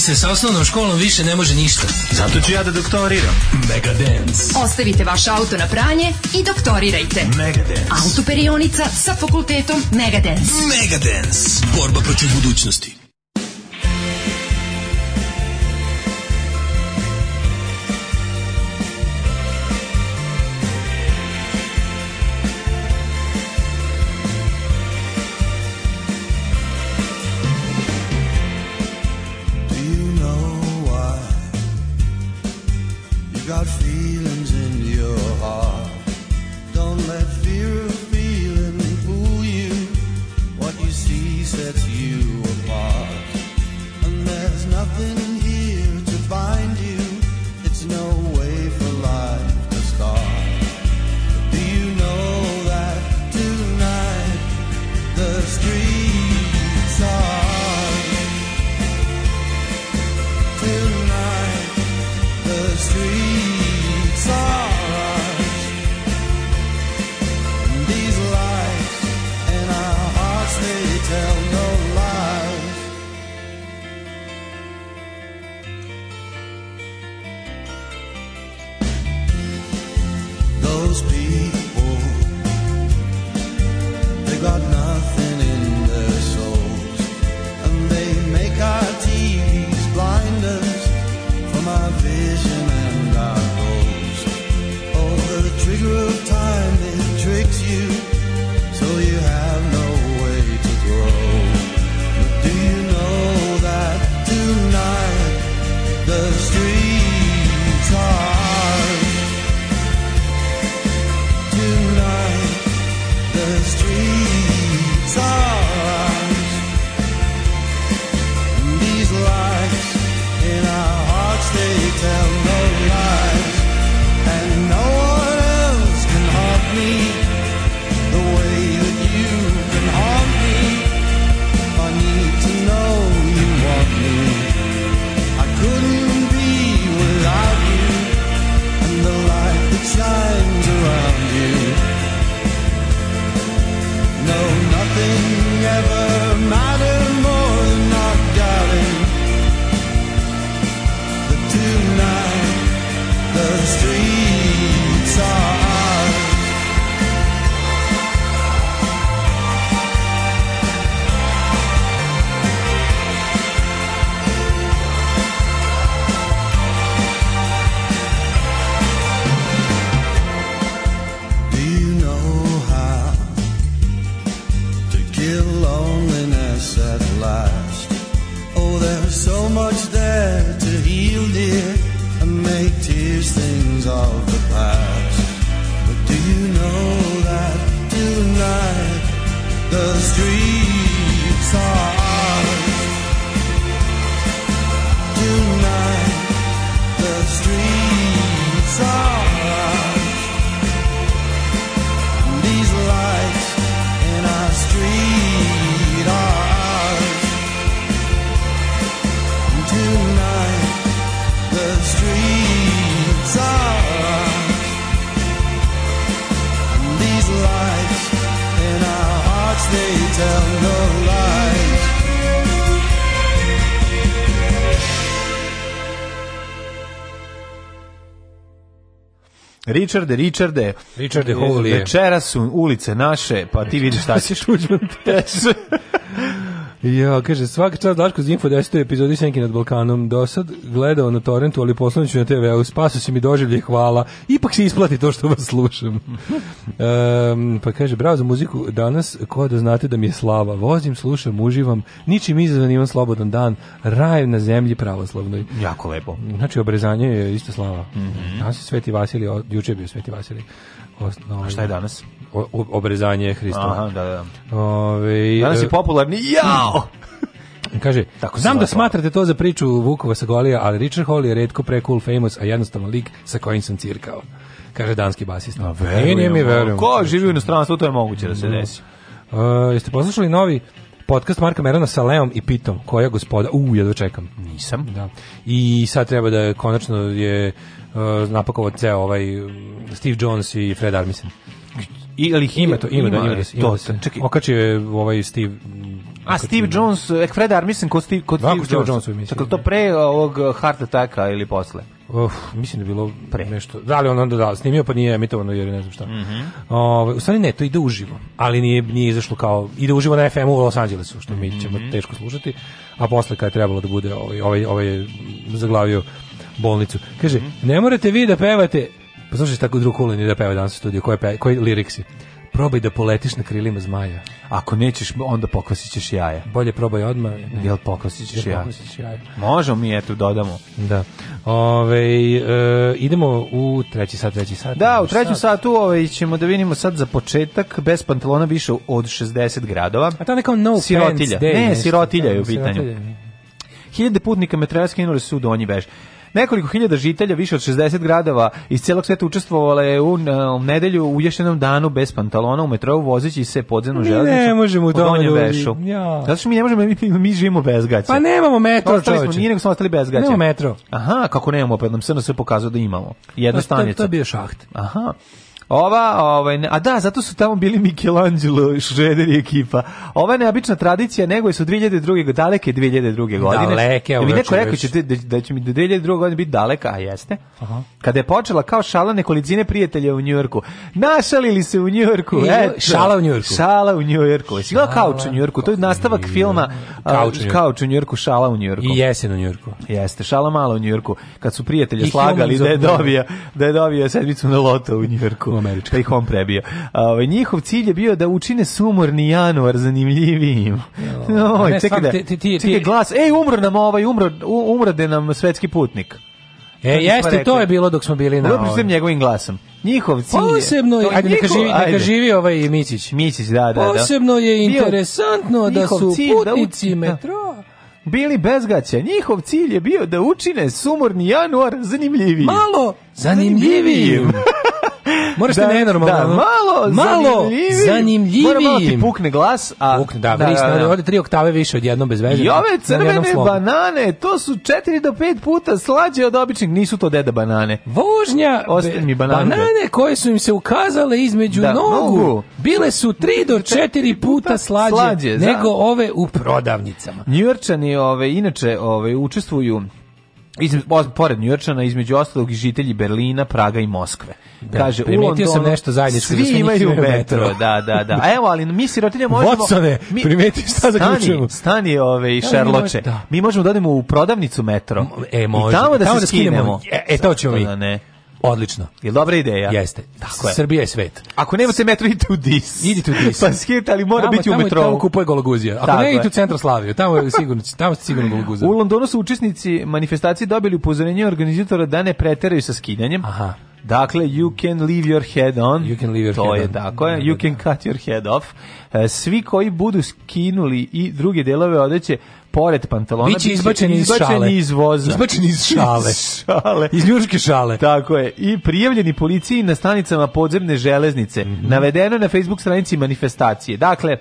se sa osnovnom školom više ne može ništa. Zato ću ja da doktoriram. Mega Ostavite vaš auto na pranje i doktorirajte. Mega Dance. Autoperionica sa fakultetom Mega Dance. Borba protiv budućnosti. Richarde, Richarde. Richarde e, Holy. Večeras su ulice naše, pa ti vidiš šta ćeš. Tuđman Jo, kaže, svaka čast Daško iz Info 10. Da epizodi Senki nad Balkanom. Do sad gledao na torrentu, ali poslaniću na TV-u, spasu si mi doživlje, hvala. Ipak se isplati to što vas slušam. um, pa kaže, bravo za muziku, danas ko da znate da mi je slava. Vozim, slušam, uživam, ničim izazvan imam slobodan dan, raj na zemlji pravoslavnoj. Jako lepo. Znači, obrezanje je isto slava. Mm -hmm. Danas je Sveti Vasilij, juče je bio Sveti Vasilij. Osnovno, A šta je danas? O, obrezanje Hristova. Aha, da, da. Ove, danas je e, popularni, jao! Kaže, Tako znam da smatrate to za priču Vukova sa Golija, ali Richard Hall je redko pre cool famous, a jednostavno lik sa kojim sam cirkao. Kaže danski basista. A verujem. mi verujem. Ko živi u inostranstvu, to je moguće da se da. desi. Uh, jeste poslušali novi podcast Marka Merona sa Leom i Pitom, koja gospoda, u, jedva čekam. Nisam. Da. I sad treba da konačno je uh, napakovo ceo ovaj Steve Jones i Fred Armisen ili ih ima to, ima, da, ima, da, ima, e, da, ima to, da, čekaj. Okačio je ovaj Steve... A, Steve Jones, e, Fred mislim, kod Steve, kod Steve, Steve Jones. Jones Tako to da. pre e, ovog Heart Attacka ili posle? Uf, mislim da je bilo pre nešto. Da li on onda da snimio pa nije emitovano jer ne znam šta. Mm -hmm. Ove, ovaj, u stvari ne, to ide uživo, ali nije nije izašlo kao ide uživo na FM-u u Los Angelesu, što mi mm -hmm. ćemo mhm. teško slušati, a posle kad je trebalo da bude ovaj ovaj ovaj zaglavio bolnicu. Kaže, mm -hmm. ne morate vi da pevate Pa slušaj tako drukulini da peva danas u studiju, koje, pe, koje liriksi? probaj da poletiš na krilima zmaja. Ako nećeš, onda pokvasit ćeš jaja. Bolje probaj odmah. Ne. Jel pokvasit ćeš jaja? Možemo mi, eto, dodamo. Da. Ove, e, idemo u treći sat, treći sat. Da, u trećem sat. satu ove, ćemo da vidimo sad za početak bez pantalona više od 60 gradova. A to je nekao no sirotilja. Day, ne, nešto, sirotilja je u pitanju. Hiljade putnika metraja inore su u Donji Bež. Nekoliko hiljada žitelja više od 60 gradova iz celog sveta učestvovalo je u, u um, nedelju u ještenom danu bez pantalona u metrou vozeći se podzemnom železnicom. Ne, možemo u donjem da vešu. Ja. Zato što mi ne možemo mi, mi živimo bez gaća. Pa nemamo metro, ostali čovječe. nego smo ostali bez gaća. Nemamo metro. Aha, kako nemamo, opet pa nam se pokazuje da imamo. Jedna stanica. To, to je bio šaht. Aha. Ova, ovaj, a da, zato su tamo bili Michelangelo, Šreder i ekipa. Ova neobična tradicija, nego je su 2002. daleke 2002. godine. Daleke, ja, mi neko rekao će, da, da će mi do 2002. godine biti daleka, a jeste. Aha. Kada je počela kao šala nekolicine prijatelja u Njujorku. Našalili se u Njujorku. E, šala u Njujorku. Šala u Njujorku. Jesi gledao Kauč u Njujorku? To je nastavak filma Kauč u Njujorku, Šala u Njujorku. I jesen u Njujorku. Jeste, Šala malo u Njujorku. Kad su prijatelje slagali da je dobio, da je dobio sedmicu na loto u Njujorku američki. Pa da ih on prebio. Ove, ovaj, njihov cilj je bio da učine sumorni januar zanimljivijim. No, ne, čekaj, da, ti, ti, ti, čekaj glas, ej, umro nam ovaj, umro, umrode nam svetski putnik. E, jeste, to je bilo dok smo bili na ovom. njegovim glasom. Njihov cilj Posebno je, je neka živi, neka živi ovaj Mićić. Mićić, da, da, da. Posebno je interesantno da su da putnici da. metro bili bezgaća. Njihov cilj je bio da učine sumorni januar zanimljivijim. Malo zanimljivijim. zanimljivijim. Moraš da, nenormalno. Da, malo, malo zanimljivim. zanimljiviji. Mora malo da ti pukne glas. A, pukne, da, da, da, da, da. da. da. Ode tri oktave više od jednom bez veze. I ove crvene banane, to su četiri do pet puta slađe od običnih. Nisu to deda banane. Vožnja mi banane. banane koje su im se ukazale između da, nogu, bile su tri do četiri puta slađe, slađe nego ove u prodavnicama. Njujorčani ove, inače ove, učestvuju Izme, pored Njujorčana, između ostalog i žitelji Berlina, Praga i Moskve. Da, Kaže, primetio u Londonu, sam nešto zajedničko. Svi, svi imaju metro. metro. Da, da, da. A evo, ali mi sirotinje možemo... Watsone, mi, primetio šta zaključujemo. Stani, stani ove i Šerloče. Da. Mi možemo da odemo u prodavnicu metro. E, može. I tamo da tamo se da skinemo. E, e, to ćemo mi. Da, ne. Odlično. Je dobra ideja. Jeste. Tako je. Srbija je svet. Ako nemate metro idite u Dis. Idite u Dis. Pa skit, ali mora tamo, biti u metrou. Tamo kupuje Gologuzija. Ako Tako ne idite u Centroslaviju, tamo je sigurno, tamo ste sigurno Gologuzija. U Londonu su učesnici manifestacije dobili upozorenje organizatora da ne preteraju sa skidanjem. Aha. Dakle, you can leave your head on. You can leave your to head je on. tako je. Da, da, you da. can cut your head off. E, svi koji budu skinuli i druge delove odeće pored pantalona biće izbačeni, iz šale. iz voza. Izbačeni iz šale. šale. Iz njuške šale. Tako je. I prijavljeni policiji na stanicama podzemne železnice. Mm -hmm. Navedeno na Facebook stranici manifestacije. Dakle,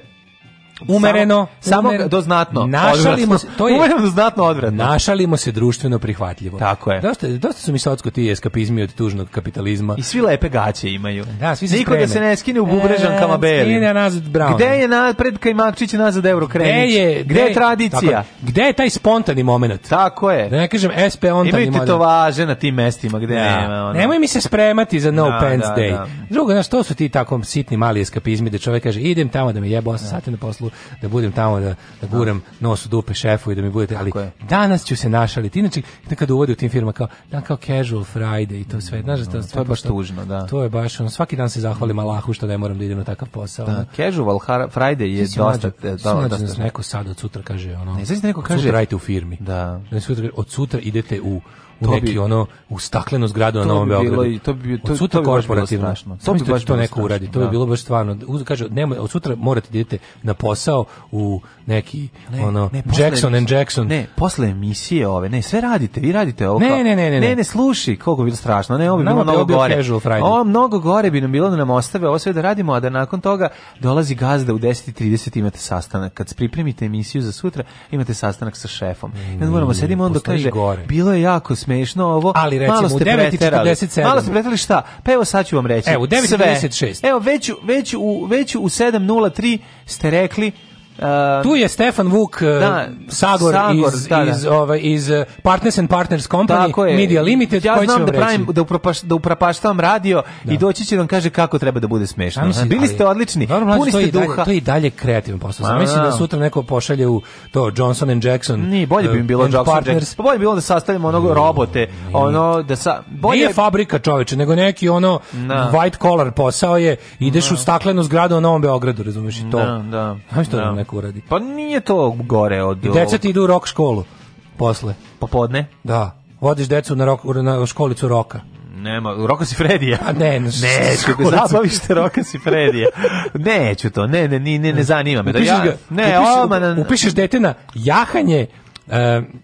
Umereno, samo umer... do znatno. Našalimo se, to je umereno znatno odvratno. Našalimo se društveno prihvatljivo. Tako je. Dosta, dosta su mi socsko ti eskapizmi od tužnog kapitalizma. I svi lepe gaće imaju. Da, svi se Niko da se ne skine u bubrežankama e, beli. Skine nazad brown. Gde je na pred Kajmakčić nazad Eurokrenić? Gde je, gde je tradicija? Gde je taj spontani momenat? Tako je. Da ne kažem SP on taj Imaju to važe na tim mestima gde da. nema. Ono. Nemoj mi se spremati za No da, Pants da, Day. Da. Drugo, znaš, to su ti takom sitni mali eskapizmi da čovjek kaže idem tamo da me jebo 8 sati na poslu da budem tamo da, da, da guram nos u dupe šefu i da mi budete, ali danas ću se našaliti. Inače, kad uvodi u tim firma kao, da, kao casual Friday i to sve, znaš, da da, to, to je baš tužno, da. To je baš, on, svaki dan se zahvalim Allahu što ne moram da idem na takav posao. Da, casual Friday je dosta, dosta, dosta. neko sad od sutra kaže, ono, ne, znači neko kaže, sutra radite u firmi. Da. Sutra, od sutra idete u to neki bi, ono u staklenu zgradu na Novom Beogradu. To bilo I to bi to, od sutra to bi korporativno. Strašno. To bi baš da to neko strašno, uradi. To da. bi bilo baš stvarno. kaže nema od sutra morate da idete na posao u neki ne, ono ne, Jackson and Jackson. Ne, posle emisije ove, ne, sve radite, vi radite ovo. Ne, ne, ne, ne. Ne, ne, ne sluši, koliko bilo strašno. Ne, ovo bi bilo mnogo gore. Ovo mnogo gore bi nam bilo da nam ostave ovo sve da radimo, a da nakon toga dolazi gazda u 10:30 imate sastanak. Kad pripremite emisiju za sutra, imate sastanak sa šefom. Ne moramo sedimo on onda kaže bilo je jako smešno ovo. Ali recimo malo ste u 9:47. Malo ste preterali šta? Pa evo sad ću vam reći. Evo u 9:56. Evo već već u već u 7:03 ste rekli Uh, tu je Stefan Vuk uh, da, Sagor, Sagor iz, da, da. iz, ovaj, iz uh, Partners and Partners Company Tako je. Media Limited. Ja znam da, pravim, da, upropaš, da upropaštavam radio da. i doći će da vam kaže kako treba da bude smešno. Mislim, Bili ste odlični, dobro, puni ste duha. Dalje, to je i dalje kreativno posao. Znam, mislim da sutra neko pošalje u to Johnson and Jackson. Ni, bolje bi im uh, bilo Johnson Partners. Jackson. Pa bolje bi bilo da sastavimo onog robote. Ni. Ono, da sa, bolje... Nije fabrika čoveče, nego neki ono na. Da. white collar posao je, ideš na. Da. u staklenu zgradu u Novom Beogradu, razumeš i to. Da, da. Znaš to da tako uradi. Pa nije to gore od... I deca ti idu u rok školu posle. Popodne? Da. Vodiš decu na, rok, na školicu roka. Nema, Roka si Fredija. A pa ne, ne, ne, zabaviš te Roka si Fredija. Neću to, ne, ne, ne, ne, ne zanima me. Da ja, ne, upišeš, oma, na, upišeš dete jahanje Uh,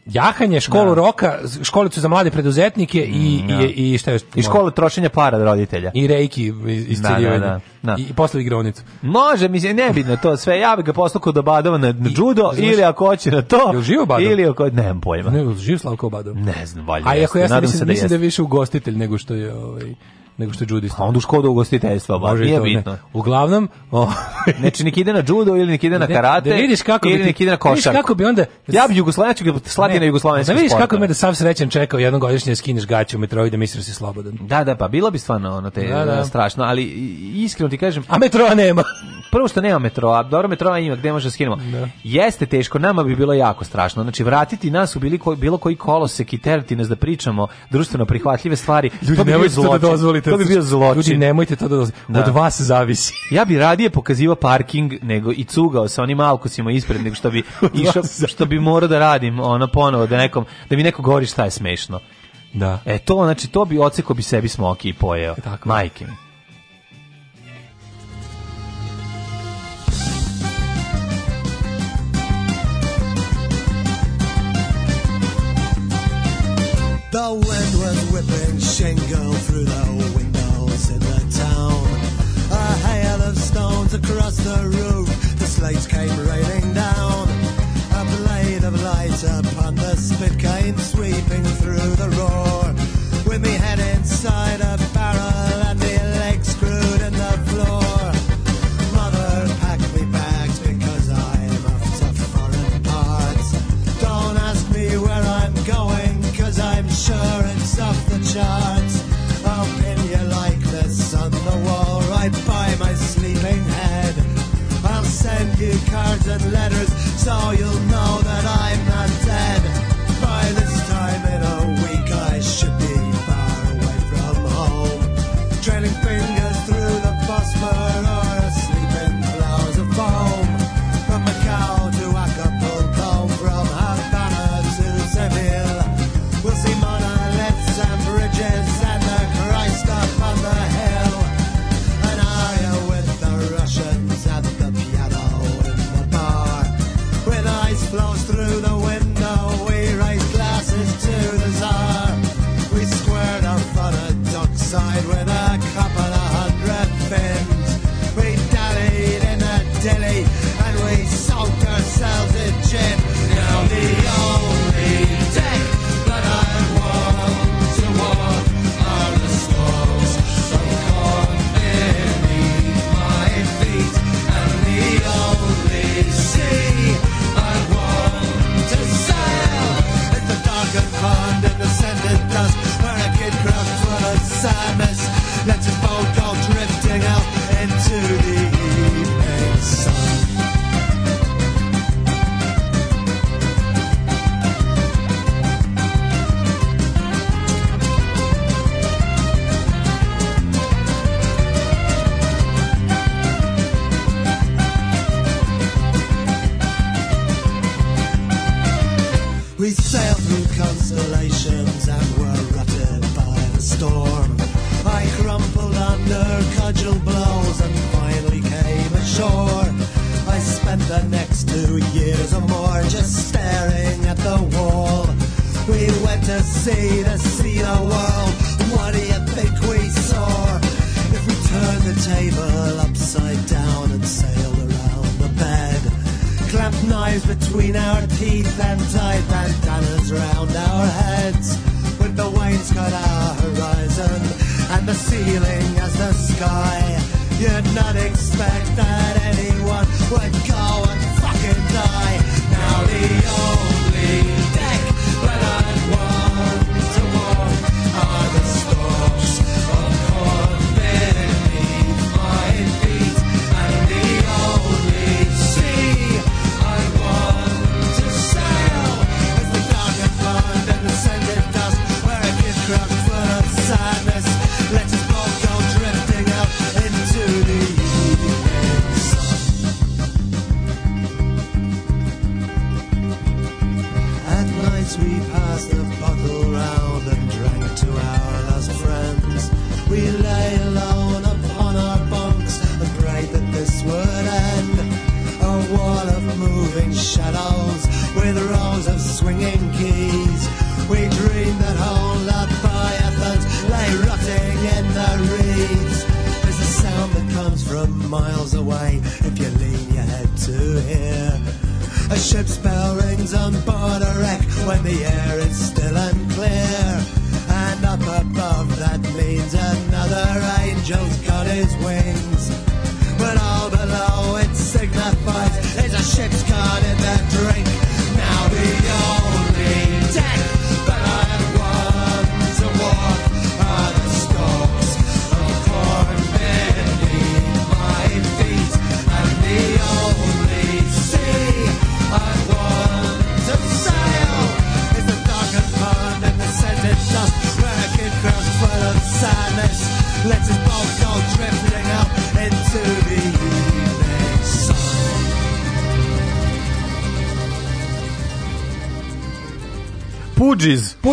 jahanje, školu da. roka, školicu za mlade preduzetnike i, da. i, i šta još? I škole trošenja para roditelja. I rejki isceljivanje. Da da, da, da, I, I posle igronicu. Može, mislim, nebitno to sve. Ja bih ga poslao do Badova na, na judo I, ili ako hoće na to. Jel živo Badov? Ili ako, nemam pojma. Ne, jel živo Slavko Badov? Ne znam, valjda. A ako ja sam, mislim, da, da, mislim da je više ugostitelj nego što je... Ovaj, nego što je džudista. Pa a onda u škodu ugostiteljstva, baš nije bitno. Ne. Uglavnom, o, znači nek ide na judo ili nek ide na da karate, da vidiš kako ili nek ide na da košarku. Vidiš kako bi onda Ja bih bi Jugoslavenac, slati na Jugoslavenac. Da vidiš sporta. kako me da sav srećan čekao jednom godišnje da skineš gaću u metrou i da misliš da si slobodan. Da, da, pa bilo bi stvarno ono te da, da. E, strašno, ali iskreno ti kažem, a metroa nema. Prvo što nema metroa, dobro metroa ima gde može skinemo. Da. Jeste teško, nama bi bilo jako strašno. Znači vratiti nas u bilo koji, bilo koji kolosek i terati nas da pričamo društveno prihvatljive stvari. Ljudi, to da dozvolite to bi bio zločin. Ljudi, nemojte to da dolazi. Da. Od vas zavisi. ja bi radije pokazivao parking nego i cugao sa onim alkosima ispred nego što bi išao, što bi morao da radim ono ponovo da nekom da mi neko govori šta je smešno. Da. E to znači to bi odsekao bi sebi smoki i pojeo. E, tako. Majke The wind was whipping shingle through the across the roof, the slates came raining down. A blade of light upon the spit came sweeping through the roar. With me head inside a barrel and me legs screwed in the floor. Mother packed me bags because I'm off to foreign parts. Don't ask me where I'm going, cause I'm sure it's off the chart. and letters, so you'll know that I We sailed through constellations and were rutted by the storm. I crumpled under cudgel blows and finally came ashore. I spent the next two years or more just staring at the wall. We went to sea to see the world. What do you think we saw? If we turned the table upside down and sailed. Clamped knives between our teeth and tie bandanas round our heads. With the wainscot our horizon and the ceiling as the sky. You'd not expect that anyone would go and fucking die. Now the only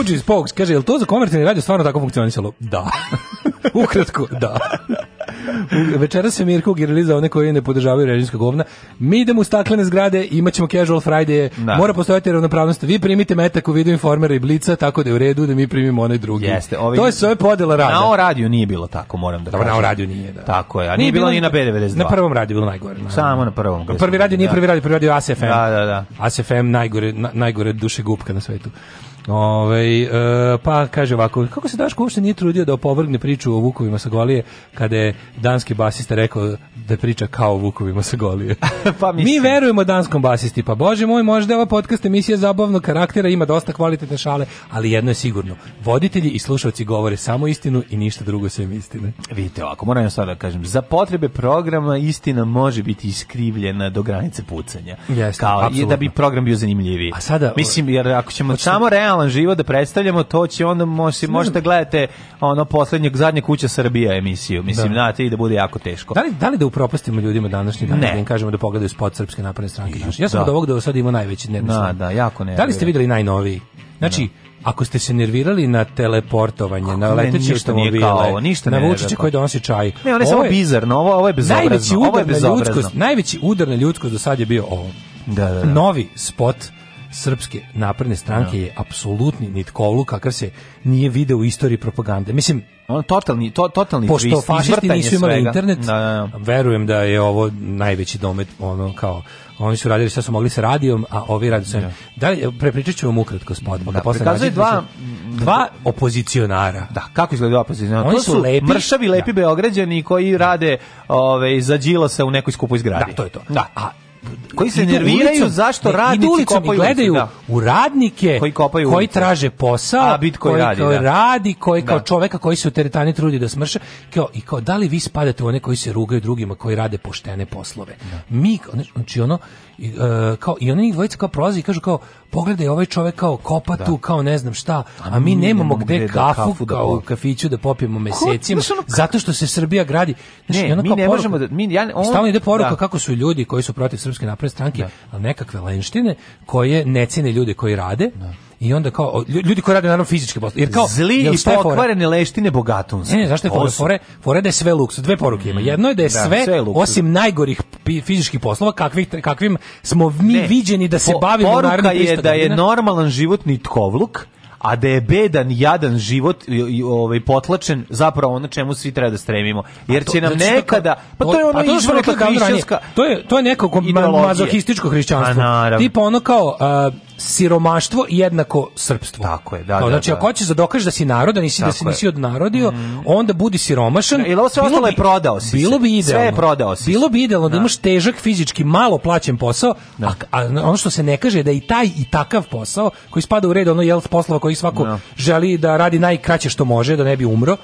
Fuji Spokes, kaže, je li to za komercijalni radio stvarno tako funkcionisalo? Da. Ukratko, da. Večera se Mirko girliza one koji ne podržavaju režimska govna. Mi idemo u staklene zgrade, imaćemo casual Friday. Da. Mora postojati ravnopravnost. Vi primite metak u vidu informera i blica, tako da je u redu da mi primimo onaj drugi. Jeste, ovi... To je sve podela rada. Na o radiju nije bilo tako, moram da kažem. Na o radiju nije, da. Tako je, a nije, nije bilo ni na B92. Na prvom radiju bilo najgore. Na. Samo na prvom. Prvi radio nije prvi da. radio, prvi radio ASFM. Da, da, da. ASFM najgore, na, najgore duše gubka na svetu. Ove, e, pa kaže ovako, kako se Daško uopšte nije trudio da opovrgne priču o Vukovima sa Golije kada je danski basista rekao da priča kao o Vukovima sa Golije. pa Mi verujemo danskom basisti, pa bože moj, možda je ova podcast emisija zabavnog karaktera, ima dosta kvalitetne šale, ali jedno je sigurno, voditelji i slušalci govore samo istinu i ništa drugo sem istine. Vidite ovako, moram sada da kažem, za potrebe programa istina može biti iskrivljena do granice pucanja. Jeste, kao, apsolutno. da bi program bio zanimljiviji. A sada, mislim, jer ako ćemo samo realno realan život da predstavljamo, to će onda moći, možete gledate ono poslednjeg zadnje kuća Srbija emisiju. Mislim, da. znate, i da bude jako teško. Da li, da li da upropastimo ljudima današnji dan, ne. da im kažemo da pogledaju spot Srpske napredne stranke? Znaš, ja sam da. od ovog do sad imao najveći dnevni da, da, jako ne. Da li ste videli najnoviji? Znači, da. ako ste se nervirali na teleportovanje, Kako na leteće automobile, ništa na Vučića koji donosi čaj. Ne, on je samo bizarno, ovo, ovo je bezobrazno. Najveći udar, ovo je bezobrazno. ljudskost, najveći udar na ljudskost do sad je bio ovo. Da, da, da. Novi spot srpske napredne stranke ja. Da. je apsolutni nitkovluk kakav se nije video u istoriji propagande. Mislim, on totalni to, totalni pošto fašisti nisu imali svega. internet, da, da, da. verujem da je ovo najveći domet ono kao oni su radili šta su mogli sa radijom, a ovi radi sa... Ja. Da, da prepričat ću vam ukratko spod. da, da prikazuje dva, dva opozicionara. Da, kako izgleda opozicionara? Oni to su, lepi, mršavi, lepi da. beograđani koji rade ove, za džilasa u nekoj skupu zgradi. Da, to je to. Da. A koji se nerviraju ulicom, zašto radnici ulicom kopaju i gledaju da. u radnike koji kopaju koji ulicu. traže posao, a bit koji, koji radi, koji da. radi, koji kao da. čoveka koji se u teretani trudi da smrše, kao i kao da li vi spadate u one koji se rugaju drugima koji rade poštene poslove. Da. Mi znači ono i, uh, kao i oni dvojica kao prolaze i kažu kao pogledaj ovaj čovjek kao kopa da. tu kao ne znam šta a mi nemamo gde, gde da kafu, da kafu kao da u kafiću da popijemo mesecima ono, zato što se Srbija gradi znači ne, mi ne poruka, možemo da mi ja on, stalno ide poruka da. kako su ljudi koji su protiv srpske napredne stranke da. nekakve lenštine koje ne cene ljude koji rade da I onda kao ljudi koji rade naravno fizički posao. Jer kao zli i pokvareni leštine bogatunske. Ne, zašto je fore, fore, fore da je sve luks, dve poruke ima. Mm, Jedno je da je da, sve, sve osim najgorih fizičkih poslova kakvih kakvim smo mi ne, viđeni da se po, bavimo poruka naravno je da je normalan životni tkovluk a da je bedan, jadan život i ovaj potlačen zapravo ono čemu svi treba da stremimo. Jer to, će nam znači da nekada, pa to je ono to kao hrišćanska. To je to je neko mazohističko hrišćanstvo. Tipa ono kao uh, siromaštvo jednako srpstvo. Tako je, da, da Znači, da, da. ako hoćeš da dokažeš da si narod, a nisi, da si, nisi odnarodio, mm. onda budi siromašan. Ili ovo sve ostalo je prodao si Bilo bi idealno. Sve je prodao si Bilo bi idealno da, da, imaš težak, fizički malo plaćen posao, da. a, a, ono što se ne kaže je da i taj i takav posao, koji spada u red ono jel poslova koji svako da. želi da radi najkraće što može, da ne bi umro,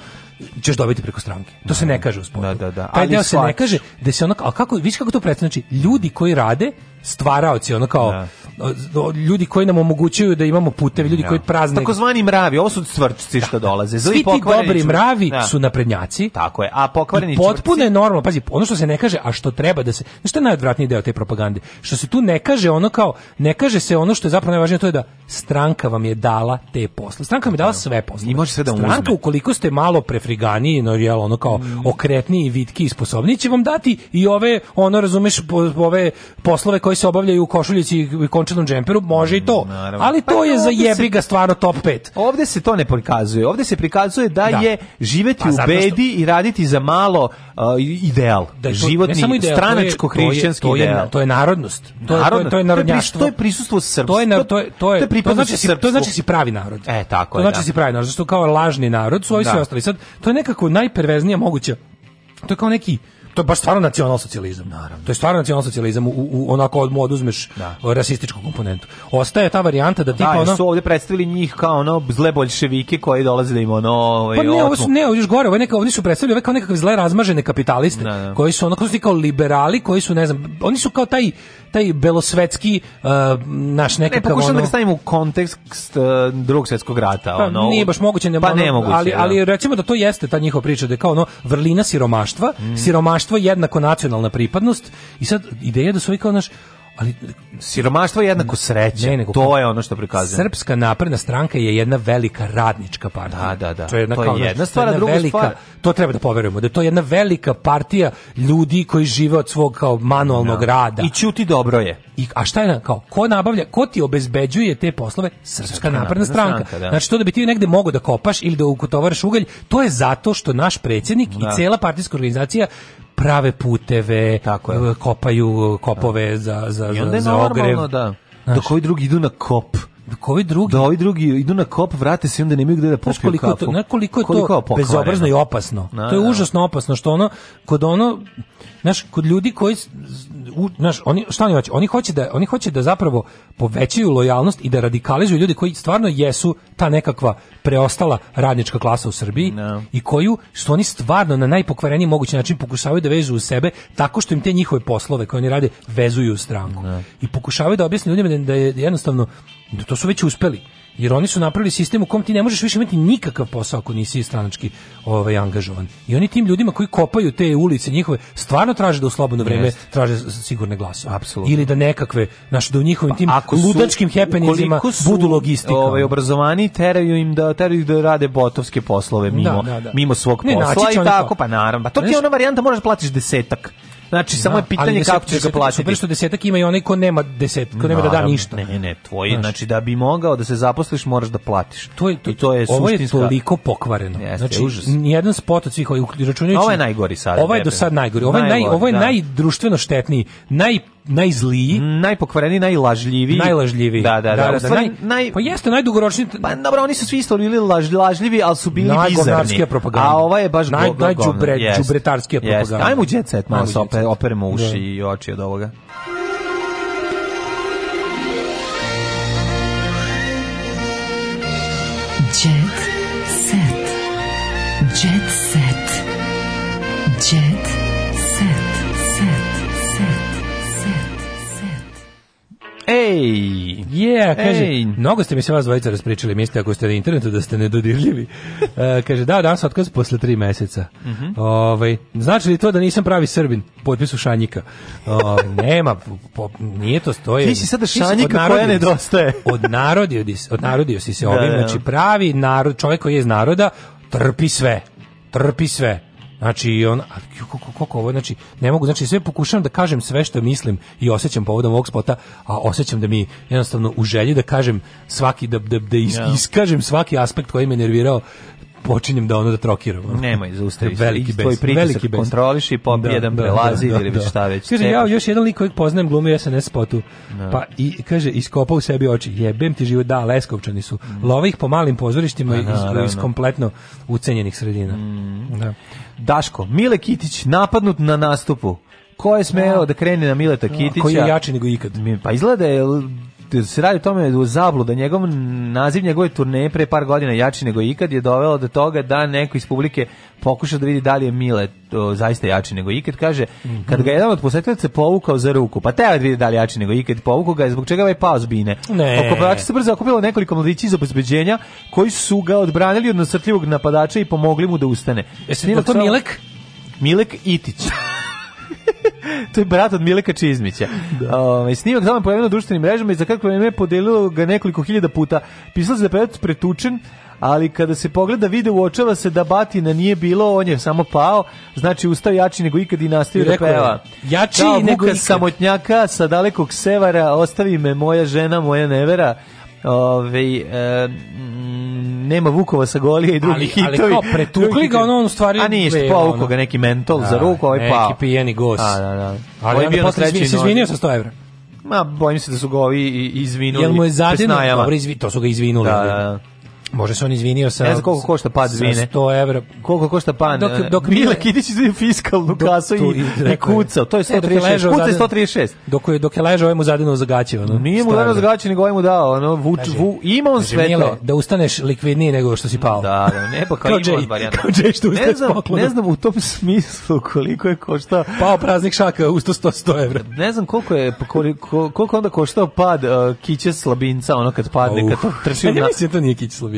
ćeš dobiti preko stranke. To se ne kaže u sportu. Da, da, da. Taj deo se ne kaže da se ono, a kako, viš kako to predstavlja, znači, ljudi koji rade, stvaraoci, ono kao, ljudi koji nam omogućuju da imamo puteve, ljudi ja. koji prazne. Takozvani mravi, ovo su cvrčci što da. dolaze. Zli Svi ti dobri mravi ja. Da. su naprednjaci. Tako je. A pokvareni čvrci. Potpuno je normalno, pazi, ono što se ne kaže, a što treba da se, znaš što je najodvratniji deo te propagande, što se tu ne kaže ono kao, ne kaže se ono što je zapravo najvažnije, to je da stranka vam je dala te posle. Stranka vam je dala da. sve posle. I može sve da stranka, ukoliko ste malo prefriganiji, no jel, ono kao mm. okretniji, vitki i sposobniji, će vam dati i ove, ono razumeš, ove poslove koji se obavljaju u košuljici i naočenom džemperu, može i to. Mm, naravno. Ali to pa, je za ga stvarno top 5. Ovde se to ne prikazuje. Ovde se prikazuje da, da. je živeti pa, u bedi što... i raditi za malo uh, ideal. Da, to, Životni, ideal, stranačko hrišćanski to je, to je, ideal. To je narodnost. To je, narodnost. To je, to je To je prisustvo srpstva. To je, na, to je, to je, to znači, si, to znači si pravi narod. E, tako je. To znači da. si pravi narod. Zato kao lažni narod su ovi da. svi ostali. Sad, to je nekako najperveznija moguća. To je kao neki to je baš stvarno nacionalsocijalizam. Naravno. To je stvarno nacionalsocijalizam u, u onako od oduzmeš da. rasističku komponentu. Ostaje ta varijanta da tipa da, ono su ovdje predstavili njih kao ono zle bolševike koji dolaze da im ono ovaj Pa ne, ovo su, ne, još gore, ovo neka, oni su predstavili ove kao nekakve zle razmažene kapitaliste da, da. koji su onako su kao liberali koji su ne znam, oni su kao taj taj belosvetski uh, naš nekakav ne, pokušam da ga stavim u kontekst uh, drugog svjetskog rata pa, ono nije baš moguće ne, pa ono, ne moguće, ali, da. ali recimo da to jeste ta njihova priča da je kao ono vrlina siromaštva mm. siromaštvo siromaštvo jednako nacionalna pripadnost i sad ideja da su ovi kao naš ali siromaštvo je jednako sreća. Ne, to je ono što prikazuje. Srpska napredna stranka je jedna velika radnička partija. Da, da, da. To je jedna, to je jedna, jedna druga velika, stvar. To treba da poverujemo, da je to jedna velika partija ljudi koji žive od svog kao manualnog no. Da. rada. I ćuti dobro je. I, a šta je, kao, ko nabavlja, ko ti obezbeđuje te poslove? Srpska, Srpska napredna stranka. stranka da. Znači, to da bi ti negde mogao da kopaš ili da ukotovaraš ugalj, to je zato što naš predsjednik da. i cela partijska organizacija prave puteve, Tako je. kopaju da. kopove da. za, za, I onda je za ogrev. Da. da znaš, dok ovi drugi idu na kop. Dok da ovi drugi... Da ovi drugi idu na kop, vrate se i onda nemaju gde da popiju koliko kafu. To, koliko je to koliko bezobrazno i opasno. Na, to je užasno opasno, što ono, kod ono znaš, kod ljudi koji u, znaš, oni šta oni hoće? Oni hoće da oni hoće da zapravo povećaju lojalnost i da radikalizuju ljudi koji stvarno jesu ta nekakva preostala radnička klasa u Srbiji no. Da. i koju što oni stvarno na najpokvareniji mogući način pokušavaju da vežu u sebe tako što im te njihove poslove koje oni rade vezuju u stranku. No. Da. I pokušavaju da objasne ljudima da, da je jednostavno to su već uspeli Jer oni su napravili sistem u kom ti ne možeš više imati nikakav posao ako nisi stranački ovaj angažovan. I oni tim ljudima koji kopaju te ulice njihove stvarno traže da u slobodno vreme yes. traže sigurne glasove. Apsolutno. Ili da nekakve naš da u njihovim pa, tim ako ludačkim happeningima budu logistika. Ovaj obrazovani teraju im da teraju da rade botovske poslove mimo da, da, da. mimo svog posla ne, i tako ono pa naravno. Pa to ti je ona varijanta možeš da platiš desetak Znači samo je da, pitanje kako ćeš ga platiti. Super što desetak ima i onaj ko nema deset, ko nema da da ništa. Ne, ne, ne, tvoji, znači da bi mogao da se zaposliš moraš da platiš. To je to, I to je ovo je toliko pokvareno. znači užas. jedan spot od svih ovih računajući. Ovo je najgori sad. Ovo je do sad najgori. Ovo je naj ovo je da. najdruštveno štetniji, naj najzliji, najpokvareni, najlažljiviji. Najlažljiviji. Da, da, da. da, da stvari, naj, pa jeste najdugoročniji. Pa dobro, oni su svi isto bili laž, lažljivi, ali su bili bizarni. propaganda. A ova je baš Naj, najđubre, yes. džubretarskija yes. propaganda. Ajmo u jet set, malo se operemo da. uši da. i oči od ovoga. Jet Ej! Yeah, kaže, Ej. mnogo ste mi se vas dvojica raspričali, mislite ako ste na internetu da ste nedodirljivi. E, kaže, da, danas otkaz posle tri meseca. Mm -hmm. Ove, ovaj, znači li to da nisam pravi Srbin? Potpisu Šanjika. O, ovaj, nema, po, nije to stoje. Ti si sada Šanjika koja nedostaje. odnarodio, odnarodio si se da, ovim, da, znači da. pravi narod, čovjek koji je iz naroda, trpi sve. Trpi sve Znači on kako ovo znači ne mogu znači sve pokušavam da kažem sve što mislim i osećam povodom ovog spota, a osećam da mi jednostavno u želji da kažem svaki da da, da is, yeah. iskažem svaki aspekt koji me nervirao počinjem da ono da trokiram. Nemoj, zaustavi se. Veliki bes. Tvoj veliki bes. kontroliš i popije da, jedan da, prelazi da, da, ili da. šta već. Kaže, ja još jedan lik kojeg poznajem glumi SNS spotu. Da. Pa i kaže, iskopao u sebi oči. Jebem ti život, da, Leskovčani su. Mm. Love ih po malim pozorištima da, iz, da, iz kompletno ucenjenih sredina. Mm. Da. Daško, Mile Kitić napadnut na nastupu. Ko je smeo da, da krene na Mileta da. Kitića? Koji je jači nego ikad. Pa izgleda je se radi o tome da u zabluda njegov naziv njegove turneje pre par godina jači nego ikad je dovelo do toga da neko iz publike pokuša da vidi da li je Mile o, zaista jači nego ikad kaže mm -hmm. kad ga jedan od posetilaca povukao za ruku pa teo da vidi da li je jači nego ikad povukao ga je zbog čega je ovaj pao zbine oko se brzo okupilo nekoliko mladići iz obezbeđenja koji su ga odbranili od nasrtljivog napadača i pomogli mu da ustane jesi to Milek Milek Itić to je brat od Mileka Čizmića. Da. O, ovaj, snimak tamo pojavio na društvenim mrežama i za kakvo ime podelilo ga nekoliko hiljada puta. Pisalo se da je pretučen, ali kada se pogleda video uočava se da batina nije bilo, on je samo pao, znači ustao jači nego ikad i nastavio da peva. Jači Kao nego samotnjaka sa dalekog severa, ostavi me moja žena, moja nevera. Ove, ovaj, e, nema Vukova sa Golija i drugi hitovi. Ali kao pretukli ga, ono on stvari... A ništa, povuko ga neki mentol za da, ruku, ovaj pa... Neki pijeni gos. A, da, da, da. Ali on je posle se izvinio sa 100 evra. Ma, bojim se da su ga ovi izvinuli. Jel mu je zadino? Dobro, izvi, to su ga izvinuli. Da, da, da. Može se on izvinio sa... Ne znam koliko košta pad zvine. 100 evra. Koliko košta pan? Dok, dok Mile Kidić izvinio fiskalnu dok, kasu i, i kucao. To je 136. E, Kuca je 136. Dok je, dok je ležao, ovaj mu zadino zagaće. Ono, Nije mu zadino zagaće, nego ovaj mu dao. Ono, vuč, Kaži, vu, ima on sve to. da ustaneš likvidniji nego što si pao. Da, da, ne, pa kao, kao ima varijanta. Kao Jay što ne znam, ne znam u tom smislu koliko je koštao... Pao praznik šaka, usto 100, 100 evra. Ne znam koliko je, pa koliko, koliko onda koštao pad uh, kiće slabinca, ono kad padne, kad trči na... Ja mislim, da to nije kiće slabinca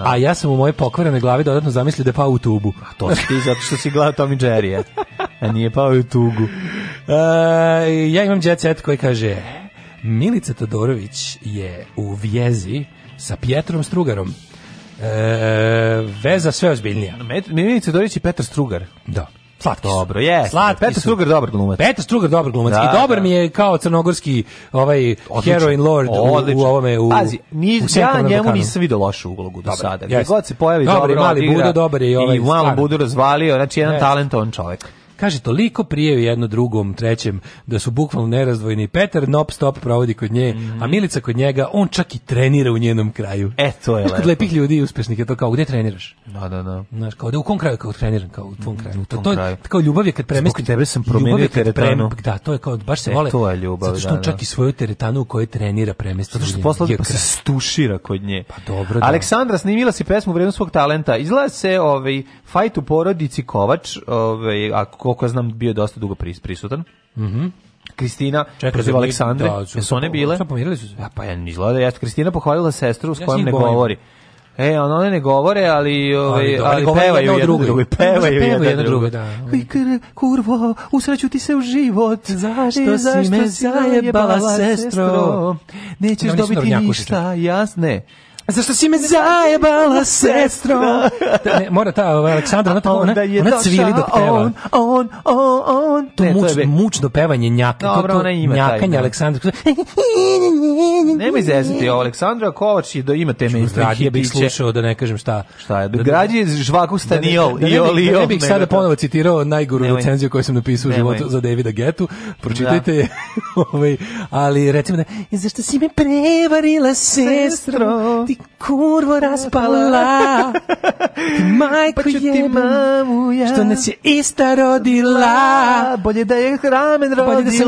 A ja sam u moje pokvarene glavi dodatno zamislio da je pao u tubu. A to si ti zato što si gledao Tom i Jerry, a nije pao u tugu. E, ja imam jet set koji kaže Milica Todorović je u vjezi sa Pietrom Strugarom. E, veza sve ozbiljnija. Milica Todorović i Petar Strugar. Da slatki. Dobro, je. Slatki Petar Strugar dobar glumac. Petar Strugar dobar glumac. Da, I dobar da. mi je kao crnogorski ovaj odlično. heroin lord odlično. u, u ovome u Pazi, ni ja njemu nisam video lošu ulogu do sada. Gdje god se pojavi dobar, mali Budo dobar je i ovaj. I malo Budo razvalio, znači jedan talentovan čovjek. Kaže, toliko prijeju jedno drugom, trećem, da su bukvalno nerazdvojni. Peter non stop provodi kod nje, mm. a Milica kod njega, on čak i trenira u njenom kraju. E, to je lepo. Kod lepih ljudi i uspešnih je to kao, gdje treniraš? Da, da, da. Znaš, kao da u kom kraju, kao treniram, kao u tvom kraju. U tom to, to, kraju. Kao ljubav je kad premesti. Zbog tebe sam promijenio teretanu. Prem, da, to je kao, baš se e, to je ljubav, zato što on da, da. čak da. i svoju teretanu u kojoj trenira premesti. Zato što posle pa se stušira kod nje. Pa dobro, da. Aleksandra snimila si pesmu vrednost svog talenta. Izgleda da se ovaj, fajt u porodici Kovač, ovaj, ako koliko znam bio dosta dugo prisutan. Mhm. Mm Kristina protiv da Aleksandre, da, su, jesu one pa- bile? Su pomirili su se. Ja, pa ja izgleda, ja, Kristina pohvalila sestru s ja kojom ne bojim. govori. E, on one ne govore, ali ovaj ali, ali, ali pevaju jedno drugo, drugo pevaju jedno, jedno drugo, da. Aj kurvo, usreću ti se u život. Zašto, e, zašto si me zajebala sestro? Nećeš dobiti ništa, jasne. Zašto si me zajebala, sestro? Da, ne, mora ta ova, Aleksandra, ona, tako, ona, ona cvili dok peva. On, on, on, on. To, ne, muč, to je mučno pevanje njaka. Dobro, ona ima njakanje taj, da. Aleksandra. Nemoj zezati ovo, Aleksandra Kovač i da imate me iz Radije bih slušao da ne kažem šta. Šta je? Da, da, da. građe žvaku stanijol i oliol. Da ne bih sada ponovo citirao najguru recenziju koju sam napisao u životu za Davida Getu. Pročitajte je. Ovaj, ali recimo da, e, zašto si me prevarila, sestro? Ti ti kurvo raspala, majko pa ti mamu ja. što nas je ista rodila. Bolje da je ramen rodila, bolje da, se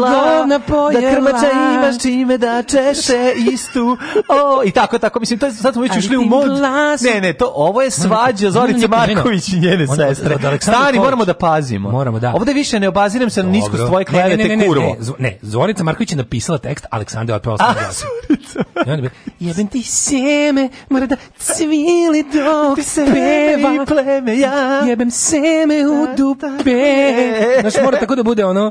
da krmača imaš čime da češe istu. O, I tako, tako, mislim, to je, sad smo već ušli u mod. Ne, ne, to, ovo je svađa Zorice Marković i njene sestre. Stani, moramo da pazimo. Moramo, da. Ovde više ne obaziram se na nisko s tvoje klevete, kurvo. Ne, Zorica Marković je napisala tekst, Aleksandar je otpeo sam. Jebem ti sem pleme mora da cvili dok se peva. pleme ja. Jebem seme u da, dupe. Znaš, mora tako da bude ono...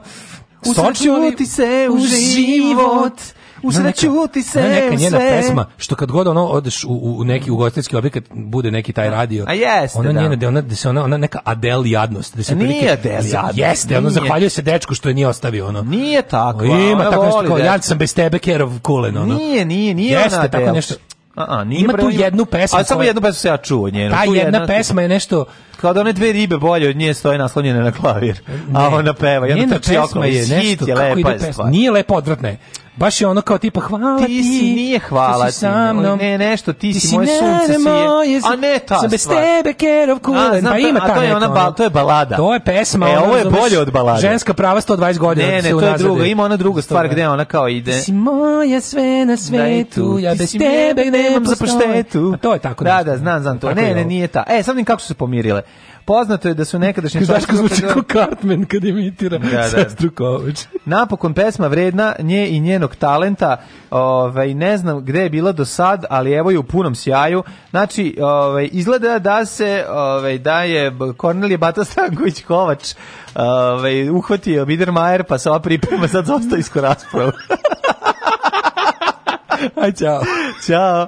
Usrećuti se u život. Usrećuti se na neka njena pesma što kad god ono odeš u, u neki ugostiteljski objekat bude neki taj da. radio. A jeste, ona da. njena da ona da se ona ona neka Adel jadnost, da se nije Adel jadnost. Jeste, ono zahvaljuje se dečku što je nije ostavio ono. Nije tako. ima tako nešto kao ja sam bez tebe kerov kulen ono. Nije, nije, nije jeste, ona tako nešto. A, a, Ima tu jednu pesmu. Ali samo jednu pesmu se ja čuo njenu. Ta jedna, jedna pesma je nešto... Kao da one dve ribe bolje od nje stoje naslonjene na klavir. Ne, a ona peva. Jedna njena pesma je nešto... Hit je lepa je stvar. Nije lepo, odvratna je baš je ono kao tipa hvala ti. Ti si, nije hvala ti. Si sa Ne, nešto, ti, ti si moje sunce si. Moje, a ne ta sam bez tebe, kerov, kulen. Pa ima ta, a to je ona, bal, to je balada. To je pesma. E, ovo je bolje od balade. Ženska prava 120 godina. Ne, ne, to je druga. Ima ona druga stvar gde ona kao ide. Ti si moje sve na svetu, ja bez tebe nemam za poštetu. A pa to je tako. Da, da, znam, znam to. Ne, ne, nije ta. E, sad kako su se pomirile. Poznato je da su nekadašnje... Daško zvuči kao Cartman kad imitira da, da. sestru Kovač. Napokon pesma vredna nje i njenog talenta. Ovaj, ne znam gde je bila do sad, ali evo je u punom sjaju. Znači, ovaj, izgleda da se ovaj, da je Kornelije Bata Stanković Kovač ovaj, uhvatio Bidermajer pa se ova priprema sad za ostavinsku raspravu. Aj, čao. Ćao.